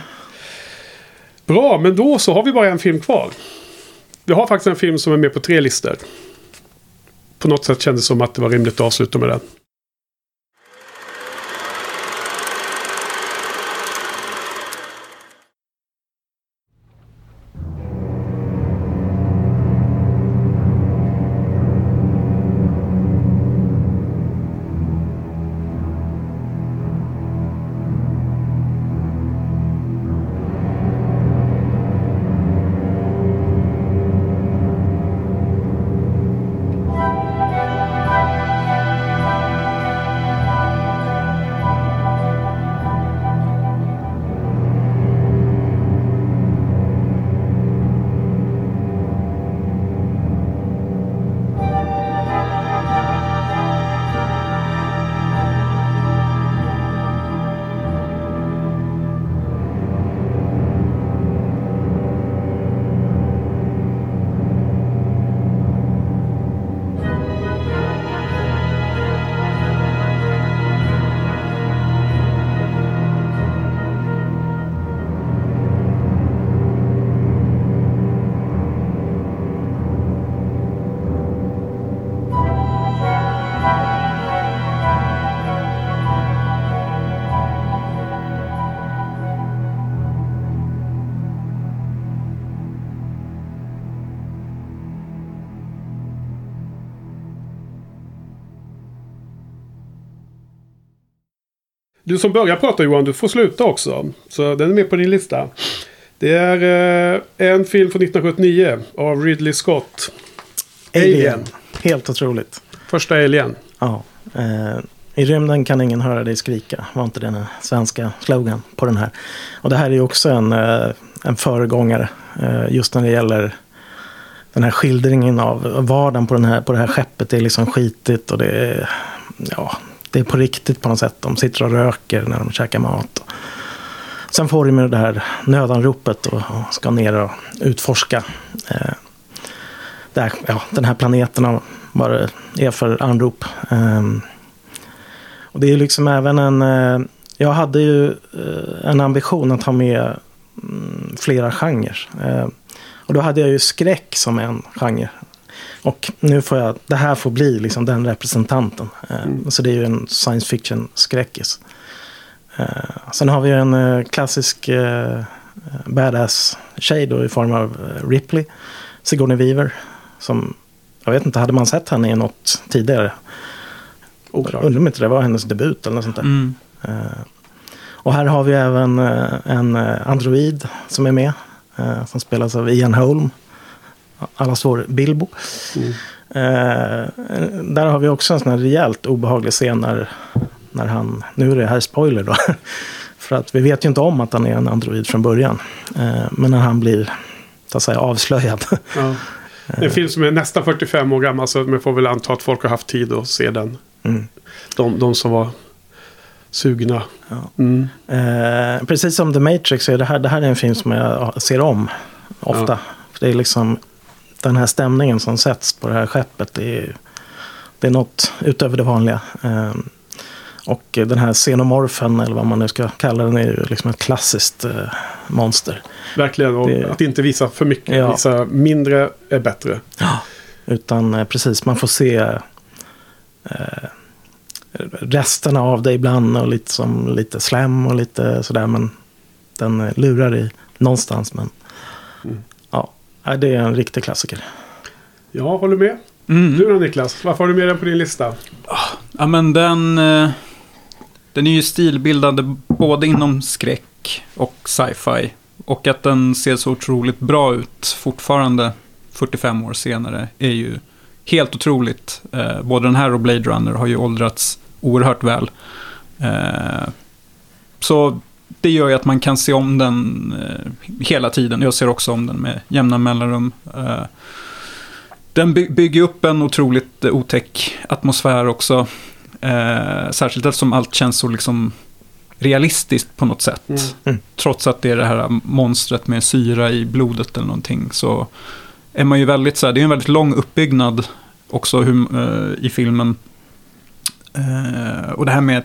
Bra, men då så har vi bara en film kvar. Vi har faktiskt en film som är med på tre listor. På något sätt kändes det som att det var rimligt att avsluta med den. Du som börjar prata Johan, du får sluta också. Så den är med på din lista. Det är eh, en film från 1979 av Ridley Scott. Alien. Helt otroligt. Första Alien. Ja. Eh, I rymden kan ingen höra dig skrika. Var inte den svenska slogan på den här. Och det här är också en, eh, en föregångare. Eh, just när det gäller den här skildringen av vardagen på, den här, på det här skeppet. Det är liksom skitigt och det är, ja, det är på riktigt på något sätt. De sitter och röker när de käkar mat. Sen får de det här nödanropet och, ska ner och utforska eh, här, ja, den här planeten och vad det är för anrop. Eh, och det är liksom även en... Eh, jag hade ju eh, en ambition att ha med mm, flera genrer. Ehm, och då hade jag ju skräck som en genre. Och nu får jag, det här får bli liksom den representanten. Mm. Så det är ju en science fiction skräckis. sen har vi ju en klassisk badass tjej då i form av Ripley. Sigourney Weaver. Som, jag vet inte, hade man sett henne i något tidigare? Oklart. Undrar om inte det var hennes debut eller något sånt där. Mm. Och här har vi även en android som är med. som spelas av Ian Holm. Allas vår Bilbo. Mm. där har vi också en sån här rejält obehaglig scen när, när han, nu är det här spoiler då. För att vi vet ju inte om att han är en android från början. men när han blir så att säga, avslöjad. Ja. En film som är nästan 45 år gammal så man får väl anta att folk har haft tid att se den. Mm. De, de som var sugna. Ja. Mm. Eh, precis som The Matrix är det här, det här är en film som jag ser om ofta. Ja. det är liksom den här stämningen som sätts på det här skeppet. Det är, det är något utöver det vanliga. Eh, och den här xenomorfen, eller vad man nu ska kalla den, är ju liksom ett klassiskt eh, monster. Verkligen, och det, att inte visa för mycket, ja. visa mindre är bättre. Ja, utan eh, precis, man får se eh, resterna av det ibland och lite som lite slem och lite sådär. Men den lurar i någonstans. Men. Ja, det är en riktig klassiker. Jag håller med. Mm. Du då Niklas, varför har du med den på din lista? Ja men den, eh, den är ju stilbildande både inom skräck och sci-fi. Och att den ser så otroligt bra ut fortfarande 45 år senare är ju helt otroligt. Eh, både den här och Blade Runner har ju åldrats oerhört väl. Eh, så det gör ju att man kan se om den eh, hela tiden. Jag ser också om den med jämna mellanrum. Eh, den by bygger upp en otroligt otäck atmosfär också. Eh, särskilt eftersom allt känns så liksom realistiskt på något sätt. Mm. mm. Trots att det är det här monstret med syra i blodet eller någonting. Så är man ju väldigt så här, det är en väldigt lång uppbyggnad också hur, i filmen. Och det här med,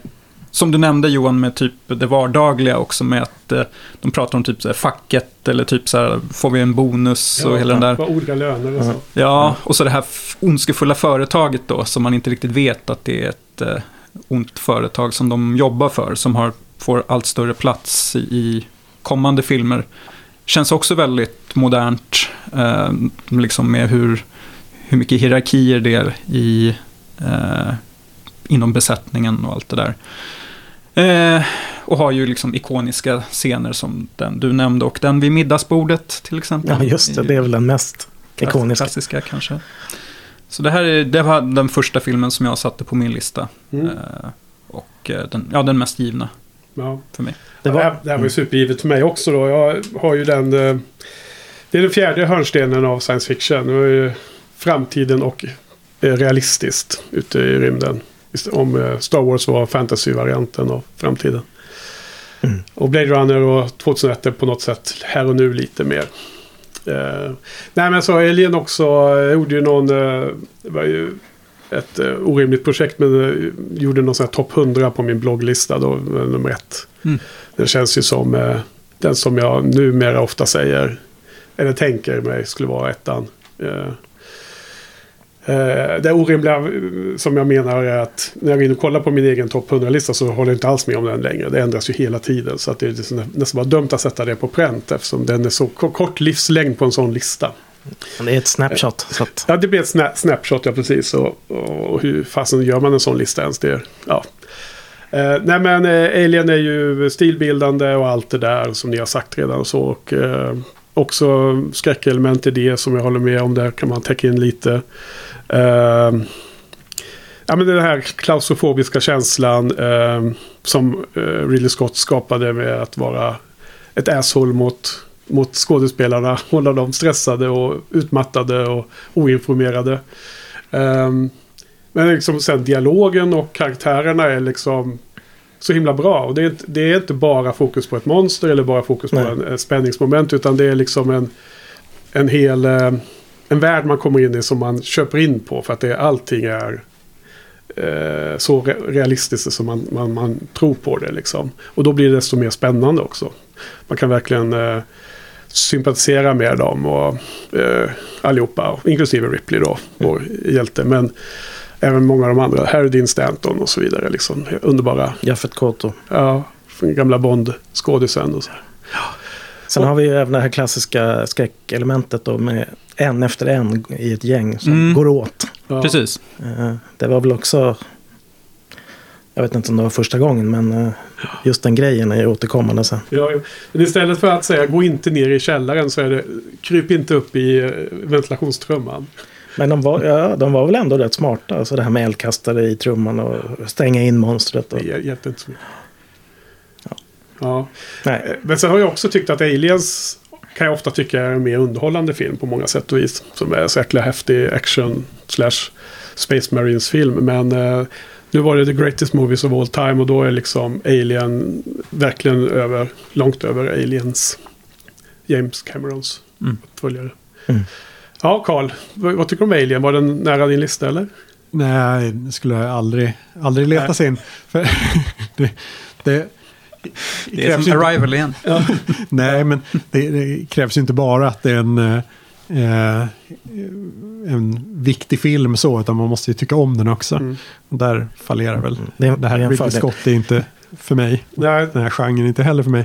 som du nämnde Johan, med typ det vardagliga också med att uh, de pratar om typ så här, facket eller typ så här, får vi en bonus ja, och hela den där. olika löner och så. Ja, och så det här ondskefulla företaget då, som man inte riktigt vet att det är ett ont företag som de jobbar för, som har, får allt större plats i kommande filmer. Känns också väldigt modernt, eh, liksom med hur, hur mycket hierarkier det är i, eh, inom besättningen och allt det där. Eh, och har ju liksom ikoniska scener som den du nämnde och den vid middagsbordet till exempel. Ja, just det. Det är väl den mest ikoniska. Klassiska kanske. Så det här är, det var den första filmen som jag satte på min lista. Mm. Eh, och eh, den, ja, den mest givna ja. för mig. Det, var, det här var ju supergivet för mig också då. Jag har ju den... Eh, det är den fjärde hörnstenen av science fiction. Det var ju framtiden och realistiskt ute i rymden. Om Star Wars var fantasy-varianten av framtiden. Mm. Och Blade Runner och 2001 är på något sätt här och nu lite mer Uh, nej men så Alien också uh, gjorde ju någon... Det var ju ett orimligt projekt men gjorde någon sån här topp 100 på min blogglista då, nummer ett. Mm. Den känns ju som den som jag numera ofta säger, eller tänker mig skulle vara ettan. Eh, det orimliga eh, som jag menar är att när jag går in och kollar på min egen topp 100-lista så håller jag inte alls med om den längre. Det ändras ju hela tiden. Så att det är nästan bara dumt att sätta det på pränt eftersom den är så kort livslängd på en sån lista. Det är ett snapshot. Så att... Ja, det blir ett sna snapshot, ja precis. Och, och hur fasen gör man en sån lista ens? Det, ja. Eh, nej men eh, Alien är ju stilbildande och allt det där som ni har sagt redan och så. Och, eh, också skräckelement i det som jag håller med om. Där kan man täcka in lite. Uh, ja men den här klaustrofobiska känslan uh, som uh, Ridley Scott skapade med att vara ett asshole mot, mot skådespelarna. Hålla dem stressade och utmattade och oinformerade. Uh, men liksom sen dialogen och karaktärerna är liksom så himla bra. Och det är, inte, det är inte bara fokus på ett monster eller bara fokus Nej. på en, en spänningsmoment. Utan det är liksom en, en hel... eh, En värld man kommer in i som man köper in på. För att det, allting är eh, så re realistiskt som man, man, man tror på det. Liksom. Och då blir det desto mer spännande också. Man kan verkligen eh, sympatisera med dem och eh, allihopa. Inklusive Ripley då, vår hjälte. Men även många av de andra. Harry Dean Stanton och så vidare. Liksom. Underbara. Jaffet Koto. Ja, gamla Bond-skådisen och så. här. Sen har vi ju även det här klassiska skräckelementet då med en efter en i ett gäng som Mm. går åt. Ja. Precis. Eh, Det var väl också, jag vet inte om det var första gången, men eh, just den grejen är ju återkommande sen. Ja, men istället för att säga gå inte ner i källaren så är det kryp inte upp i eh, ventilationstrumman. Men de var, ja, de var väl ändå rätt smarta. Alltså det här med eldkastare i trumman och stänga in monstret. Och, så mycket. Ja. nej, Eh, Men sen har jag också tyckt att Aliens kan jag ofta tycka är en mer underhållande film på många sätt och vis. Som är så jäkla häftig action slash Space Marines film. Men eh, nu var det the greatest movies of all time och då är liksom Alien verkligen över, långt över Aliens. James Camerons Mm. uppföljare. Mm. Ja, Carl. Vad, vad tycker du om Alien? Var den nära din lista eller? Nej, det skulle jag aldrig, aldrig leta Nej. sig in. För det, det, Det är krävs som inte- Arrival igen. Nej, men det, det krävs ju inte bara att det är en, eh, en viktig film så, utan man måste ju tycka om den också. Mm. Där fallerar väl det, det här. det är en Ridley. Scott är inte för mig. Nej, Den här genren är inte heller för mig.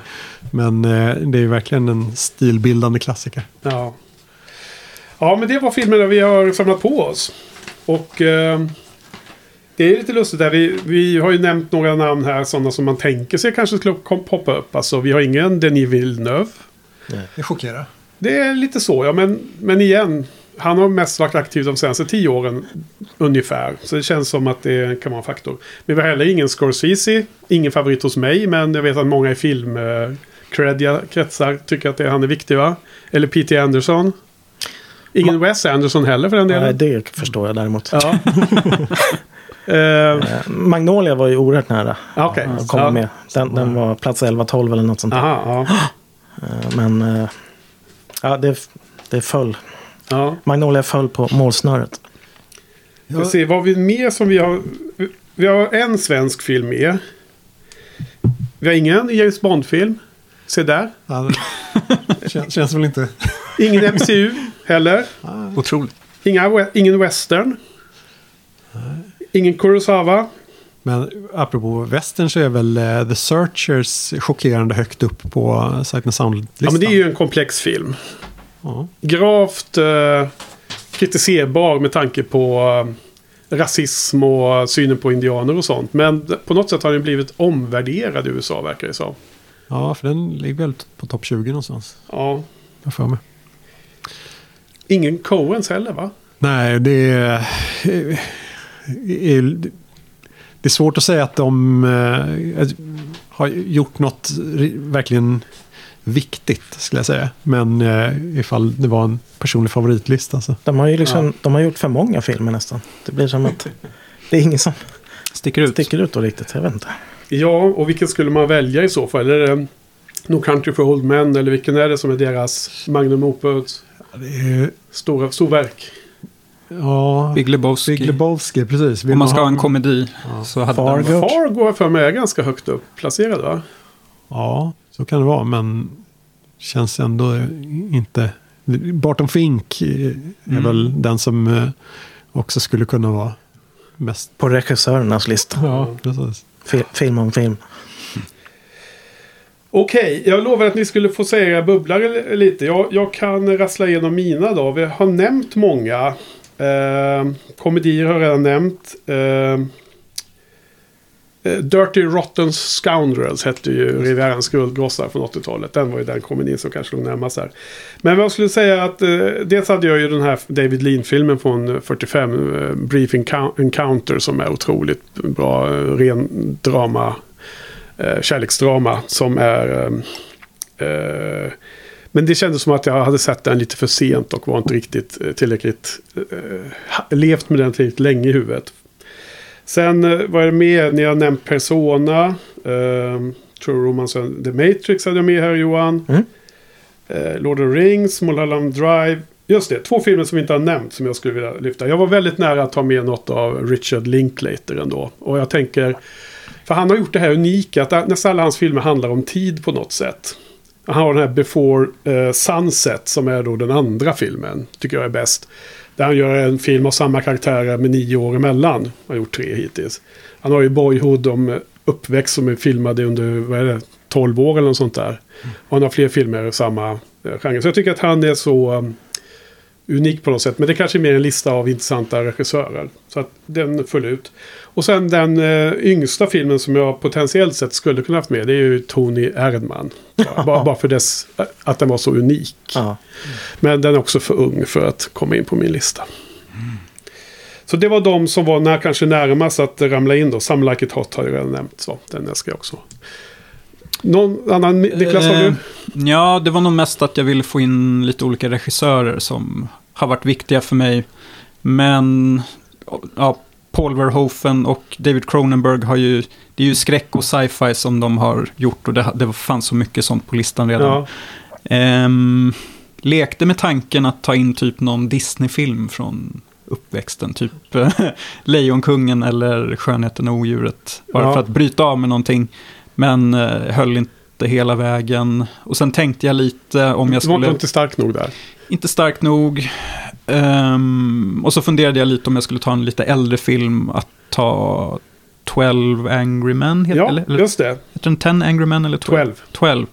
Men eh, det är verkligen en stilbildande klassiker. Ja. Ja, men det var filmerna vi har samlat på oss. Och eh, det är lite lustigt där. Vi, vi har ju nämnt några namn här. Sådana som man tänker sig kanske skulle poppa upp. Alltså vi har ingen Denis Villeneuve. Det chockerar. Det är lite så, ja. Men, men igen. Han har mest varit aktiv de senaste tio åren. Ungefär. Så det känns som att det kan vara en faktor. Men vi har heller ingen Scorsese. Ingen favorit hos mig. Men jag vet att många i film... Eh, kretsar tycker att det, han är viktig va? Eller P.T. Anderson. Ingen Wes Anderson heller för den delen. Nej, det förstår jag däremot. Ja. Eh, Magnolia var ju oerhört nära Okej. att komma Ja. med. Den, den var plats 11-12 eller något sånt där. Aha, ja. Eh, Men eh, ja, det, det föll. ja. Magnolia föll på målsnöret. Vi får se, vad har vi mer som vi har... Vi har en svensk film med. Vi har ingen James Bond-film. Se där. Ja, det känns, känns väl inte... Ingen MCU heller. Otroligt. Inga, ingen western. Ingen Kurosawa. Men apropå western så är väl eh, The Searchers chockerande högt upp på Sight and Sound-listan. Ja, men det är ju en komplex film. Ja. Gravt eh, kritiserbar med tanke på eh, rasism och synen på indianer och sånt. Men på något sätt har den blivit omvärderad i USA verkar det som. ja, för den ligger väl på topp 20 någonstans. Ja. Jag för mig. Ingen Coens heller va? Nej, det är, är... Det är svårt att säga att de eh, har gjort något verkligen viktigt, skulle jag säga. Men eh, ifall det var en personlig favoritlista så. De har ju liksom, Ja. de har gjort för många filmer nästan. Det blir som att det är ingen som Sticker ut. sticker ut då riktigt. Jag vet inte. Ja, och vilken skulle man välja i så fall? Är det No Country for Old Men eller vilken är det som är deras Magnum Opus Det är, stora storverk? ja, Big Lebowski. Big Lebowski, precis. Vill Om man ska ha en komedi så hade den Fargo. varit... Fargo har för mig är ganska högt upp placerad va? Ja, så kan det vara, men känns ändå inte... Barton Fink är Mm. väl den som eh, också skulle kunna vara mest... På regissörernas lista. Ja, precis. Fi- Film om film. Okej, jag lovar att ni skulle få säga era bubblare lite. Jag, jag kan rassla igenom mina då. Vi har nämnt många. Eh, komedier har jag redan nämnt. Ehm, eh, Dirty Rotten Scoundrels hette ju Rivierans guldgossar från 80-talet. Den var ju den komedin som kanske låg närmast här. Men jag skulle säga att eh, dels hade jag ju den här David Lean-filmen från eh, 45, eh, Brief Encounter, som är otroligt bra, eh, ren drama, eh, kärleksdrama, som är... Eh, eh, men det kändes som att jag hade sett den lite för sent och var inte riktigt eh, tillräckligt... Eh, levt med den tillräckligt länge i huvudet. Sen eh, var det med, ni har nämnt Persona. Eh, True Romance The Matrix hade jag med här Johan. Mm. Eh, Lord of the Rings, Mulholland Drive. Just det, två filmer som vi inte har nämnt som jag skulle vilja lyfta. Jag var väldigt nära att ta med något av Richard Linklater ändå. Och jag tänker, för han har gjort det här unika att nästan alla hans filmer handlar om tid på något sätt. Han har den här Before eh, Sunset som är då den andra filmen. Tycker jag är bäst. Där han gör en film av samma karaktärer med nio år emellan. Han har gjort tre hittills. Han har ju Boyhood om uppväxt som är filmade under vad är det, 12 år eller något sånt där. Och han har fler filmer i samma eh, genre. Så jag tycker att han är så um, unik på något sätt. Men det kanske är mer en lista av intressanta regissörer. Så att den föll ut. Och sen den eh, yngsta filmen som jag potentiellt sett skulle kunna haft med. Det är ju Tony Erdman. Bara, bara, för dess, att den var så unik. Ja. Men den är också för ung för att komma in på min lista. Så det var de som var när, kanske närmast att ramla in då. Some Like It Hot har jag redan nämnt. Så den älskar jag också. Någon annan? Niklas, Eh, du? Ja, det var nog mest att jag ville få in lite olika regissörer som har varit viktiga för mig. Men ja, Paul Verhoeven och David Cronenberg har ju, det är ju skräck och sci-fi som de har gjort och det, det fanns så mycket sånt på listan redan. Ja. Ehm, lekte med tanken att ta in typ någon Disney-film från uppväxten, typ Lejonkungen eller Skönheten och odjuret. Bara Ja. för att bryta av med någonting, men eh, höll inte hela vägen. Och sen tänkte jag lite om jag Du var skulle... inte stark nog där. Inte starkt nog. Ehm, och så funderade jag lite om jag skulle ta en lite äldre film, att ta 12 Angry Men, heter, Ja, eller, eller, just det. heter den 10 Angry Men eller 12? 12. 12.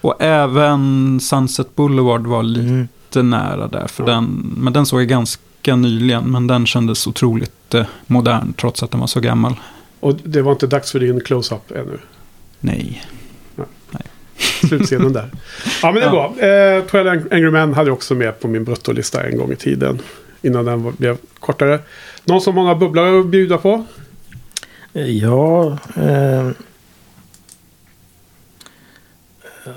Och även Sunset Boulevard var lite Mm. nära där. För Ja. den, men den såg jag ganska nyligen. Men den kändes otroligt eh, modern trots att den var så gammal. Och det var inte dags för din close-up ännu. Nej. Slutscenen där. Ja, men det är bra. Eh, 12 Angry Men hade jag också med på min bruttolista en gång i tiden. Innan den blev kortare. Någon som har några bubblare att bjuda på? Ja, eh,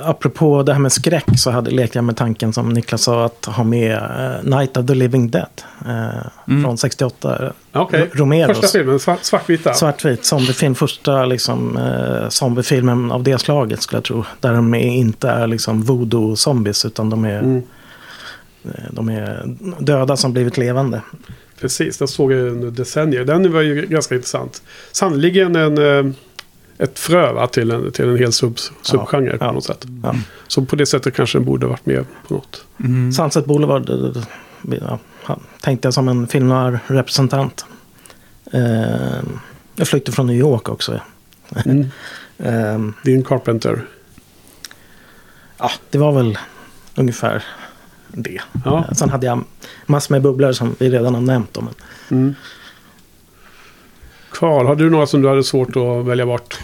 apropå det här med skräck så hade lekte jag med tanken som Niklas sa att ha med eh, Night of the Living Dead eh, Mm. från 68. Ja, Okej. Romeros. Första filmen, svart, svartvita. Svartvit zombiefilm, första liksom, eh, zombiefilmen av det slaget skulle jag tro. Där de är, inte är liksom voodoo-zombies utan de är, Mm, de är döda som blivit levande. precis, den såg jag under decennier. Den var ju ganska intressant. Sannoliken en, ett frö va, till, en, till en hel sub, subgenre på ja. något sätt. Ja. Så på det sättet kanske den borde varit med på något. Mm. Sunset Boulevard eh, eh, ja, han- tänkte jag som en film representant eh, Jag flykte från New York också. Mm. Eh, Din Carpenter. ja, det var väl ungefär det. Ja. Sen hade jag massor med bubblor som vi redan har nämnt. Men Mm. Karl, har du några som du hade svårt att välja bort?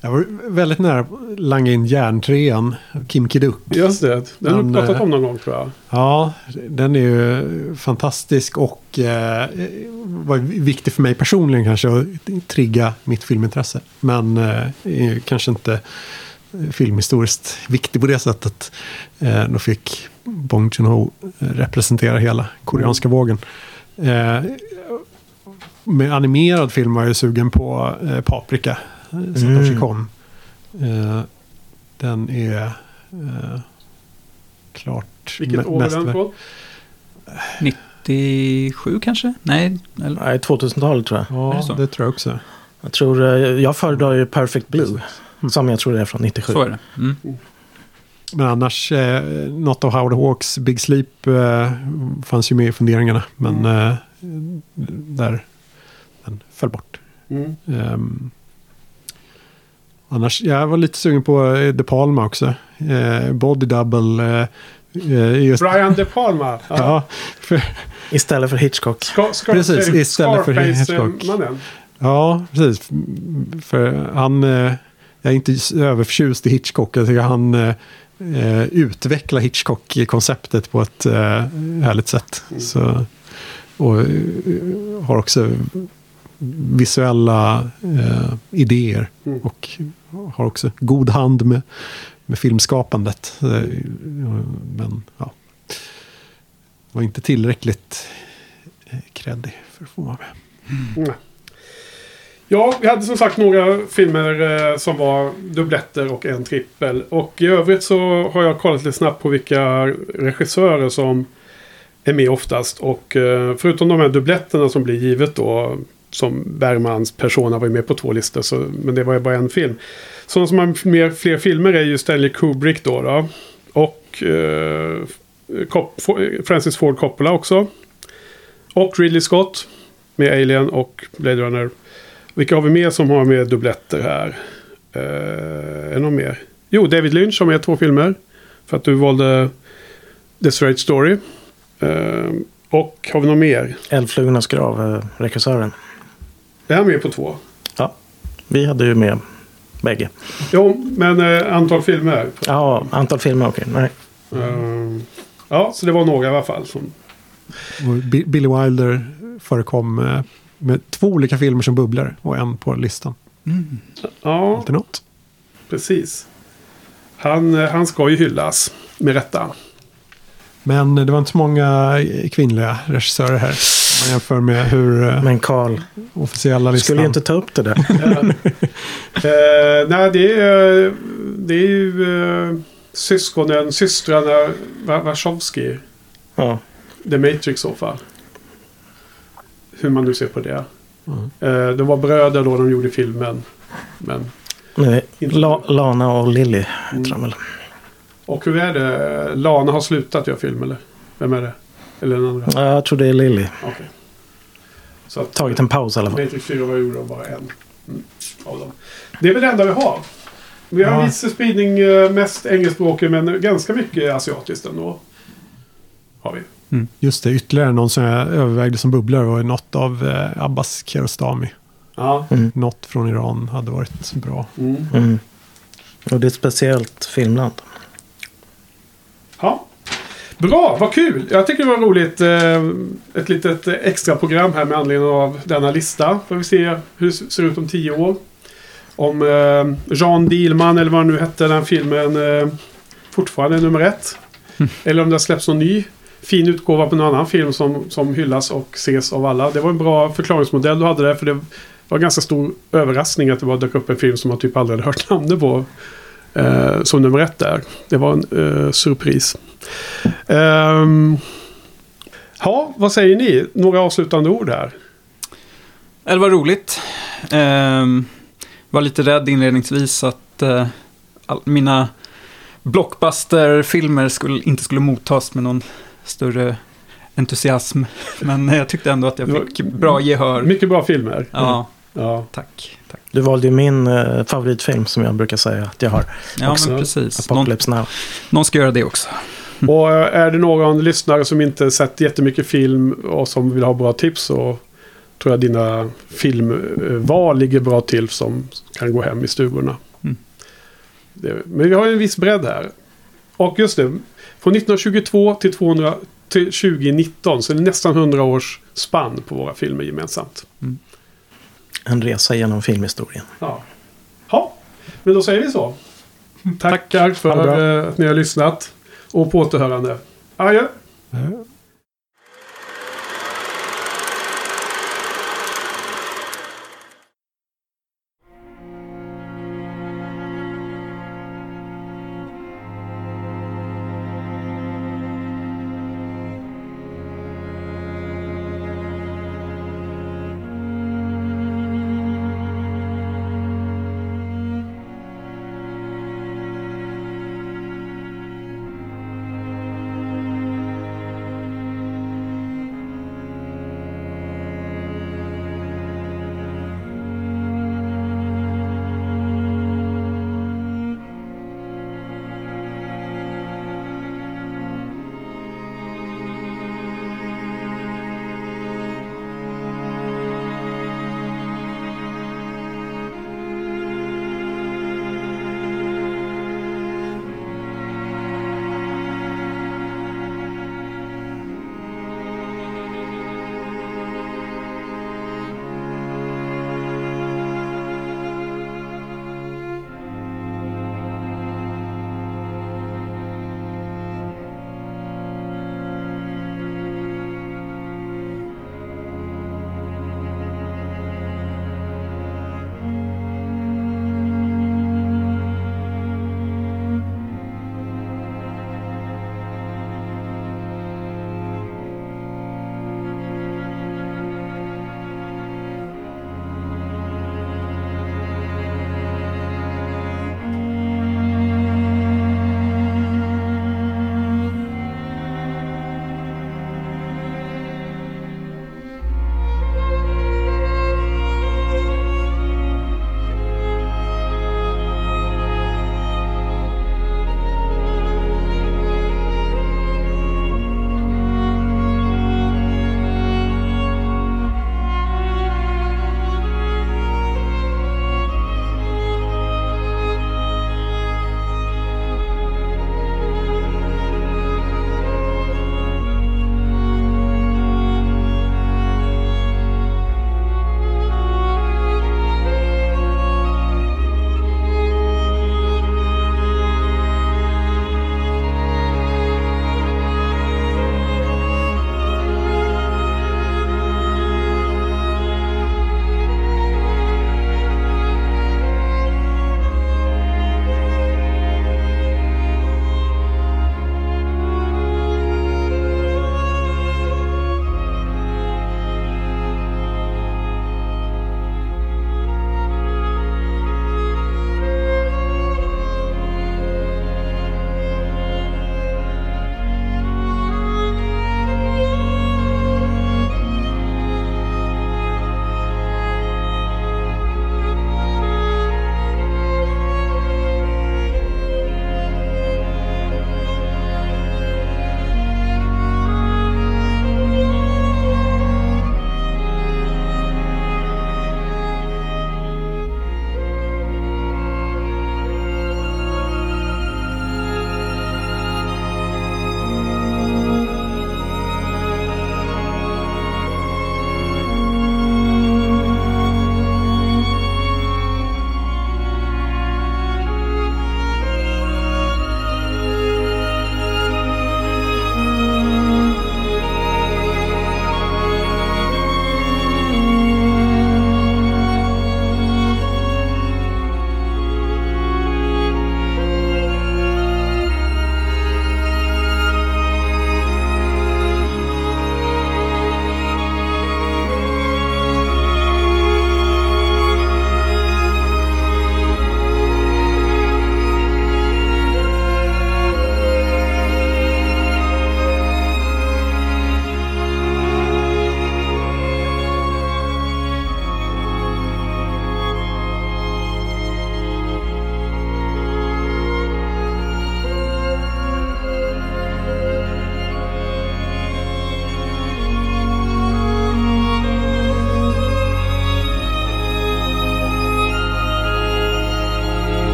Jag var väldigt nära att langa in järntrean, Kim Kiduk. Just det, den har du pratat eh, om någon gång tror jag. Ja, den är ju fantastisk och eh, var viktig för mig personligen kanske att trigga mitt filmintresse. Men eh, kanske inte filmhistoriskt viktig på det sättet. Eh, då fick Bong Joon-Ho representera hela koreanska vågen. Eh, med animerad film var jag sugen på eh, Paprika, eh, Satoshi Mm. Kon. Eh, den är eh, klart Vilket år är den på? 97 kanske? Nej, eller? nej, 2000-talet tror jag. Ja, det det tror jag också. Jag, tror, eh, jag föredrar ju Perfect Blue. Som jag tror det är från 97. så är det. Mm. Men annars, eh, något av Howard Hawks Big Sleep eh, fanns ju med i funderingarna. Men eh, där föll bort. Mm. Ehm, annars, jag var lite sugen på eh, De Palma också. Eh, Body Double. Eh, just, Brian De Palma. ja, för, Istället för Hitchcock. Ska, ska, Precis, istället för Hitchcock. Mannen. Ja, precis. För han... Jag är inte överförtjust i Hitchcock. Jag tycker han eh, utvecklar Hitchcock-konceptet på ett eh, härligt sätt. Så, och har också visuella eh, idéer. Mm. Och har också god hand med, med filmskapandet. Eh, Men ja, var inte tillräckligt eh, kreddig för att få vara med. Mm. Ja, vi hade som sagt några filmer eh, som var dubbletter och en trippel. Och i övrigt så har jag kollat lite snabbt på vilka regissörer som är med oftast. Och eh, förutom de här dubbletterna som blir givet då. Som Bergmans Persona var ju med på två listor. Så, men det var ju bara en film. Sådana som har mer, fler filmer är ju Stanley Kubrick då. då. Och eh, Cop- Francis Ford Coppola också. Och Ridley Scott. Med Alien och Blade Runner. Vilka har vi mer som har med dubbletter här? Eh, är det någon mer? Jo, David Lynch har med två filmer. För att du valde The Straight Story. Eh, och har vi någon mer? Eldflugornas grav, eh, regissören. Är han med på två? Ja, vi hade ju med bägge. Jo, men eh, antal filmer. Ja, antal filmer, okej. Nej. Eh, ja, så det var några i alla fall. Som, Billy Wilder förekom eh, med två olika filmer som bubblare och en på listan. ja, Alltid något. precis. Han, eh, han ska ju hyllas. Med rätta. Men det var inte så många kvinnliga regissörer här. Jämför med hur eh, Men Carl, officiella listan... skulle ju inte ta upp det där. Eh, nej, det är, det är ju eh, syskonen, systrarna Wa- Wachowski. Ja. The Matrix i så fall. Hur man nu ser på det. Mm. Eh, de var bröder då de gjorde filmen. Men, Nej, La, Lana och Lilly heter de väl. och hur är det? Lana har slutat göra film eller? Vem är det? Eller den andra? Ja, jag tror det är Lilly. Okej. Så att, Tagit en paus i alla fall. Matrix 4 var gjord av bara en. Mm, av dem. Det är väl det enda vi har. Vi har Ja. viss spridning, eh, mest engelskspråkig men ganska mycket asiatiskt ändå. Har vi. Just det, ytterligare någon som jag övervägde som bubblare var något av eh, Abbas Kiarostami. Ja. Mm. Något från Iran hade varit bra. Mm. Mm. Och det är ett speciellt filmland. Ja. Bra, vad kul! Jag tycker det var roligt. eh, Ett litet extra program här med anledning av denna lista. Får vi se hur det ser ut om tio år. Om eh, Jean Dielman eller vad han nu hette den filmen eh, fortfarande är nummer ett. Eller om det har släppts någon ny fin utgåva på någon annan film som, som hyllas och ses av alla. Det var en bra förklaringsmodell du hade där. För det var en ganska stor överraskning att det bara dök upp en film som man typ aldrig hade hört namnet på. Eh, som nummer ett där. Det var en eh, surpris. Ehm, ja, vad säger ni? Några avslutande ord här. Det var roligt. Ehm, var lite rädd inledningsvis att eh, all, mina blockbuster-filmer skulle, inte skulle mottas med någon större entusiasm. Men jag tyckte ändå att jag fick bra gehör. Mycket bra filmer. Ja, Ja. tack. Du valde ju min eh, favoritfilm som jag brukar säga att jag har. Ja, Också. men precis. Någon, Apocalypse Now. någon ska göra det också. Och eh, är det någon lyssnare som inte sett jättemycket film och som vill ha bra tips så tror jag dina filmval ligger bra till som kan gå hem i stugorna. Mm. Det, men vi har ju en viss bredd här. Och just det, från 1922 till, 200, till 2019 så är det nästan 100 års spann på våra filmer gemensamt. En resa genom filmhistorien. Ja. ja, men då säger vi så. Tackar för att ni har lyssnat. Och på återhörande. Adjö.